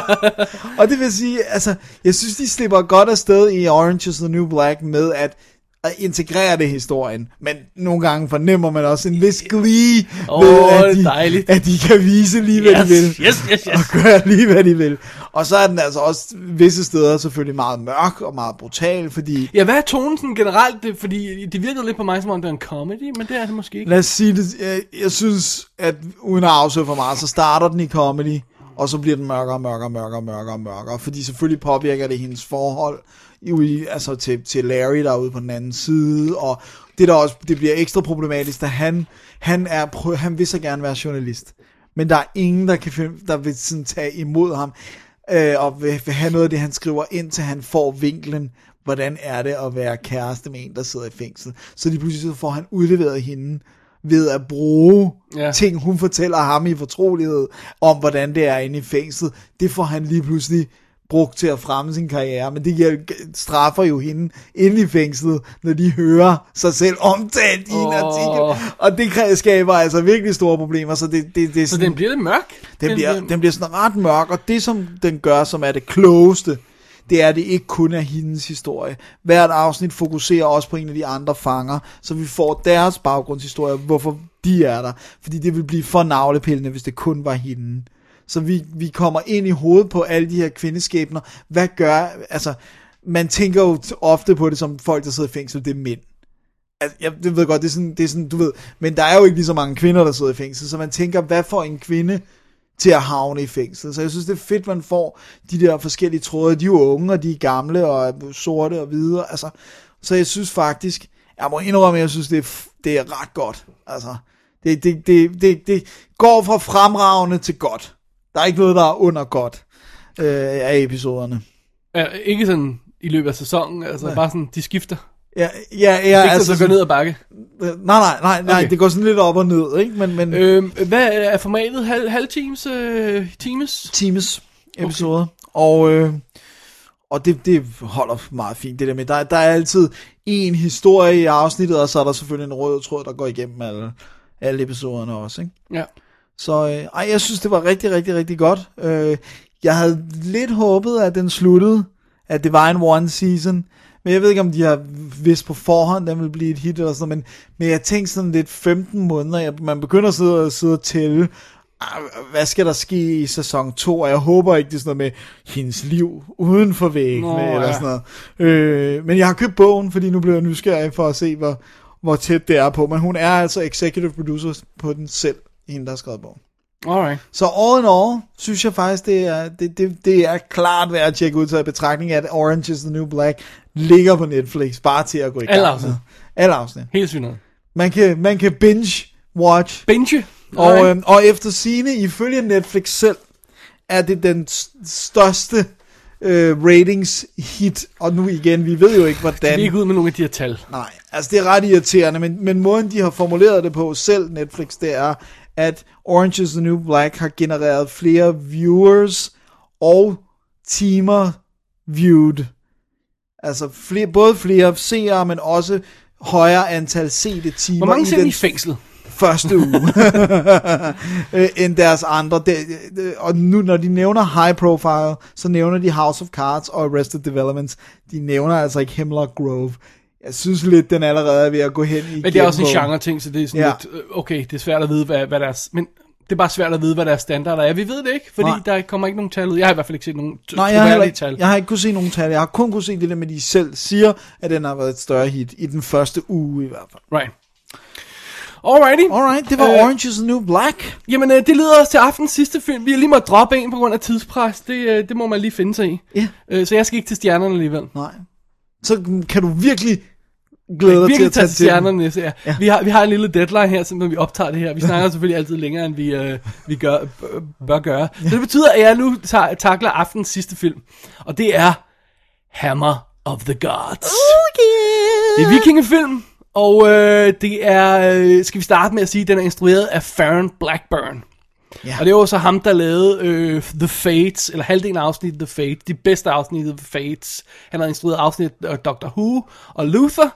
D: Og det vil sige, altså, jeg synes, de slipper godt afsted i Orange is the New Black med at, at integrere det i historien. Men nogle gange fornemmer man også en vis glee
E: Åh,
D: ved, at de,
E: dejligt.
D: at de kan vise lige, hvad
E: Yes,
D: de vil.
E: yes, yes, yes.
D: Og gøre lige, hvad de vil. Og så er den altså også visse steder selvfølgelig meget mørk og meget brutal, fordi...
E: Ja, hvad er tonen sådan generelt? Det, fordi det virkede lidt på mig, som om det er en comedy, men det er det måske ikke.
D: Lad os sige det, jeg, jeg synes, at uden at afsløre for meget, så starter den i comedy, og så bliver den mørkere, mørkere, mørkere, mørkere, mørkere, fordi selvfølgelig påvirker det hendes forhold i, altså til, til Larry, der er ude på den anden side, og det der også, det bliver ekstra problematisk, da han, han, er, han vil så gerne være journalist, Men der er ingen, der, kan finde, der vil sådan tage imod ham, øh, og vil, vil have noget af det, han skriver, indtil han får vinklen, hvordan er det at være kæreste med en, der sidder i fængsel. Så lige pludselig så får han udleveret hende ved at bruge
E: ja.
D: ting, hun fortæller ham i fortrolighed, om hvordan det er inde i fængslet. Det får han lige pludselig brugt til at fremme sin karriere, men det straffer jo hende inde i fængslet, når de hører sig selv omtalt i en
E: Åh.
D: artikel. Og det skaber altså virkelig store problemer, så det, det, det er
E: Så
D: sådan,
E: den bliver lidt mørk.
D: den, bliver, den bliver sådan ret mørk, og det som den gør, som er det klogeste, det er, at det ikke kun er hendes historie. Hvert afsnit fokuserer også på en af de andre fanger, så vi får deres baggrundshistorie, hvorfor de er der. Fordi det vil blive for navlepillende, hvis det kun var hende. Så vi, vi kommer ind i hovedet på alle de her kvindeskæbner. Hvad gør, altså, man tænker jo ofte på det som folk, der sidder i fængsel, det er mænd. Altså, jeg det ved godt, det er, sådan, det er sådan, du ved, men der er jo ikke lige så mange kvinder, der sidder i fængsel, så man tænker, hvad får en kvinde til at havne i fængsel? Så jeg synes, det er fedt, man får de der forskellige tråde. De er jo unge, og de er gamle, og er sorte og hvide, altså. Så jeg synes faktisk, jeg må indrømme, at jeg synes, det er, det er ret godt. Altså, det, det, det, det, det går fra fremragende til godt. Der er ikke noget, der er under godt øh, af episoderne.
E: Ja, ikke sådan i løbet af sæsonen, altså
D: Nej.
E: bare sådan, de skifter.
D: Ja, ja, ja
E: det er
D: altså
E: så går ned ad bakke.
D: Nej, nej, nej, nej,
E: Okay.
D: det går sådan lidt op og ned, ikke? Men, men
E: Øhm, hvad er formatet? Halv, halv teams? Øh, teams?
D: Teams episoder. Okay. Og, øh, og det, det holder meget fint, det der med, der, der er altid en historie i afsnittet, og så er der selvfølgelig en rød tråd, der går igennem alle, alle episoderne også, ikke?
E: Ja.
D: Så øh, ej, jeg synes, det var rigtig, rigtig, rigtig godt. Øh, jeg havde lidt håbet, at den sluttede, at det var en one season, men jeg ved ikke, om de har vidst på forhånd, den vil blive et hit eller sådan noget, men, men jeg tænkte sådan lidt 15 måneder, jeg, man begynder at sidde, og sidde og tælle, ah, hvad skal der ske i sæson 2, og jeg håber ikke, det er sådan noget med hendes liv uden for væggene,
E: Nå,
D: eller
E: ja.
D: sådan noget. Øh, men jeg har købt bogen, fordi nu bliver jeg nysgerrig for at se, hvor, hvor tæt det er på, men hun er altså executive producer på den selv, hende der har skrevet bogen.
E: Alright.
D: Så all in all, synes jeg faktisk, det er, det, det, det er klart værd at tjekke ud til betragtning, at Orange is the New Black ligger på Netflix, bare til at gå i gang
E: Alle afsnit.
D: Alle afsnit.
E: Helt sygt.
D: Man kan, man kan binge watch.
E: Binge?
D: Og, øhm, og efter sine ifølge Netflix selv, er det den største øh, ratings hit. Og nu igen, vi ved jo ikke, hvordan...
E: Vi er ikke ud med nogle af de her tal.
D: Nej, altså det er ret irriterende, men, men måden de har formuleret det på selv, Netflix, det er, at Orange is the New Black har genereret flere viewers og timer viewed. Altså flere, både flere seere, men også højere antal sete timer.
E: Hvor mange ser
D: den
E: de i fængsel?
D: Første uge. øh, end deres andre. Det, det, og nu, når de nævner high profile, så nævner de House of Cards og Arrested Developments. De nævner altså ikke Hemlock Grove. Jeg synes lidt, den allerede er ved at gå hen i
E: Men det er også en genre-ting, så det er sådan
D: Ja.
E: lidt, øh, okay, det er svært at vide, hvad, hvad deres... Men det er bare svært at vide, hvad deres standarder er. Vi ved det ikke, fordi
D: Nej.
E: Der kommer ikke nogen tal ud. Jeg har i hvert fald ikke set nogen t-
D: Nej, jeg har, heller
E: tal.
D: jeg har ikke kunne se nogen tal. Jeg har kun kunne se det der med, de selv siger, at den har været et større hit i den første uge i hvert fald.
E: Right. Alrighty.
D: Alright, det var
E: Øh,
D: Orange is the New Black.
E: Jamen, øh, det leder os til aftens sidste film. Vi har lige måttet droppe en på grund af tidspres. Det, øh, det må man lige finde sig i.
D: Ja.
E: Øh, så jeg skal ikke til stjernerne alligevel.
D: Nej. Så kan du virkelig glæde dig til at
E: tage til stjernerne ja. ja. Vi, har, vi har en lille deadline her, så når vi optager det her. Vi snakker selvfølgelig altid længere, end vi, øh, vi gør, bør gøre. Så det betyder, at jeg nu ta- takler aftens sidste film. Og det er Hammer of the Gods.
D: Oh yeah!
E: Det er vikingefilm, og øh, det er, øh, skal vi starte med at sige, den er instrueret af Farron Blackburn.
D: Ja.
E: Og det var så ham, der lavede øh, The Fates, eller halvdelen af afsnittet The Fates, de bedste afsnit af The Fates. Han har instrueret afsnit af Doctor Who og Luther.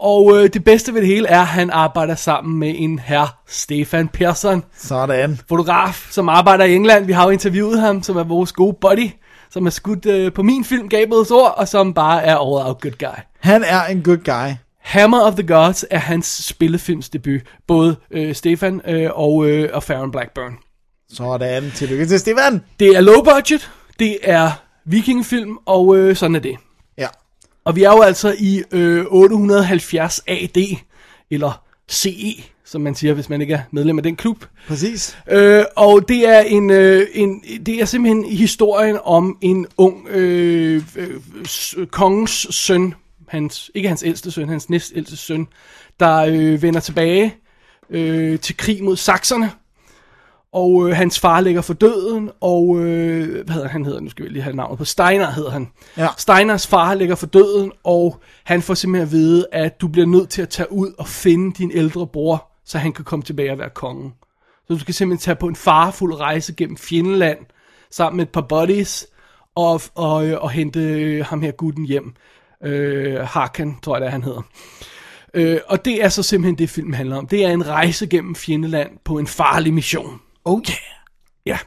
E: Og øh, det bedste ved det hele er, at han arbejder sammen med en herr Stefan Persson,
D: Sådan.
E: fotograf, som arbejder i England. Vi har jo interviewet ham, som er vores gode buddy, som er skudt øh, på min film, Gabriels Ord, og som bare er all out good guy.
D: Han er en good guy.
E: Hammer of the Gods er hans spillefilmsdebut, både øh, Stefan øh, og, øh, og Farron Blackburn.
D: Sådan. Tillykke til Stefan.
E: Det er low budget, det er vikingefilm, og øh, sådan er det.
D: Ja.
E: Og vi er jo altså i øh, 870 AD, eller CE, som man siger, hvis man ikke er medlem af den klub.
D: Præcis.
E: Øh, og det er en, øh, en, det er simpelthen historien om en ung øh, øh, kongens søn, hans, ikke hans ældste søn, hans næstældste søn, der øh, vender tilbage øh, til krig mod sakserne. Og øh, hans far ligger for døden, og øh, hvad hedder han hedder, nu skal vi lige have navnet på, Steiner hedder han.
D: Ja.
E: Steiners far ligger for døden, og han får simpelthen at vide, at du bliver nødt til at tage ud og finde din ældre bror, så han kan komme tilbage og være kongen. Så du skal simpelthen tage på en farefuld rejse gennem Fjendland, sammen med et par buddies, og, og, øh, og hente øh, ham her gutten hjem. Øh, Harkan, tror jeg det er, han hedder. Øh, og det er så simpelthen det, filmen handler om. Det er en rejse gennem Fjendeland på en farlig mission.
D: Oh yeah.
E: Ja.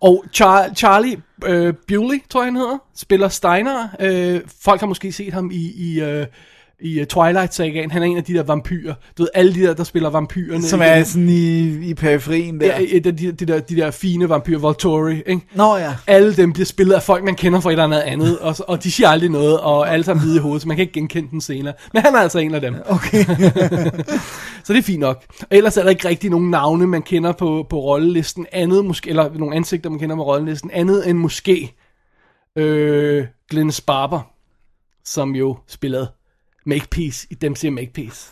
E: Og Char- Charlie øh, Bewley, tror jeg han hedder, spiller Steiner. Øh, folk har måske set ham i, i, øh, i uh, Twilight Sagaen. Han er en af de der vampyrer. Du ved, alle de der, der spiller vampyrerne.
D: Som er sådan i, i periferien der.
E: Ja, de, de, de, de, der, de der fine vampyrer, Volturi, ikke?
D: Nå ja.
E: Alle dem bliver spillet af folk, man kender fra et eller andet andet, og, og de siger aldrig noget, og alle sammen hvide i hovedet, så man kan ikke genkende den senere. Men han er altså en af dem.
D: Okay.
E: så det er fint nok. Og ellers er der ikke rigtig nogen navne, man kender på, på rollelisten, andet måske, eller nogle ansigter, man kender på rollelisten, andet end måske øh, Glennis Barber, som jo spillede Makepeace i Dem siger Makepeace.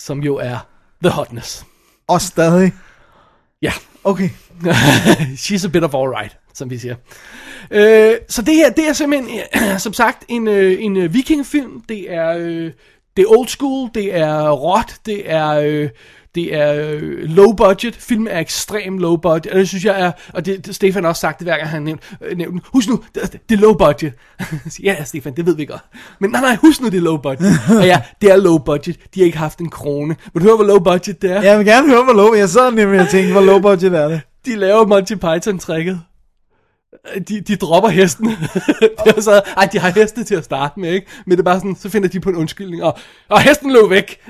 E: Som jo er The Hotness.
D: Og stadig.
E: Ja.
D: Okay.
E: She's a bit of alright, som vi siger. Øh, så det her, det er simpelthen, som sagt, en, øh, en øh, vikingefilm. Det er, øh, det er old school, det er råt, det er, øh, det er øh, low budget. Filmen er ekstrem low budget, og det synes jeg er, og det, Stefan har også sagt det hver gang han nævnt, øh, nævnt husk nu, det, det er low budget. ja, Stefan, det ved vi godt. Men nej, nej, husk nu, det er low budget. og ja, det er low budget. De har ikke haft en krone. Vil du høre, hvor low budget det er?
D: Jeg vil gerne høre, hvor low. Jeg sad nemlig og tænkte, hvor low budget er det.
E: De laver Monty Python-trækket. De, de dropper hesten. det er så, ej, de har heste til at starte med, ikke? Men det er bare sådan, så finder de på en undskyldning, og, og hesten løb væk.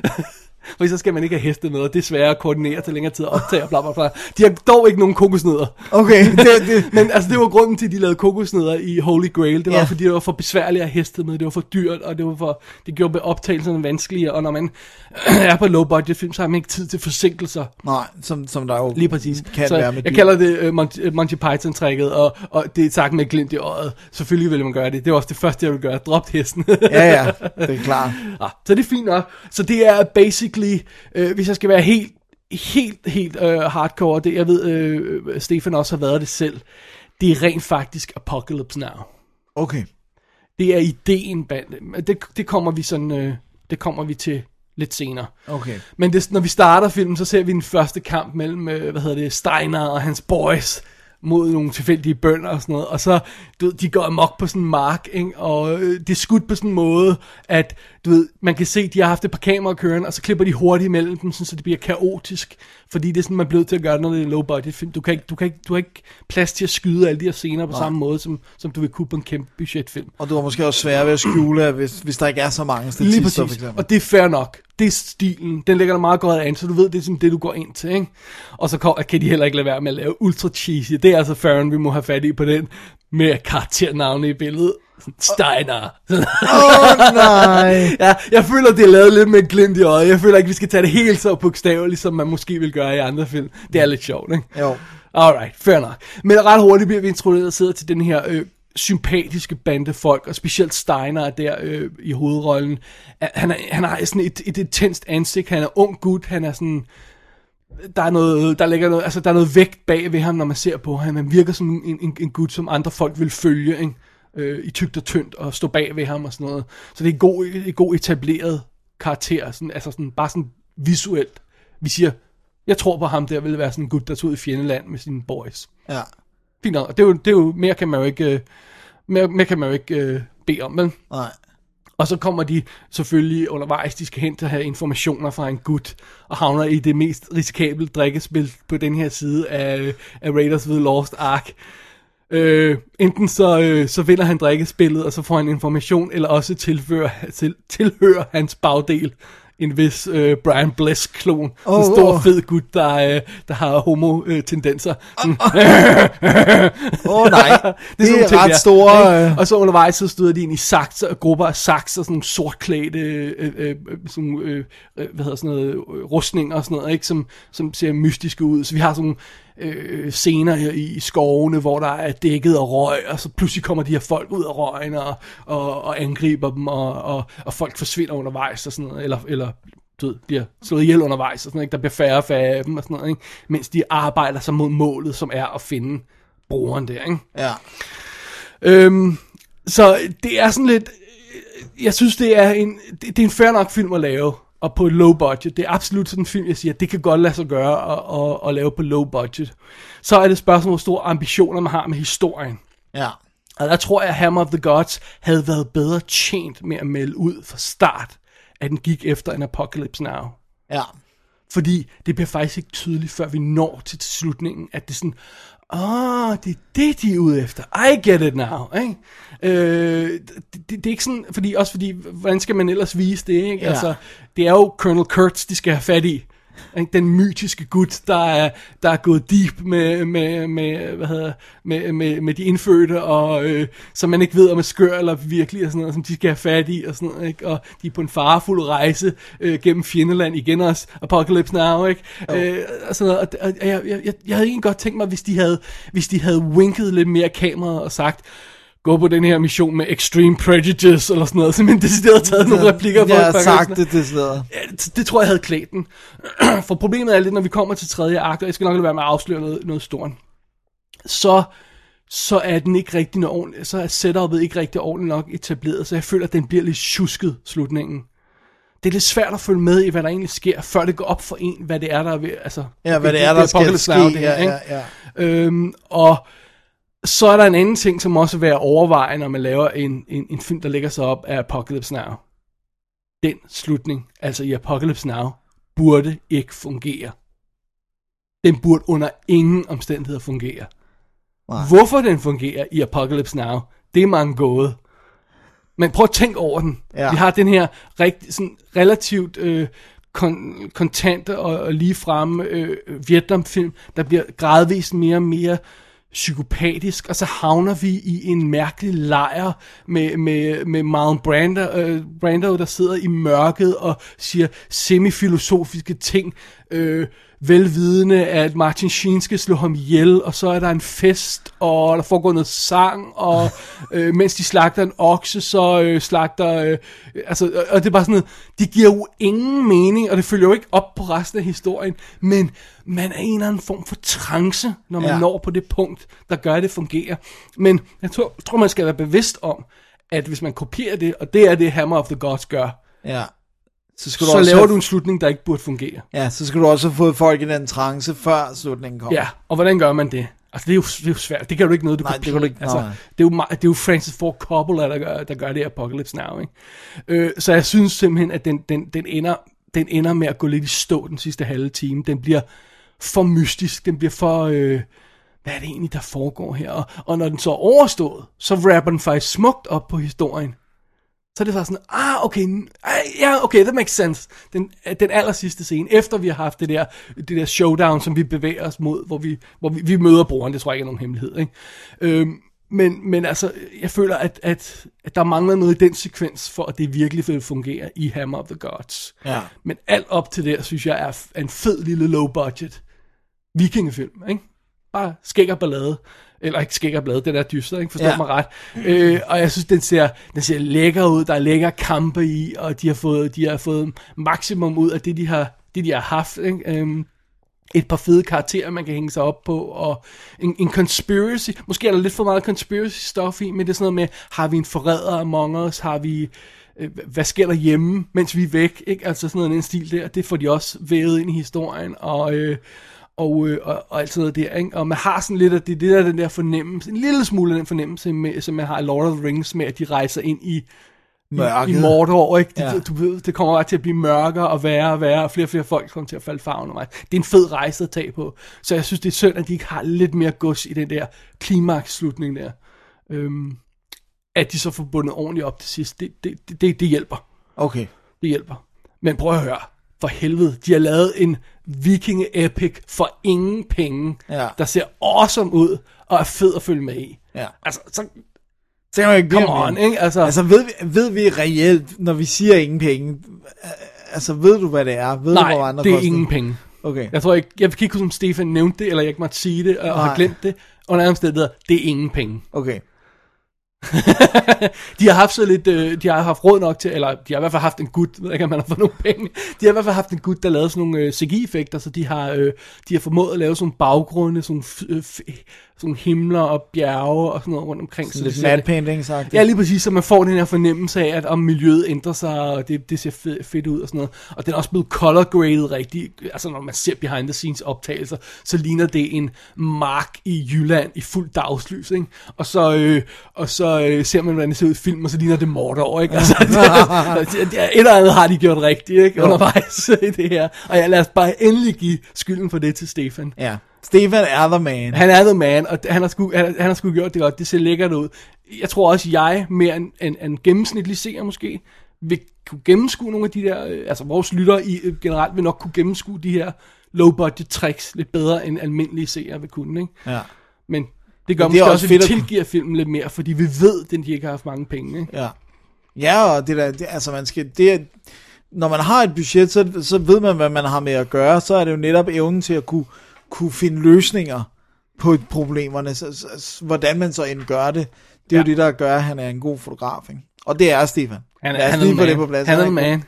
E: For så skal man ikke have heste med, og det er sværere at koordinere til længere tid og optage og bla bla bla. De har dog ikke nogen kokosnødder.
D: Okay, det, det,
E: Men altså, det var grunden til, at de lavede kokosnødder i Holy Grail. Det var
D: Ja.
E: fordi, det var for besværligt at heste med. Det var for dyrt, og det var for, det gjorde optagelserne vanskeligere. Og når man er på low budget film, så har man ikke tid til forsinkelser.
D: nej, som, som der jo
E: Lige præcis.
D: kan
E: så
D: være med
E: jeg
D: dyr.
E: kalder det uh, Monty, uh, Monty Python-trækket, og, og det er sagt med et glimt i øjet. Selvfølgelig vil man gøre det. Det er også det første, jeg vil gøre. Drop hesten.
D: Ja, ja, det er klart.
E: ah, så det er fint nok. Så det er basically, øh, hvis jeg skal være helt, helt, helt øh, hardcore, det jeg ved, øh, Stefan også har været det selv, det er rent faktisk Apocalypse Now.
D: Okay.
E: Det er ideen bag det. Det, kommer vi sådan, øh, det kommer vi til lidt senere.
D: Okay.
E: Men det, når vi starter filmen, så ser vi den første kamp mellem, øh, hvad hedder det, Steiner og hans boys mod nogle tilfældige bønder og sådan noget. Og så, du ved, de går amok på sådan en mark, ikke? og øh, det er skudt på sådan en måde, at du ved, man kan se, de har haft et par kameraer kørende, og så klipper de hurtigt imellem dem, sådan, så det bliver kaotisk. Fordi det er sådan, man bliver nødt til at gøre når det er en low budget film. Du, kan ikke, du, kan ikke, du har ikke plads til at skyde alle de her scener på
D: Nej.
E: samme måde, som, som du vil kunne på en kæmpe budgetfilm.
D: Og du har måske også svært ved at skjule, hvis, hvis der ikke er så mange statister, for eksempel.
E: og det er fair nok. Det er stilen, den lægger der meget godt an, så du ved, det er sådan det, du går ind til, ikke? Og så kom, kan de heller ikke lade være med at lave ultra cheesy. Det er altså Farron, vi må have fat i på den, med karakternavne i billedet. Steiner.
D: Åh, nej.
E: ja, jeg føler, det er lavet lidt med et glimt i øjet. Jeg føler ikke, vi skal tage det helt så bogstaveligt, som man måske vil gøre i andre film. Det er lidt sjovt, ikke?
D: Jo.
E: Alright, fair nok. Men ret hurtigt bliver vi introduceret til den her øh, sympatiske bande folk, og specielt Steiner er der øh, i hovedrollen. Han, er, han har sådan et, et intenst ansigt, han er ung gut, han er sådan... Der er noget, der ligger noget, altså der er noget vægt bag ved ham, når man ser på ham. Han virker som en, en, en gut, som andre folk vil følge, ikke? Øh, i tygt og tyndt, og stå bag ved ham og sådan noget. Så det er en god, en god etableret karakter, sådan, altså sådan, bare sådan visuelt. Vi siger, jeg tror på ham der vil være sådan en gut, der tog ud i fjendeland med sine boys.
D: Ja.
E: Fint nok. Og det er jo, det er jo mere kan man jo ikke, øh, mere, mere kan man jo ikke øh, bede om, vel?
D: Nej.
E: Og så kommer de selvfølgelig undervejs, de skal hen til at have informationer fra en gut, og havner i det mest risikable drikkespil på den her side af, af Raiders of the Lost Ark. Øh, enten så, øh, så vinder han drikkespillet, og så får han information, eller også tilfører, til, tilhører hans bagdel en vis øh, Brian Bless-klon. Oh, en stor,
D: åh.
E: fed gut, der, øh, der har homo-tendenser.
D: Åh oh, nej, det,
E: sådan
D: det
E: nogle ting
D: er ret
E: der,
D: store... Øh,
E: Og så undervejs så støder de ind i sakser, grupper af sakser, sådan nogle sortklædte, øh, øh, øh, sådan, øh, øh, hvad hedder sådan noget, øh, rustninger og sådan noget, ikke? Som, som ser mystiske ud. Så vi har sådan øh, scener i, skovene, hvor der er dækket og røg, og så pludselig kommer de her folk ud af røgen og, og, og angriber dem, og, og, og folk forsvinder undervejs og sådan noget, eller, eller du ved, bliver slået ihjel undervejs, og sådan, ikke? der bliver færre og færre af dem, og sådan noget, ikke? mens de arbejder sig mod målet, som er at finde brugeren der. Ikke?
D: Ja.
E: Øhm, så det er sådan lidt, jeg synes det er en, det, det er en fair nok film at lave, og på et low budget. Det er absolut sådan en film, jeg siger, det kan godt lade sig gøre at, at, at lave på low budget. Så er det et spørgsmål, hvor store ambitioner man har med historien.
D: Ja.
E: Og der tror jeg, at Hammer of the Gods havde været bedre tjent med at melde ud fra start, at den gik efter en Apocalypse Now.
D: Ja.
E: Fordi det bliver faktisk ikke tydeligt, før vi når til, til slutningen, at det er sådan, åh, oh, det er det, de er ude efter. I get it now. Ikke? Øh, det, det, det, er ikke sådan, fordi, også fordi, hvordan skal man ellers vise det? Ikke?
D: Ja.
E: Altså, det er jo Colonel Kurtz, de skal have fat i. Den mytiske gut, der er, der er gået deep med, med, med, hvad hedder, med, med, med de indfødte, og øh, som man ikke ved, om er skør eller virkelig, og sådan noget, som de skal have fat i, og sådan noget, ikke? og de er på en farefuld rejse øh, gennem fjendeland, igen også Apocalypse Now, ikke? Øh, og sådan noget, og, og jeg, jeg, jeg, jeg havde egentlig godt tænkt mig, hvis de havde, hvis de havde winket lidt mere kameraet og sagt, gå på den her mission med extreme prejudice, eller sådan noget, simpelthen decideret taget nogle replikker på.
D: Jeg har sagt det det stedet.
E: Ja, det, det tror jeg havde klædt den. For problemet er lidt, når vi kommer til tredje akt, og jeg skal nok lade være med at afsløre noget, noget stort, så, så er den ikke rigtig noget ordentligt, så er setupet ikke rigtig ordentligt nok etableret, så jeg føler, at den bliver lidt tjusket, slutningen. Det er lidt svært at følge med i, hvad der egentlig sker, før det går op for en, hvad det er, der er ved, altså...
D: Ja, hvad det er, der skal
E: Apocalypse
D: ske,
E: Now, det her,
D: ja,
E: ikke?
D: ja,
E: Øhm, og så er der en anden ting, som også er værd at overveje, når man laver en, en, en film, der lægger sig op af Apocalypse Now. Den slutning, altså i Apocalypse Now, burde ikke fungere. Den burde under ingen omstændigheder fungere.
D: Nej.
E: Hvorfor den fungerer i Apocalypse Now, det er mange gået. Men prøv at tænke over den.
D: Ja.
E: Vi har den her rigt, sådan relativt øh, kon- kontante og, og ligefremme øh, Vietnamfilm, der bliver gradvist mere og mere psykopatisk, og så havner vi i en mærkelig lejr med, med, med Marlon Brando, øh, Brando, der sidder i mørket og siger semifilosofiske ting, øh, velvidende, at Martin Sheen skal slå ham ihjel, og så er der en fest, og der foregår noget sang, og øh, mens de slagter en okse, så øh, slagter, øh, altså, og det er bare sådan noget, det giver jo ingen mening, og det følger jo ikke op på resten af historien, men man er i en eller anden form for trance, når man
D: ja.
E: når på det punkt, der gør, at det fungerer. Men jeg tror, tror, man skal være bevidst om, at hvis man kopierer det, og det er det Hammer of the Gods gør,
D: Ja. Så, skal du
E: så
D: også
E: laver
D: have,
E: du en slutning, der ikke burde fungere.
D: Ja, så skal du også have fået folk i den trance, før slutningen kommer.
E: Ja, og hvordan gør man det? Altså, det er jo, det er jo svært. Det kan du ikke noget, du
D: Nej,
E: kan
D: det kan du ikke-
E: Altså,
D: nej.
E: det, er jo, det er jo Francis Ford Coppola, der gør, der gør det i Apocalypse Now, ikke? Øh, så jeg synes simpelthen, at den, den, den, ender, den ender med at gå lidt i stå den sidste halve time. Den bliver for mystisk. Den bliver for... Øh, hvad er det egentlig, der foregår her? Og, og når den så er overstået, så rapper den faktisk smukt op på historien. Så er det faktisk sådan, ah, okay, ah, ja, okay, that makes sense. Den, den aller sidste scene, efter vi har haft det der, det der showdown, som vi bevæger os mod, hvor vi, hvor vi, vi møder brugeren, det tror jeg ikke er nogen hemmelighed, ikke? Øhm, men, men altså, jeg føler, at, at, at der mangler noget i den sekvens, for at det virkelig vil fungere i Hammer of the Gods.
D: Ja.
E: Men alt op til der, synes jeg, er, en fed lille low budget vikingefilm, ikke? Bare skæg og ballade. Eller ikke skæg og ballade, den er dyster, ikke? Forstå
D: Ja.
E: mig ret. Øh, og jeg synes, den ser, den ser lækker ud. Der er lækker kampe i, og de har fået, de har fået maksimum ud af det, de har, det, de har haft, ikke? Øhm, et par fede karakterer, man kan hænge sig op på, og en, en conspiracy. Måske er der lidt for meget conspiracy stuff i, men det er sådan noget med, har vi en forræder among us? Har vi, øh, hvad sker der hjemme, mens vi er væk? Ikke? Altså sådan noget en stil der, det får de også vævet ind i historien, og, øh, og, øh, og, og alt sådan noget der, ikke? Og man har sådan lidt af det, det der, den der fornemmelse, en lille smule af den fornemmelse, med, som man har i Lord of the Rings, med at de rejser ind i, i,
D: Mørket.
E: i Mordor, ikke? Det,
D: ja.
E: du ved, det kommer bare til at blive mørkere og værre og værre, og flere og flere folk kommer til at falde farven mig. Det er en fed rejse at tage på. Så jeg synes, det er synd, at de ikke har lidt mere gods i den der klimaks-slutning der. Øhm, at de så får bundet ordentligt op til sidst, det, det, det, det, det hjælper.
D: Okay.
E: Det hjælper. Men prøv at høre. For helvede, de har lavet en vikinge-epic for ingen penge,
D: Ja.
E: der ser awesome ud, og er fed at følge med i.
D: Ja.
E: Altså, så,
D: Så ikke
E: come on, ikke? Altså,
D: Altså, ved vi, ved vi reelt, når vi siger ingen penge, øh, altså, ved du, hvad det er? Ved du, hvor
E: nej,
D: andre
E: det er
D: koster?
E: ingen penge.
D: Okay.
E: Jeg tror ikke, jeg kan ikke huske, om Stefan nævnte det, eller jeg ikke måtte sige det, og
D: Nej.
E: har glemt det. Og nærmest det der, det er ingen penge.
D: Okay.
E: de har haft så lidt, øh, de har haft råd nok til, eller de har i hvert fald haft en gut, jeg ved ikke om man har fået nogle penge, de har i hvert fald haft en gut, der lavede sådan nogle øh, CGI-effekter, så de har, øh, de har formået at lave sådan nogle baggrunde, sådan, øh, sådan himler og bjerge og sådan noget rundt omkring.
D: Sådan
E: det
D: lidt painting sagt.
E: Ja, lige præcis, så man får den her fornemmelse af, at om miljøet ændrer sig, og det, det ser fed, fedt ud og sådan noget. Og den er også blevet color graded rigtig, altså når man ser behind the scenes optagelser, så ligner det en mark i Jylland i fuld dagslys, ikke? Og så, øh, og så øh, ser man, hvordan det ser ud i film, og så ligner det Mordor, ikke? Altså, det, det, det, et eller andet har de gjort rigtigt, ikke? Undervejs i det her. Og jeg lad os bare endelig give skylden for det til Stefan.
D: Ja. Stefan er the man.
E: Han er the man, og han har, sgu, han, han har sgu gjort det godt. Det ser lækkert ud. Jeg tror også, jeg mere end en, en gennemsnitlig seer måske, vil kunne gennemskue nogle af de der, øh, altså vores lyttere i, øh, generelt vil nok kunne gennemskue de her low budget tricks lidt bedre end almindelige seere vil kunne, ikke?
D: Ja.
E: Men det gør
D: Men det
E: måske også,
D: også
E: at vi
D: fedt at-
E: tilgiver filmen lidt mere, fordi vi ved, at de ikke har haft mange penge, ikke?
D: Ja. Ja, og det der, det, altså man skal, det når man har et budget, så, så ved man, hvad man har med at gøre, så er det jo netop evnen til at kunne, kunne finde løsninger på problemerne, så, så, så, hvordan man så end gør det, det er ja. jo det, der gør, at han er en god fotograf, ikke? Og det er Stefan.
E: Han er, han er
D: få det
E: man.
D: på plads.
E: Han er
D: Han er
E: man.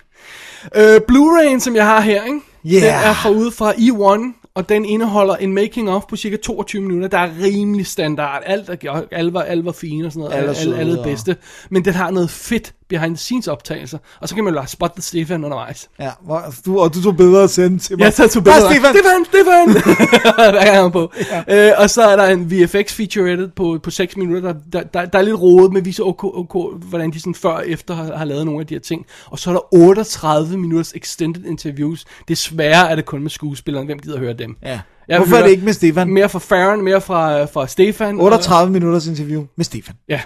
E: Øh, Blu-ray'en, som jeg har her, ikke?
D: Yeah.
E: den er fra ude fra E1, og den indeholder en making of på cirka 22 minutter, der er rimelig standard. Alt er, alle, var, alle var fine og sådan noget,
D: Alle
E: alle, alle, bedste. Men den har noget fedt behind the scenes optagelser, og så kan man jo spot the Stefan undervejs.
D: Ja, hvor, du, og du tog billeder og sendte til mig.
E: Jeg tager to
D: Der er
E: billeder.
D: Stefan!
E: Stefan, Stefan! Jeg er på. Ja. Øh, og så er der en VFX featurette på, på 6 minutter, der, der, der, der er lidt rodet, men viser OK, OK, hvordan de sådan før og efter har, har lavet nogle af de her ting. Og så er der 38 minutters extended interviews. Desværre er det kun med skuespillerne. Hvem gider høre dem?
D: Ja.
E: Jeg
D: Hvorfor er det ikke med Stefan?
E: Mere fra Farron, mere fra, fra Stefan.
D: 38 minutters interview med Stefan.
E: Ja,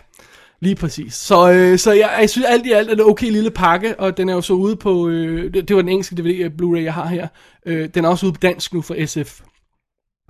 E: lige præcis. Så, øh, så jeg, jeg synes alt i alt er det okay lille pakke, og den er jo så ude på, øh, det, det var den engelske DVD Blu-ray, jeg har her. Øh, den er også ude på dansk nu for SF.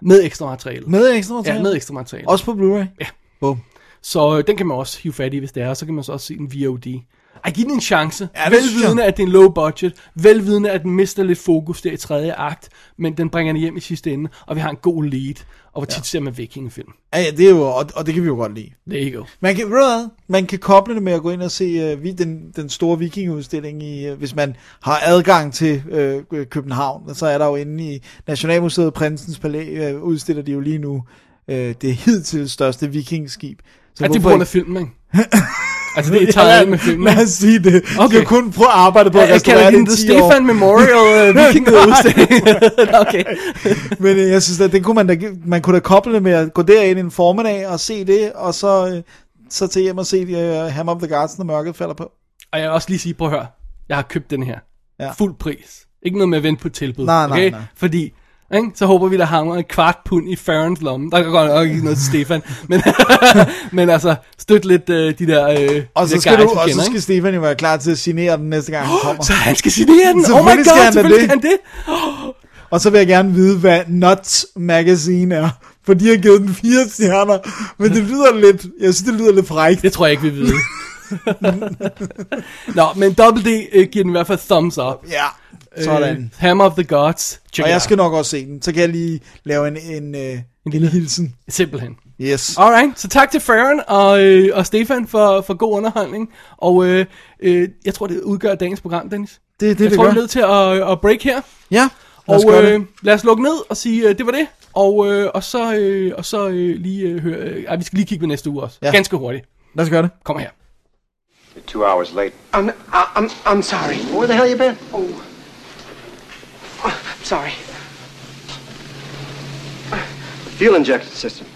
E: Med ekstra materiale.
D: Med ekstra materiale?
E: Ja, med ekstra materiale.
D: Også på Blu-ray?
E: Ja.
D: Bum.
E: Så øh, den kan man også hive fat i, hvis det er, og så kan man så også se den VOD. Ej, giv den en chance.
D: Ja, det
E: velvidende, at det er en low budget. Velvidende, at den mister lidt fokus der i tredje akt. Men den bringer den hjem i sidste ende, og vi har en god lead. Og hvor tit ja. ser man vikingefilm.
D: Ja, ja, det er jo, og, og det kan vi jo godt lide.
E: There you go.
D: Man kan, ved man kan koble det med at gå ind og se uh, den, den store vikingeudstilling, i, uh, hvis man har adgang til uh, København. Så er der jo inde i Nationalmuseet Prinsens Palæ, uh, udstiller de jo lige nu uh, det hidtil største vikingskib.
E: Så er det
D: hvorfor
E: på grund af filmen, ikke? altså, det er taget med filmen.
D: Lad os sige det. Okay.
E: Okay.
D: Det er kun på arbejde på
E: Ja,
D: at
E: kalder
D: restaurere det i 10 år.
E: Stefan Memorial uh, Vikingeudstilling. okay.
D: Men øh, jeg synes, at det kunne man da, man kunne da koble det med at gå derind en formiddag og se det, og så, øh, så til hjem og se uh, Hammer of the Gods, når mørket falder på.
E: Og jeg vil også lige sige, prøv at høre. Jeg har købt den her.
D: Ja.
E: Fuld pris. Ikke noget med at vente på tilbud.
D: Nej, nej,
E: okay?
D: nej.
E: Fordi, ikke? så håber vi, der hammer en kvart pund i Farrens lomme. Der kan godt nok ikke noget til Stefan. Men, men altså, støt lidt uh, de der øh,
D: Og
E: de
D: så
E: der
D: skal,
E: guys,
D: du, og
E: kender,
D: så skal
E: ikke?
D: Stefan jo være klar til at signere den næste gang, han kommer.
E: Så han skal signere den? Oh my
D: Selvfølgelig skal
E: god,
D: han
E: selvfølgelig
D: det.
E: skal han det.
D: Og så vil jeg gerne vide, hvad Nuts Magazine er. For de har givet den fire stjerner. Men det lyder lidt, jeg synes, det lyder lidt frækt.
E: Det tror jeg ikke, vi ved. Nå, men Double D øh, giver den i hvert fald thumbs up.
D: Ja, sådan.
E: Øh, Hammer of the Gods. Check
D: og jeg
E: out.
D: skal nok også se den. Så kan jeg lige lave en, en, øh, en lille hilsen.
E: Simpelthen.
D: Yes.
E: Alright, så tak til Farron og, øh, og Stefan for, for god underholdning. Og øh, øh, jeg tror, det udgør dagens program, Dennis.
D: Det, det,
E: jeg
D: det
E: tror,
D: gør.
E: vi er nødt til at, at break her.
D: Ja, lad os
E: Og
D: gøre
E: øh,
D: det.
E: lad os lukke ned og sige, øh, det var det. Og, øh, og så, øh, og så øh, lige øh, høre, øh, ej, vi skal lige kigge på næste uge også.
D: Ja.
E: Ganske hurtigt.
D: Lad os gøre det.
E: Kom her.
H: You're two hours late.
G: I'm, I- I'm, I'm sorry.
H: Where the hell you been?
G: Oh. Oh, sorry.
H: Fuel injection system.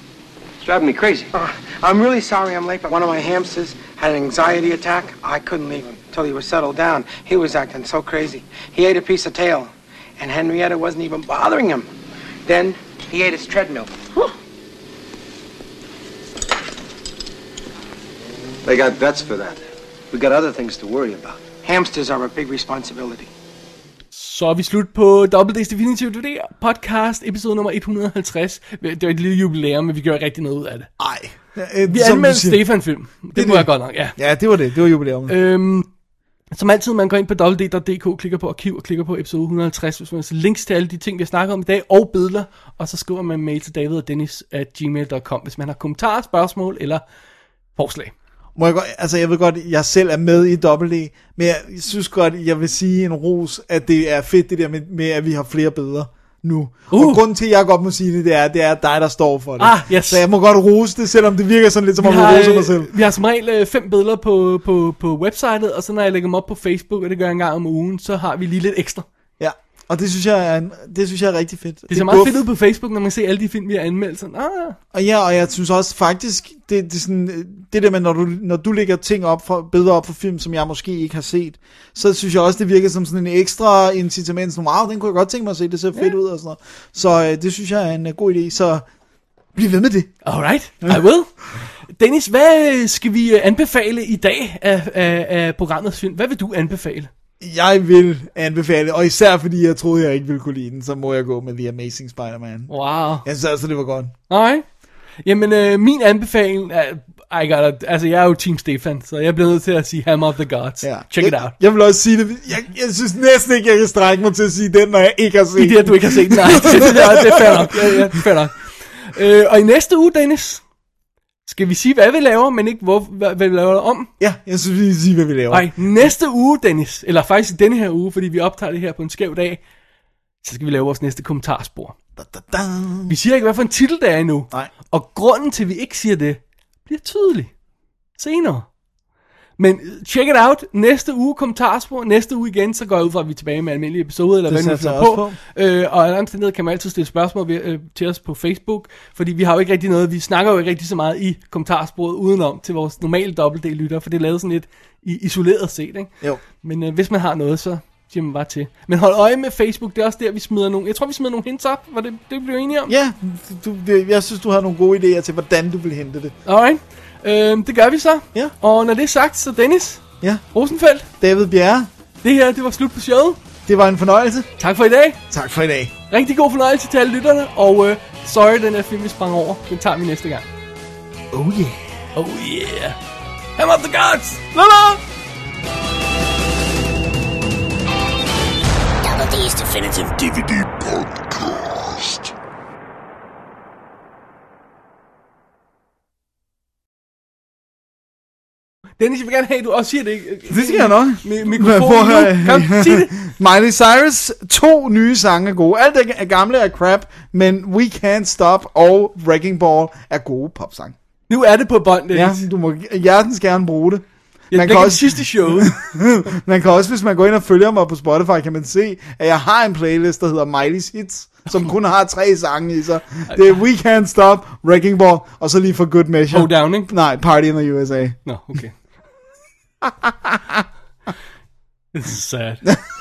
H: It's driving me crazy.
G: Uh, I'm really sorry I'm late, but one of my hamsters had an anxiety attack. I couldn't leave him until he was settled down. He was acting so crazy. He ate a piece of tail, and Henrietta wasn't even bothering him. Then he ate his treadmill.
H: They got vets for that. We got other things to worry about.
G: Hamsters are a big responsibility.
E: Så er vi slut på Double D's Definitive DVD podcast, episode nummer 150. Det var et lille jubilæum, men vi gjorde rigtig noget ud af det.
D: Ej.
E: Vi anmeldte Stefan-film. Det, det må jeg godt nok, ja.
D: Ja, det var det. Det var jubilæum.
E: Øhm, som altid, man går ind på www.dk, klikker på arkiv og klikker på episode 150, hvis man vil links til alle de ting, vi har snakket om i dag, og billeder, og så skriver man mail til David og Dennis at gmail.com, hvis man har kommentarer, spørgsmål eller forslag.
D: Må jeg, godt, altså jeg ved godt, jeg selv er med i Double D, men jeg synes godt, jeg vil sige en ros, at det er fedt det der med, med at vi har flere billeder nu. Uh. Og grunden til, at jeg godt må sige det, det er, det er dig, der står for det.
E: Ah, yes.
D: Så jeg må godt rose det, selvom det virker sådan lidt, som
E: Vi
D: om jeg roser mig
E: øh,
D: selv.
E: vi har som regel øh, fem billeder på, på, på websitet, og så når jeg lægger dem op på Facebook, og det gør jeg en gang om ugen, så har vi lige lidt ekstra.
D: Og det synes jeg er, det synes jeg er rigtig fedt.
E: Det ser meget fedt ud på Facebook, når man ser alle de film, vi har anmeldt. Sådan, ah,
D: Og ja, og jeg synes også faktisk, det, det, er sådan, det der med, når du, når du lægger ting op for, billeder op for film, som jeg måske ikke har set, så synes jeg også, det virker som sådan en ekstra incitament, sådan, wow, den kunne jeg godt tænke mig at se, det ser fedt ud og sådan noget. Så øh, det synes jeg er en uh, god idé, så bliv ved med det.
E: alright, I will. Dennis, hvad skal vi øh, anbefale i dag af, af, af programmets film? Hvad vil du anbefale?
D: Jeg vil anbefale, og især fordi jeg troede, jeg ikke ville kunne lide den, så må jeg gå med The Amazing Spider-Man.
E: Wow.
D: Jeg synes altså, det var godt.
E: Nej. Jamen, øh, min anbefaling er... I gotta, altså, jeg er jo Team Stefan, så jeg bliver nødt til at sige Hammer of the Gods.
D: Ja.
E: Check it
D: jeg,
E: out.
D: Jeg vil også sige det, jeg, jeg synes næsten ikke, jeg kan strække mig til at sige den, når jeg ikke har set
E: I det, at du ikke har set den. Nej, det, det, det, det er fair nok. Ja, ja, fair nok. Øh, og i næste uge, Dennis, skal vi sige, hvad vi laver, men ikke hvor, hvad, hvad vi laver om?
D: Ja, jeg synes, vi skal sige, hvad vi laver.
E: Nej, næste uge, Dennis, eller faktisk i denne her uge, fordi vi optager det her på en skæv dag, så skal vi lave vores næste kommentarspor.
D: Da, da, da.
E: Vi siger ikke, hvad for en titel det er endnu.
D: Nej.
E: Og grunden til, at vi ikke siger det, bliver tydelig senere. Men check it out. Næste uge kommentarspor. Næste uge igen, så går jeg ud fra, at vi er tilbage med almindelige episoder, eller
D: Det
E: hvad finder
D: jeg
E: på. Øh, og andre omstændigheder kan man altid stille spørgsmål ved, øh, til os på Facebook, fordi vi har jo ikke rigtig noget, vi snakker jo ikke rigtig så meget i kommentarsporet udenom til vores normale dobbelt-D-lytter, for det er lavet sådan lidt i, isoleret set, ikke?
D: Jo.
E: Men øh, hvis man har noget, så siger man bare til. Men hold øje med Facebook, det er også der, vi smider nogle, jeg tror, vi smider nogle hints op, var det, det blev enige om?
D: Ja, du, det, jeg synes, du har nogle gode idéer til, hvordan du vil hente det.
E: Alright. Øh, det gør vi så.
D: Ja.
E: Og når det er sagt, så Dennis
D: Ja.
E: Rosenfeldt,
D: David Bjerre,
E: det her, det var slut på showet.
D: det var en fornøjelse.
E: Tak for i dag.
D: Tak for i dag.
E: Rigtig god fornøjelse til alle lytterne. Og øh, sorry, den her film, vi sprang over. Den tager vi næste gang.
D: Oh yeah.
E: Oh yeah. Hammer of the gods! La la!
C: Double D's Definitive
A: DVD podcast.
E: Dennis, jeg vil gerne have, at du også siger det.
D: Det skal jeg nok.
E: Mi- mikrofonen nu. Kom, sig det.
D: Miley Cyrus, to nye sange er gode. Alt det er gamle er crap, men We Can't Stop og Wrecking Ball er gode popsange.
E: Nu er det på bånd,
D: Ja,
E: Dennis.
D: du må hjertens gerne bruge det.
E: Jeg
D: Man kan, også,
E: sidste show.
D: man kan også, hvis man går ind og følger mig på Spotify, kan man se, at jeg har en playlist, der hedder Miley's Hits, som kun har tre sange i sig. Det er We Can't Stop, Wrecking Ball, og så lige for Good Measure.
E: Hold down, ikke?
D: Nej, Party in the USA.
E: Nå, okay. This is sad.